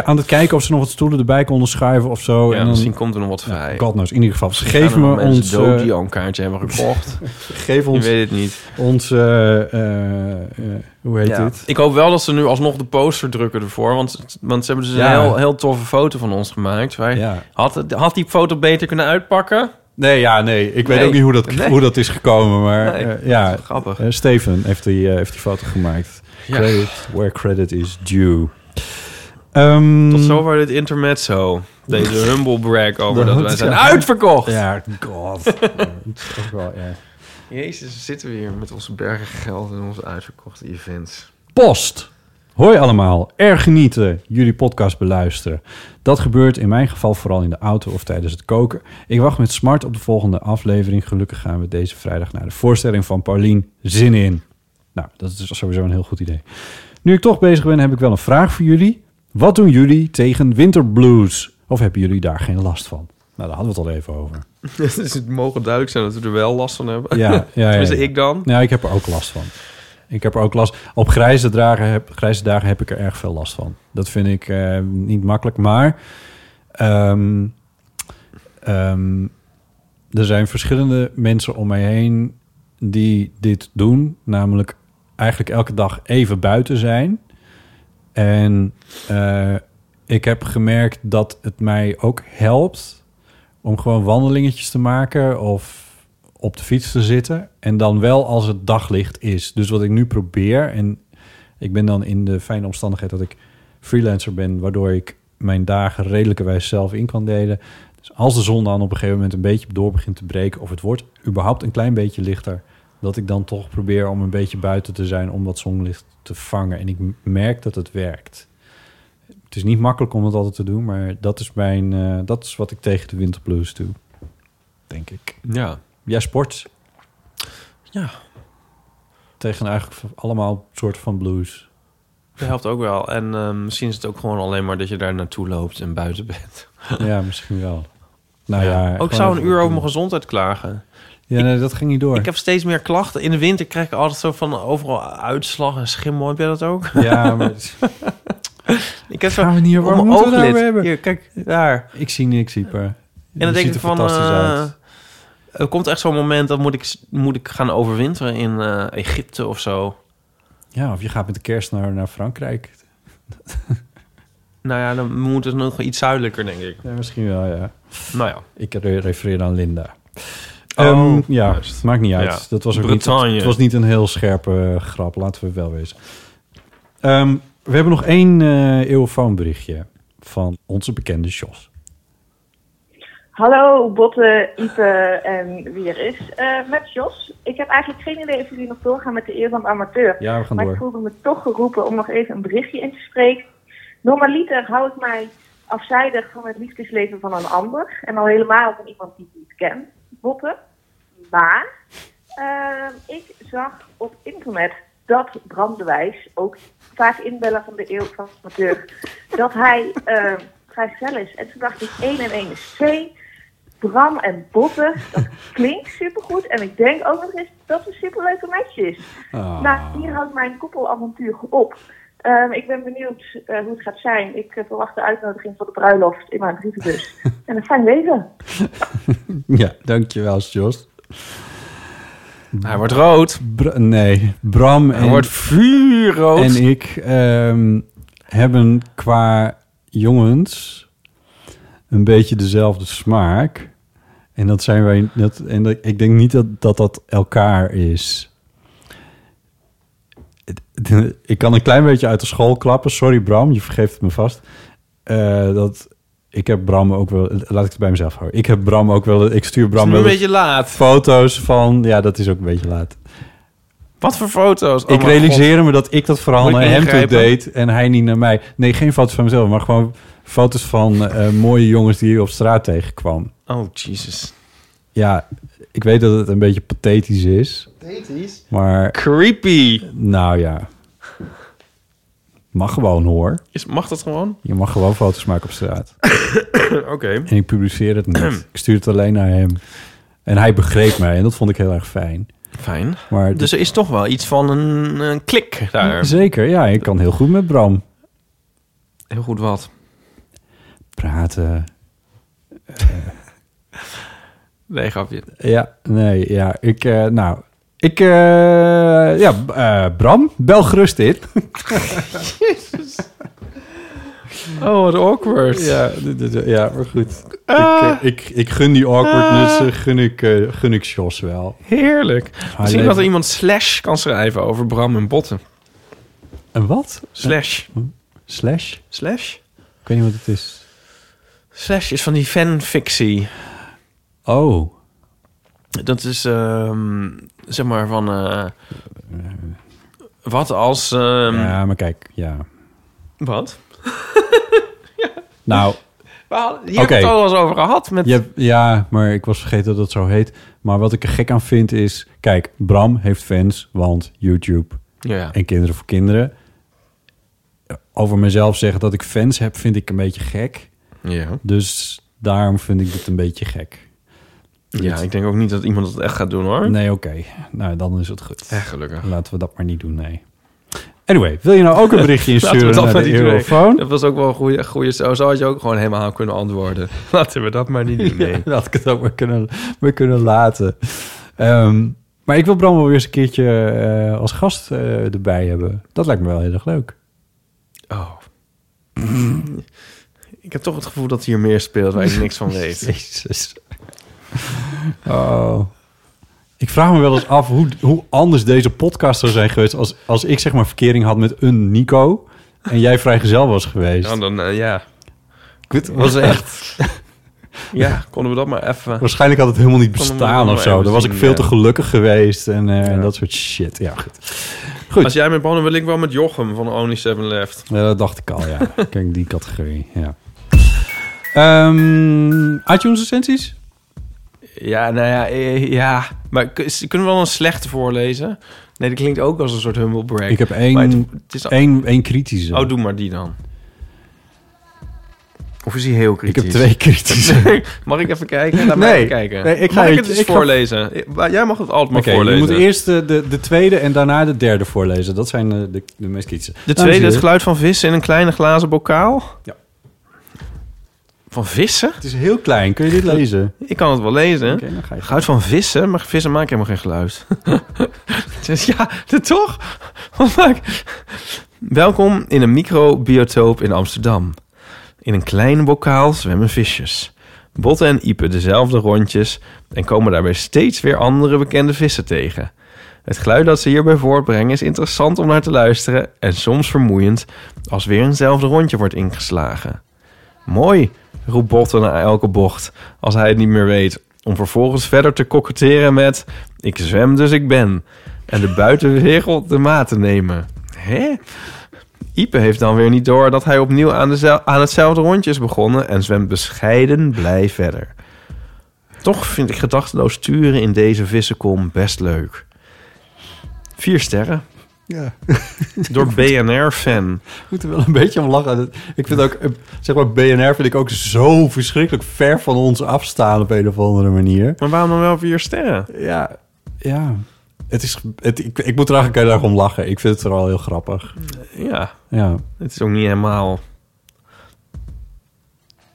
B: aan het kijken of ze nog wat stoelen erbij konden schuiven of zo. En dan,
A: misschien komt er nog wat vrij.
B: God knows. In ieder geval, ze geven me ons...
A: dood
B: eh,
A: die al een kaartje hebben gekocht.
B: geef ons...
A: Je weet het niet.
B: Ons... eh, eh, hoe heet dit?
A: Ik hoop wel dat ze nu alsnog de poster drukken ervoor. Want, want ze hebben dus een heel, heel toffe foto van ons gemaakt. Wij, had, had die foto beter kunnen uitpakken?
B: Nee, ja, nee. Ik weet ook niet hoe dat,
A: Nee.
B: hoe dat is gekomen. Maar
A: Nee,
B: ja,
A: grappig.
B: Steven heeft die, heeft die foto gemaakt.
A: Ja.
B: Credit where credit is due. Ehm,
A: Tot zover dit intermezzo. Deze humble brag over dat,
B: Dat-
A: wij zijn
B: ja.
A: uitverkocht.
B: Ja, god.
A: Jezus, zitten we hier met onze bergen geld en onze uitverkochte events.
B: Post. Hoi allemaal. Erg genieten jullie podcast beluisteren. Dat gebeurt in mijn geval vooral in de auto of tijdens het koken. Ik wacht met smart op de volgende aflevering. Gelukkig gaan we deze vrijdag naar de voorstelling van Paulien. Zin in. Nou, dat is sowieso een heel goed idee. Nu ik toch bezig ben, heb ik wel een vraag voor jullie. Wat doen jullie tegen winterblues? Of hebben jullie daar geen last van? Nou, daar hadden we het al even over.
A: dus het mogen duidelijk zijn dat we er wel last van hebben.
B: Ja, ja, ja,
A: ik dan.
B: Ja, ik heb er ook last van. Ik heb er ook last... Op grijze dagen heb, grijze dagen heb ik er erg veel last van. Dat vind ik eh, niet makkelijk, maar... ehm, ehm, er zijn verschillende mensen om mij heen die dit doen. Namelijk eigenlijk elke dag even buiten zijn. En eh, ik heb gemerkt dat het mij ook helpt om gewoon wandelingetjes te maken of op de fiets te zitten. En dan wel als het daglicht is. Dus wat ik nu probeer, en ik ben dan in de fijne omstandigheid dat ik freelancer ben, waardoor ik mijn dagen redelijkerwijs zelf in kan delen. Dus als de zon dan op een gegeven moment een beetje door begint te breken, of het wordt überhaupt een klein beetje lichter, dat ik dan toch probeer om een beetje buiten te zijn om dat zonlicht te vangen. En ik merk dat het werkt. Het is niet makkelijk om dat altijd te doen, maar dat is, mijn, eh, dat is wat ik tegen de winterblues doe. Denk ik.
A: Ja.
B: Jij sport?
A: Ja.
B: Tegen eigenlijk allemaal soorten van blues.
A: Dat helpt ook wel. En eh, misschien is het ook gewoon alleen maar dat je daar naartoe loopt en buiten bent.
B: Ja, misschien wel. Nou ja,
A: ook
B: gewoon
A: zou een uur over mijn gezondheid klagen.
B: Ja, nee, dat ging niet door.
A: Ik heb steeds meer klachten. In de winter krijg ik altijd zo van overal uitslag en schimmel. Heb jij dat ook?
B: Ja, maar...
A: ik heb
B: Gaan we niet waar
A: mijn ooglid.
B: over hebben?
A: Hier, kijk, daar.
B: Ik zie niks, Ieper.
A: En dan denk ik van... eh, er komt echt zo'n moment dat moet ik, moet ik gaan overwinteren in eh, Egypte of zo.
B: Ja, of je gaat met de kerst naar, naar Frankrijk.
A: Nou ja, dan moet het nog iets zuidelijker, denk ik.
B: Ja, misschien wel, ja.
A: Nou ja.
B: Ik re- refereer aan Linda.
A: Oh,
B: Ehm, ja,
A: juist.
B: maakt niet uit.
A: Ja.
B: Dat was ook niet, het was niet een heel scherpe eh, grap, laten we wel wezen. Ehm, we hebben nog één eh eeuwfoonberichtje van onze bekende Jos.
G: Hallo Botte, Ipe en wie er is. Eh, met Jos. Ik heb eigenlijk geen idee of jullie nog doorgaan met de eer van de amateur.
B: Ja, we gaan
G: maar
B: door.
G: ik voelde me toch geroepen om nog even een berichtje in te spreken. Normaliter hou ik mij afzijdig van het liefdesleven van een ander. En al helemaal van iemand die ik niet ken. Botte. Maar eh, ik zag op internet dat Bram de Wijs, ook vaak inbeller van de eeuw van amateur, dat hij eh, vrijgezel is. En toen dacht ik, 1 en 1 is 2. Bram en Botte, dat klinkt supergoed. En ik denk ook nog eens dat het een superleuke match is.
B: Ah.
G: Nou, hier houdt mijn koppelavontuur op. Ehm, ik ben benieuwd eh, hoe het gaat zijn. Ik eh, verwacht de uitnodiging voor de bruiloft in mijn brievenbus. en een fijn leven.
B: Ja, dankjewel, Jos.
A: Hij wordt rood.
B: Nee, Bram
A: Hij
B: en,
A: wordt vuurrood.
B: en ik ehm, hebben qua jongens een beetje dezelfde smaak. En dat zijn wij. Dat, en dat, ik denk niet dat, dat dat elkaar is. Ik kan een klein beetje uit de school klappen. Sorry, Bram, je vergeeft het me vast. Eh, dat ik heb Bram ook wel. Laat ik het bij mezelf houden. Ik heb Bram ook wel. Ik stuur Bram wel
A: een beetje laat.
B: Foto's van. Ja, dat is ook een beetje laat.
A: Wat voor foto's? Oh
B: ik
A: mijn
B: realiseer me dat ik dat vooral
A: Moet
B: naar hem toe deed en hij niet naar mij. Nee, geen foto's van mezelf, maar gewoon foto's van eh, mooie jongens die je op straat tegenkwam.
A: Oh, Jesus.
B: Ja, ik weet dat het een beetje pathetisch is.
A: Pathetisch?
B: Maar...
A: Creepy.
B: Nou ja. Mag gewoon hoor.
A: Is, mag dat gewoon?
B: Je mag gewoon foto's maken op straat.
A: Oké.
B: En ik publiceer het niet. ik stuur het alleen naar hem. En hij begreep mij en dat vond ik heel erg fijn.
A: Fijn.
B: Maar
A: Dus er is toch wel iets van een, een klik daar.
B: Zeker, ja. Ik kan heel goed met Bram
A: Heel goed wat.
B: praten.
A: Nee, grapje.
B: Ja, nee, ja. Ik, eh, nou, ik, eh, ja, eh, Bram, bel gerust in.
A: Oh, wat awkward.
B: Ja, dit- dit- ja maar goed.
A: Ah.
B: Ik, eh, ik, ik gun die awkwardness, eh, gun ik, gun ik Jos wel.
A: Heerlijk. Misschien dat er iemand slash kan schrijven over Bram en Botten.
B: Een wat?
A: Slash.
B: Slash?
A: Slash?
B: Ik weet niet wat het is.
A: Slash is van die fanfictie.
B: Oh.
A: Dat is, ehm, zeg maar, van... eh, wat als... ehm,
B: ja, maar kijk, ja.
A: Wat?
B: Nou,
A: Hier
B: Oké.
A: hebben we het al eens over gehad. Met...
B: je hebt- ja, maar ik was vergeten dat het zo heet. Maar wat ik er gek aan vind is... Kijk, Bram heeft fans, want YouTube.
A: Ja.
B: En Kinderen voor Kinderen. Over mezelf zeggen dat ik fans heb, vind ik een beetje gek.
A: Ja.
B: Dus daarom vind ik het een beetje gek.
A: Ja, ik denk ook niet dat iemand het echt gaat doen, hoor.
B: Nee, oké. Nou, dan is het goed.
A: Echt gelukkig.
B: Laten we dat maar niet doen, nee. Anyway, wil je nou ook een berichtje insturen
A: dat
B: naar de. Eurofoon?
A: Dat was ook wel een goede... goede zo, zo had je ook gewoon helemaal aan kunnen antwoorden. Laten we dat maar niet doen, nee.
B: Ja, dat ik het ook maar kunnen, maar kunnen laten. Ehm, maar ik wil Bram wel weer eens een keertje eh, als gast eh, erbij hebben. Dat lijkt me wel heel erg leuk.
A: Oh. Ik heb toch het gevoel dat hier meer speelt waar ik niks van weet.
B: Jezus. Oh. Ik vraag me wel eens af hoe, hoe anders deze podcast zou zijn geweest... Als, als ik zeg maar verkering had met een Nico... en jij vrijgezel was geweest.
A: Ja, dan, eh, ja.
B: Was echt...
A: Ja, konden we dat maar even...
B: Waarschijnlijk had het helemaal niet bestaan of zo. Dan was ik veel te gelukkig geweest en, eh,
A: Ja.
B: dat soort shit. Ja, goed. Goed.
A: Als jij met Bonnen wil ik wel met Jochem van Only Seven Left.
B: Ja, dat dacht ik al, ja. Kijk, die categorie, ja. Ehm iTunes recensies?
A: Ja, nou ja, eh, ja. Maar kunnen we wel een slechte voorlezen? Nee, dat klinkt ook als een soort humble break.
B: Ik heb één,
A: het- het is al-
B: één, één kritische.
A: Oh, doe maar die dan. Of is hij heel
B: ik
A: kritisch?
B: heb twee kritische.
A: mag ik even kijken? Laat
B: Nee.
A: even kijken.
B: Nee, ik ga
A: mag ik
B: het-
A: eens
B: ik
A: voorlezen? Jij mag het altijd maar
B: Oké, je
A: voorlezen.
B: moet eerst de, de, de tweede en daarna de derde voorlezen. Dat zijn eh, de, de meest kritische.
A: De tweede, het geluid van vissen in een kleine glazen bokaal.
B: Ja.
A: Van vissen?
B: Het is heel klein. Kun je dit lezen?
A: Ik kan het wel lezen.
B: Oké, dan ga je.
A: Geluid van vissen? Maar vissen maken helemaal geen geluid. dus ja, toch? Welkom in een microbiotoop in Amsterdam. In een kleine bokaal zwemmen visjes. Botten en Ipe dezelfde rondjes... en komen daarbij steeds weer andere bekende vissen tegen. Het geluid dat ze hierbij voortbrengen is interessant om naar te luisteren... en soms vermoeiend als weer eenzelfde rondje wordt ingeslagen. Mooi, roept Botten na elke bocht, als hij het niet meer weet... om vervolgens verder te koketteren met... ik zwem dus ik ben... en de buitenwereld de maat te nemen. Hè? Ipe heeft dan weer niet door dat hij opnieuw aan, aan hetzelfde rondje is begonnen... en zwemt bescheiden blij verder. Toch vind ik gedachteloos sturen in deze vissenkom best leuk. Vier sterren.
B: Ja.
A: Door BNR-fan.
B: Ik moet er wel een beetje om lachen. Ik vind ook, eh, zeg maar, BNR vind ik ook zo verschrikkelijk ver van ons afstaan op een of andere manier.
A: Maar waarom dan wel vier sterren?
B: Ja, ja. Het is, het, ik, ik moet er eigenlijk heel erg om lachen. Ik vind het vooral heel grappig.
A: Ja.
B: Ja.
A: Het is ook niet helemaal...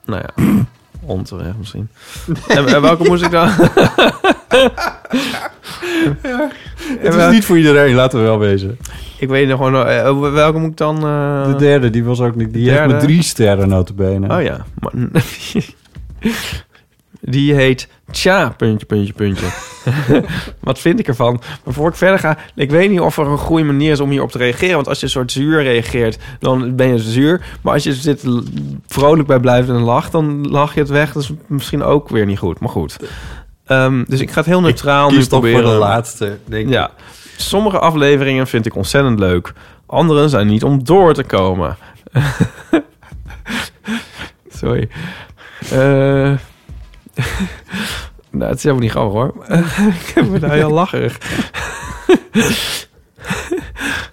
A: Nou ja, onterecht misschien. en, en welke moest ik dan...
B: Het is niet voor iedereen, laten we wel wezen.
A: Ik weet nog gewoon... eh, welke moet ik dan... eh,
B: De derde, die was ook niet... Die heeft met drie sterren notabene.
A: Oh ja. Maar- Die heet Tja, puntje, puntje, puntje. Wat vind ik ervan? Maar voor ik verder ga, ik weet niet of er een goede manier is om hierop te reageren. Want als je een soort zuur reageert, dan ben je zuur. Maar als je er zit vrolijk bij blijft en lacht, dan lach je het weg. Dat is misschien ook weer niet goed. Maar goed. Ehm, dus ik ga het heel neutraal nu
B: toch voor
A: proberen.
B: de laatste, denk
A: ja. Sommige afleveringen vind ik ontzettend leuk. Andere zijn niet om door te komen. Sorry. Eh, nou, het is helemaal niet grappig hoor. ik heb me daar heel lacherig.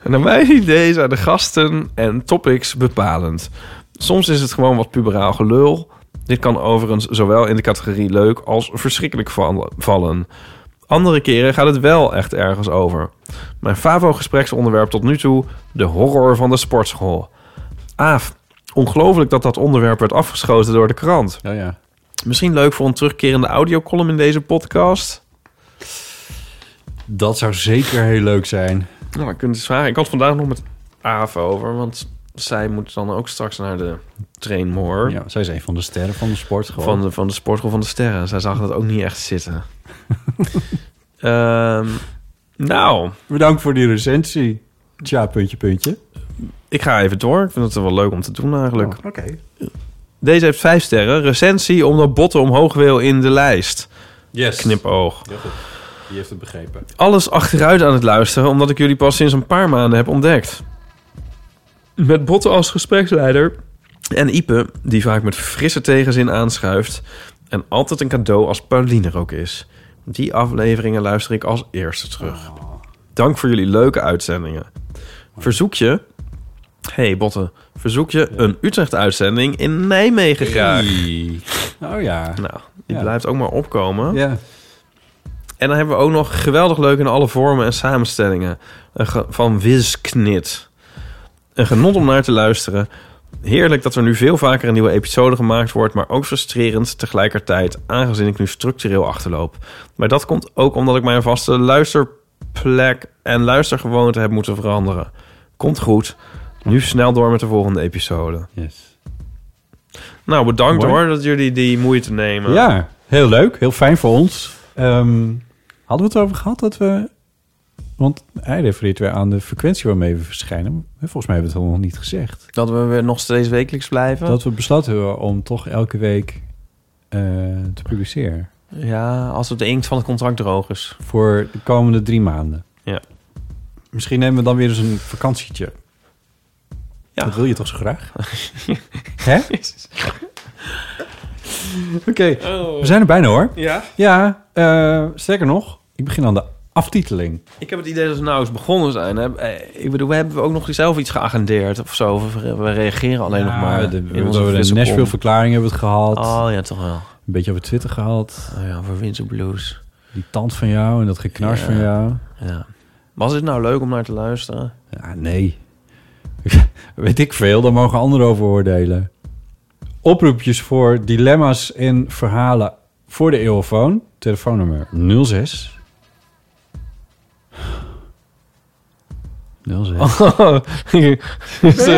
A: Naar mijn idee zijn de gasten en topics bepalend. Soms is het gewoon wat puberaal gelul. Dit kan overigens zowel in de categorie leuk als verschrikkelijk val- vallen. Andere keren gaat het wel echt ergens over. Mijn favo-gespreksonderwerp tot nu toe... de horror van de sportschool. Aaf, ongelooflijk dat dat onderwerp werd afgeschoten door de krant.
B: Ja, ja.
A: Misschien leuk voor een terugkerende audiocolumn in deze podcast.
B: Dat zou zeker heel leuk zijn.
A: Nou, kunt eens vragen. Ik had vandaag nog met Aaf over, want zij moet dan ook straks naar de trainmoor.
B: Ja, zij is een van de sterren van de sportschool.
A: Van de, van de sportschool van de sterren. Zij zag dat ook niet echt zitten. Ehm, nou,
B: Bedankt voor die recensie. Tja, puntje, puntje.
A: ik ga even door. Ik vind het wel leuk om te doen eigenlijk.
B: Oh, Oké.
A: Deze heeft vijf sterren. Recensie omdat Botten omhoog wil in de lijst.
B: Yes.
A: Knipoog.
B: Ja, goed. Die heeft het begrepen.
A: Alles achteruit aan het luisteren... omdat ik jullie pas sinds een paar maanden heb ontdekt. Met Botten als gespreksleider... en Ipe, die vaak met frisse tegenzin aanschuift... en altijd een cadeau als Pauline er ook is. Die afleveringen luister ik als eerste terug. Dank voor jullie leuke uitzendingen. Verzoek je... hey, Botten. Verzoek je een Utrecht-uitzending in Nijmegen graag.
B: Oh ja.
A: Nou, die
B: Ja.
A: blijft ook maar opkomen.
B: Ja.
A: En dan hebben we ook nog geweldig leuk in alle vormen en samenstellingen ge- van Wisknit. Een genot om naar te luisteren. Heerlijk dat er nu veel vaker een nieuwe episode gemaakt wordt, maar ook frustrerend tegelijkertijd, aangezien ik nu structureel achterloop. Maar dat komt ook omdat ik mijn vaste luisterplek en luistergewoonte heb moeten veranderen. Komt goed. Nu snel door met de volgende episode.
B: Yes.
A: Nou, bedankt
B: Mooi.
A: hoor dat jullie die moeite nemen.
B: Ja, heel leuk. Heel fijn voor ons. Ehm, hadden we het over gehad dat we... Want hij refereert weer aan de frequentie waarmee we verschijnen. Volgens mij hebben we het nog niet gezegd.
A: Dat we weer nog steeds wekelijks blijven.
B: Dat we besloten hebben om toch elke week eh, te publiceren.
A: Ja, als het de inkt van het contract droog is.
B: Voor de komende drie maanden.
A: Ja.
B: Misschien nemen we dan weer eens een vakantietje.
A: Ja.
B: Dat wil je toch zo graag? Hè? Oké, we zijn er bijna hoor.
A: Ja?
B: Ja, eh, sterker nog, ik begin aan de aftiteling.
A: Ik heb het idee dat we nou eens begonnen zijn. Hè? Eh, Ik bedoel, we hebben ook nog zelf iets geagendeerd of zo. We reageren alleen nog maar.
B: de,
A: in
B: we hebben de
A: wisselkom.
B: Nashville-verklaring hebben we het gehad.
A: Oh ja, toch wel.
B: Een beetje over Twitter gehad.
A: Oh ja, voor Winter Blues.
B: Die tand van jou en dat geknars
A: Ja.
B: van jou.
A: Ja. Was het nou leuk om naar te luisteren?
B: Ja, nee. Weet ik veel, daar mogen anderen over oordelen. Oproepjes voor dilemma's en verhalen voor de eeuwfoon. Telefoonnummer 06. 06.
A: Wat
B: ben je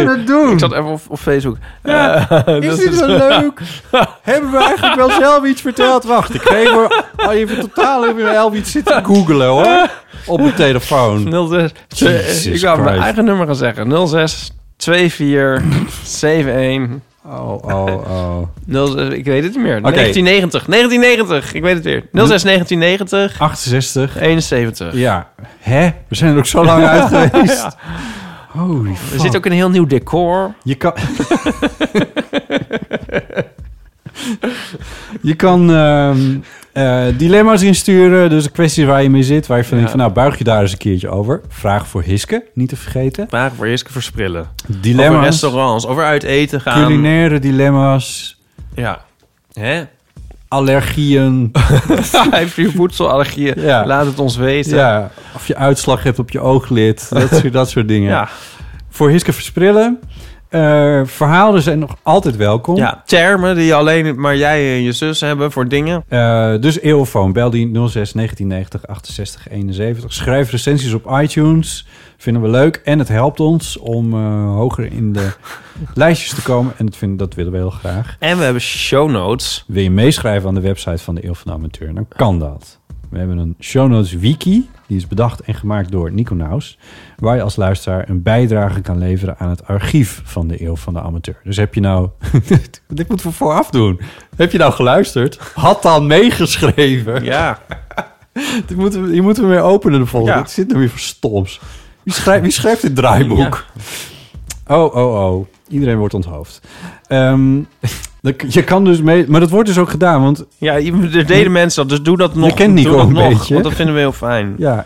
B: het doen?
A: Ik zat even op, op Facebook.
B: Ja,
A: Eh,
B: is
A: dat
B: dit wel leuk? Hebben we eigenlijk wel zelf iets verteld? Wacht, ik ga even, al even totaal even zelf iets zitten googelen hoor. Op mijn telefoon.
A: 06.
B: Jesus
A: ik zou mijn
B: Christ.
A: eigen nummer gaan zeggen. 06 24 71.
B: Oh, oh, oh.
A: 06, ik weet het niet meer.
B: Oké.
A: 1990. 1990. Ik weet het weer. 06 1990.
B: 68.
A: 71.
B: Ja. Hè? We zijn er ook zo lang uit geweest.
A: Ja.
B: Holy
A: Er
B: fuck.
A: zit ook een heel nieuw decor.
B: Je kan... je kan... ehm, Eh, dilemma's insturen, dus de kwesties waar je mee zit, waar je van
A: Ja.
B: denkt van, nou, buig je daar eens een keertje over. Vraag voor Hiske, niet te vergeten.
A: Vragen voor Hiske versprillen.
B: Dilemma's.
A: Over restaurants, over uit eten gaan.
B: Culinaire dilemma's,
A: Ja. Hè?
B: allergieën.
A: Heb je voedselallergieën?
B: Ja.
A: Laat het ons weten.
B: Ja, of je uitslag hebt op je ooglid, dat soort, dat soort dingen.
A: Ja.
B: Voor Hiske Versprillen. Eh verhalen zijn nog altijd welkom.
A: Ja, termen die alleen maar jij en je zus hebben voor dingen.
B: Eh, dus Eeuwfoon, bel die 06 1990 68 71. Schrijf recensies op iTunes. Vinden we leuk. En het helpt ons om eh, hoger in de lijstjes te komen. En dat, vinden, dat willen we heel graag.
A: En we hebben show notes.
B: Wil je meeschrijven aan de website van de Eeuw van de Amateur? Dan kan dat. We hebben een show notes wiki. Die is bedacht en gemaakt door Nico Naus. Waar je als luisteraar een bijdrage kan leveren aan het archief van de Eeuw van de Amateur. Dus heb je nou... dit moeten we vooraf doen. Heb je nou geluisterd? Had dan meegeschreven?
A: Ja.
B: Dit moeten we, je moet hem weer openen de volgende.
A: Ja.
B: Zit er weer voor stoms. Wie schrijft, wie schrijft dit draaiboek? Oh, oh, oh. Iedereen wordt onthoofd. Dat- je kan dus mee... Maar dat wordt dus ook gedaan, want...
A: Ja, er deden mensen dat, dus doe dat nog.
B: kent Nico
A: doe dat
B: een
A: nog,
B: beetje.
A: Want dat vinden we heel fijn.
B: Ja.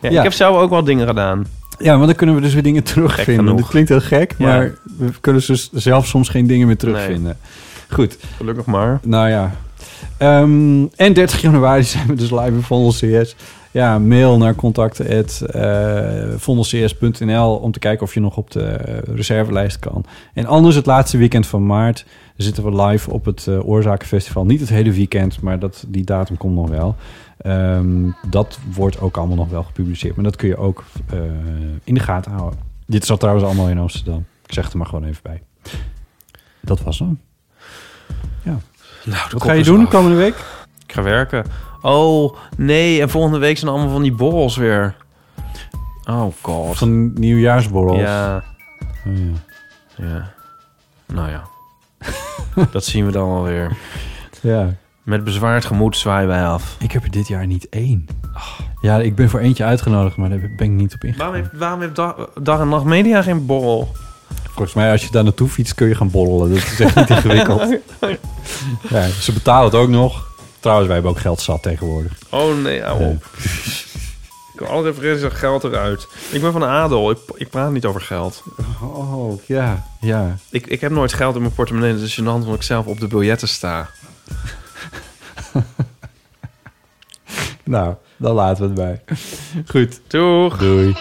A: Ja. Ik heb zelf ook wel dingen gedaan.
B: Ja, want dan kunnen we dus weer dingen terugvinden. Dat klinkt heel gek,
A: Ja.
B: maar we kunnen dus zelf soms geen dingen meer terugvinden. Goed.
A: Gelukkig maar.
B: Nou ja. Ehm, en 30 januari zijn we dus live in Vondel CS. Ja, mail naar contact@vondelcs.nl om te kijken of je nog op de reservelijst kan. En anders het laatste weekend van maart zitten we live op het eh, Oorzakenfestival. Niet het hele weekend, maar dat, die datum komt nog wel. Ehm, dat wordt ook allemaal nog wel gepubliceerd. Maar dat kun je ook eh, in de gaten houden. Dit zat trouwens allemaal in Amsterdam. Ik zeg het er maar gewoon even bij. Dat was hem. Ja.
A: Nou,
B: Wat ga je doen
A: af.
B: komende week?
A: Ik ga werken. Oh, nee. En volgende week zijn allemaal van die borrels weer. Oh god.
B: Van nieuwjaarsborrels.
A: Ja.
B: Oh, ja.
A: Ja. Nou ja. dat zien we dan alweer.
B: Ja.
A: Met bezwaard gemoed zwaaien wij af.
B: Ik heb er dit jaar niet één. Ja, ik ben voor eentje uitgenodigd, maar daar ben ik niet op ingegaan.
A: Waarom heeft, waarom heeft dag, dag en Nacht Media geen borrel?
B: Volgens mij, als je daar naartoe fietst, kun je gaan borrelen. Dat is echt niet ingewikkeld. Ja, ze betalen het ook nog. Trouwens, wij hebben ook geld zat tegenwoordig.
A: Oh nee, hou op. Ik kan altijd even zeggen, geld eruit. Ik ben van de adel. Ik, ik praat niet over geld.
B: Oh, ja. Ja.
A: Ik, ik heb nooit geld in mijn portemonnee. Het is gênant omdat ik zelf op de biljetten sta.
B: Nou, dan laten we het bij. Goed.
A: Doeg.
B: Doei.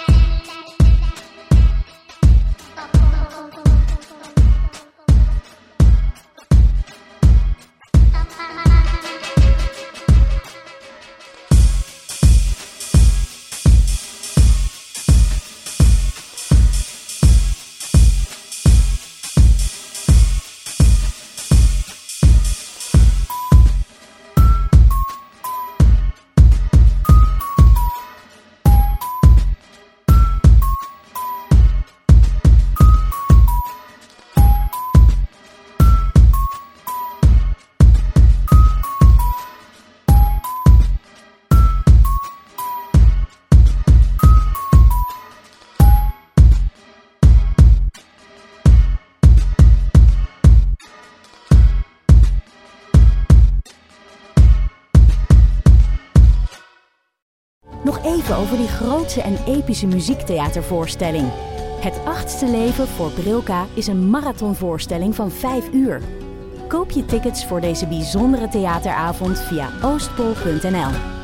L: Muziektheatervoorstelling. Het achtste leven voor Brilka is een marathonvoorstelling van 5 uur. Koop je tickets voor deze bijzondere theateravond via oostpol.nl.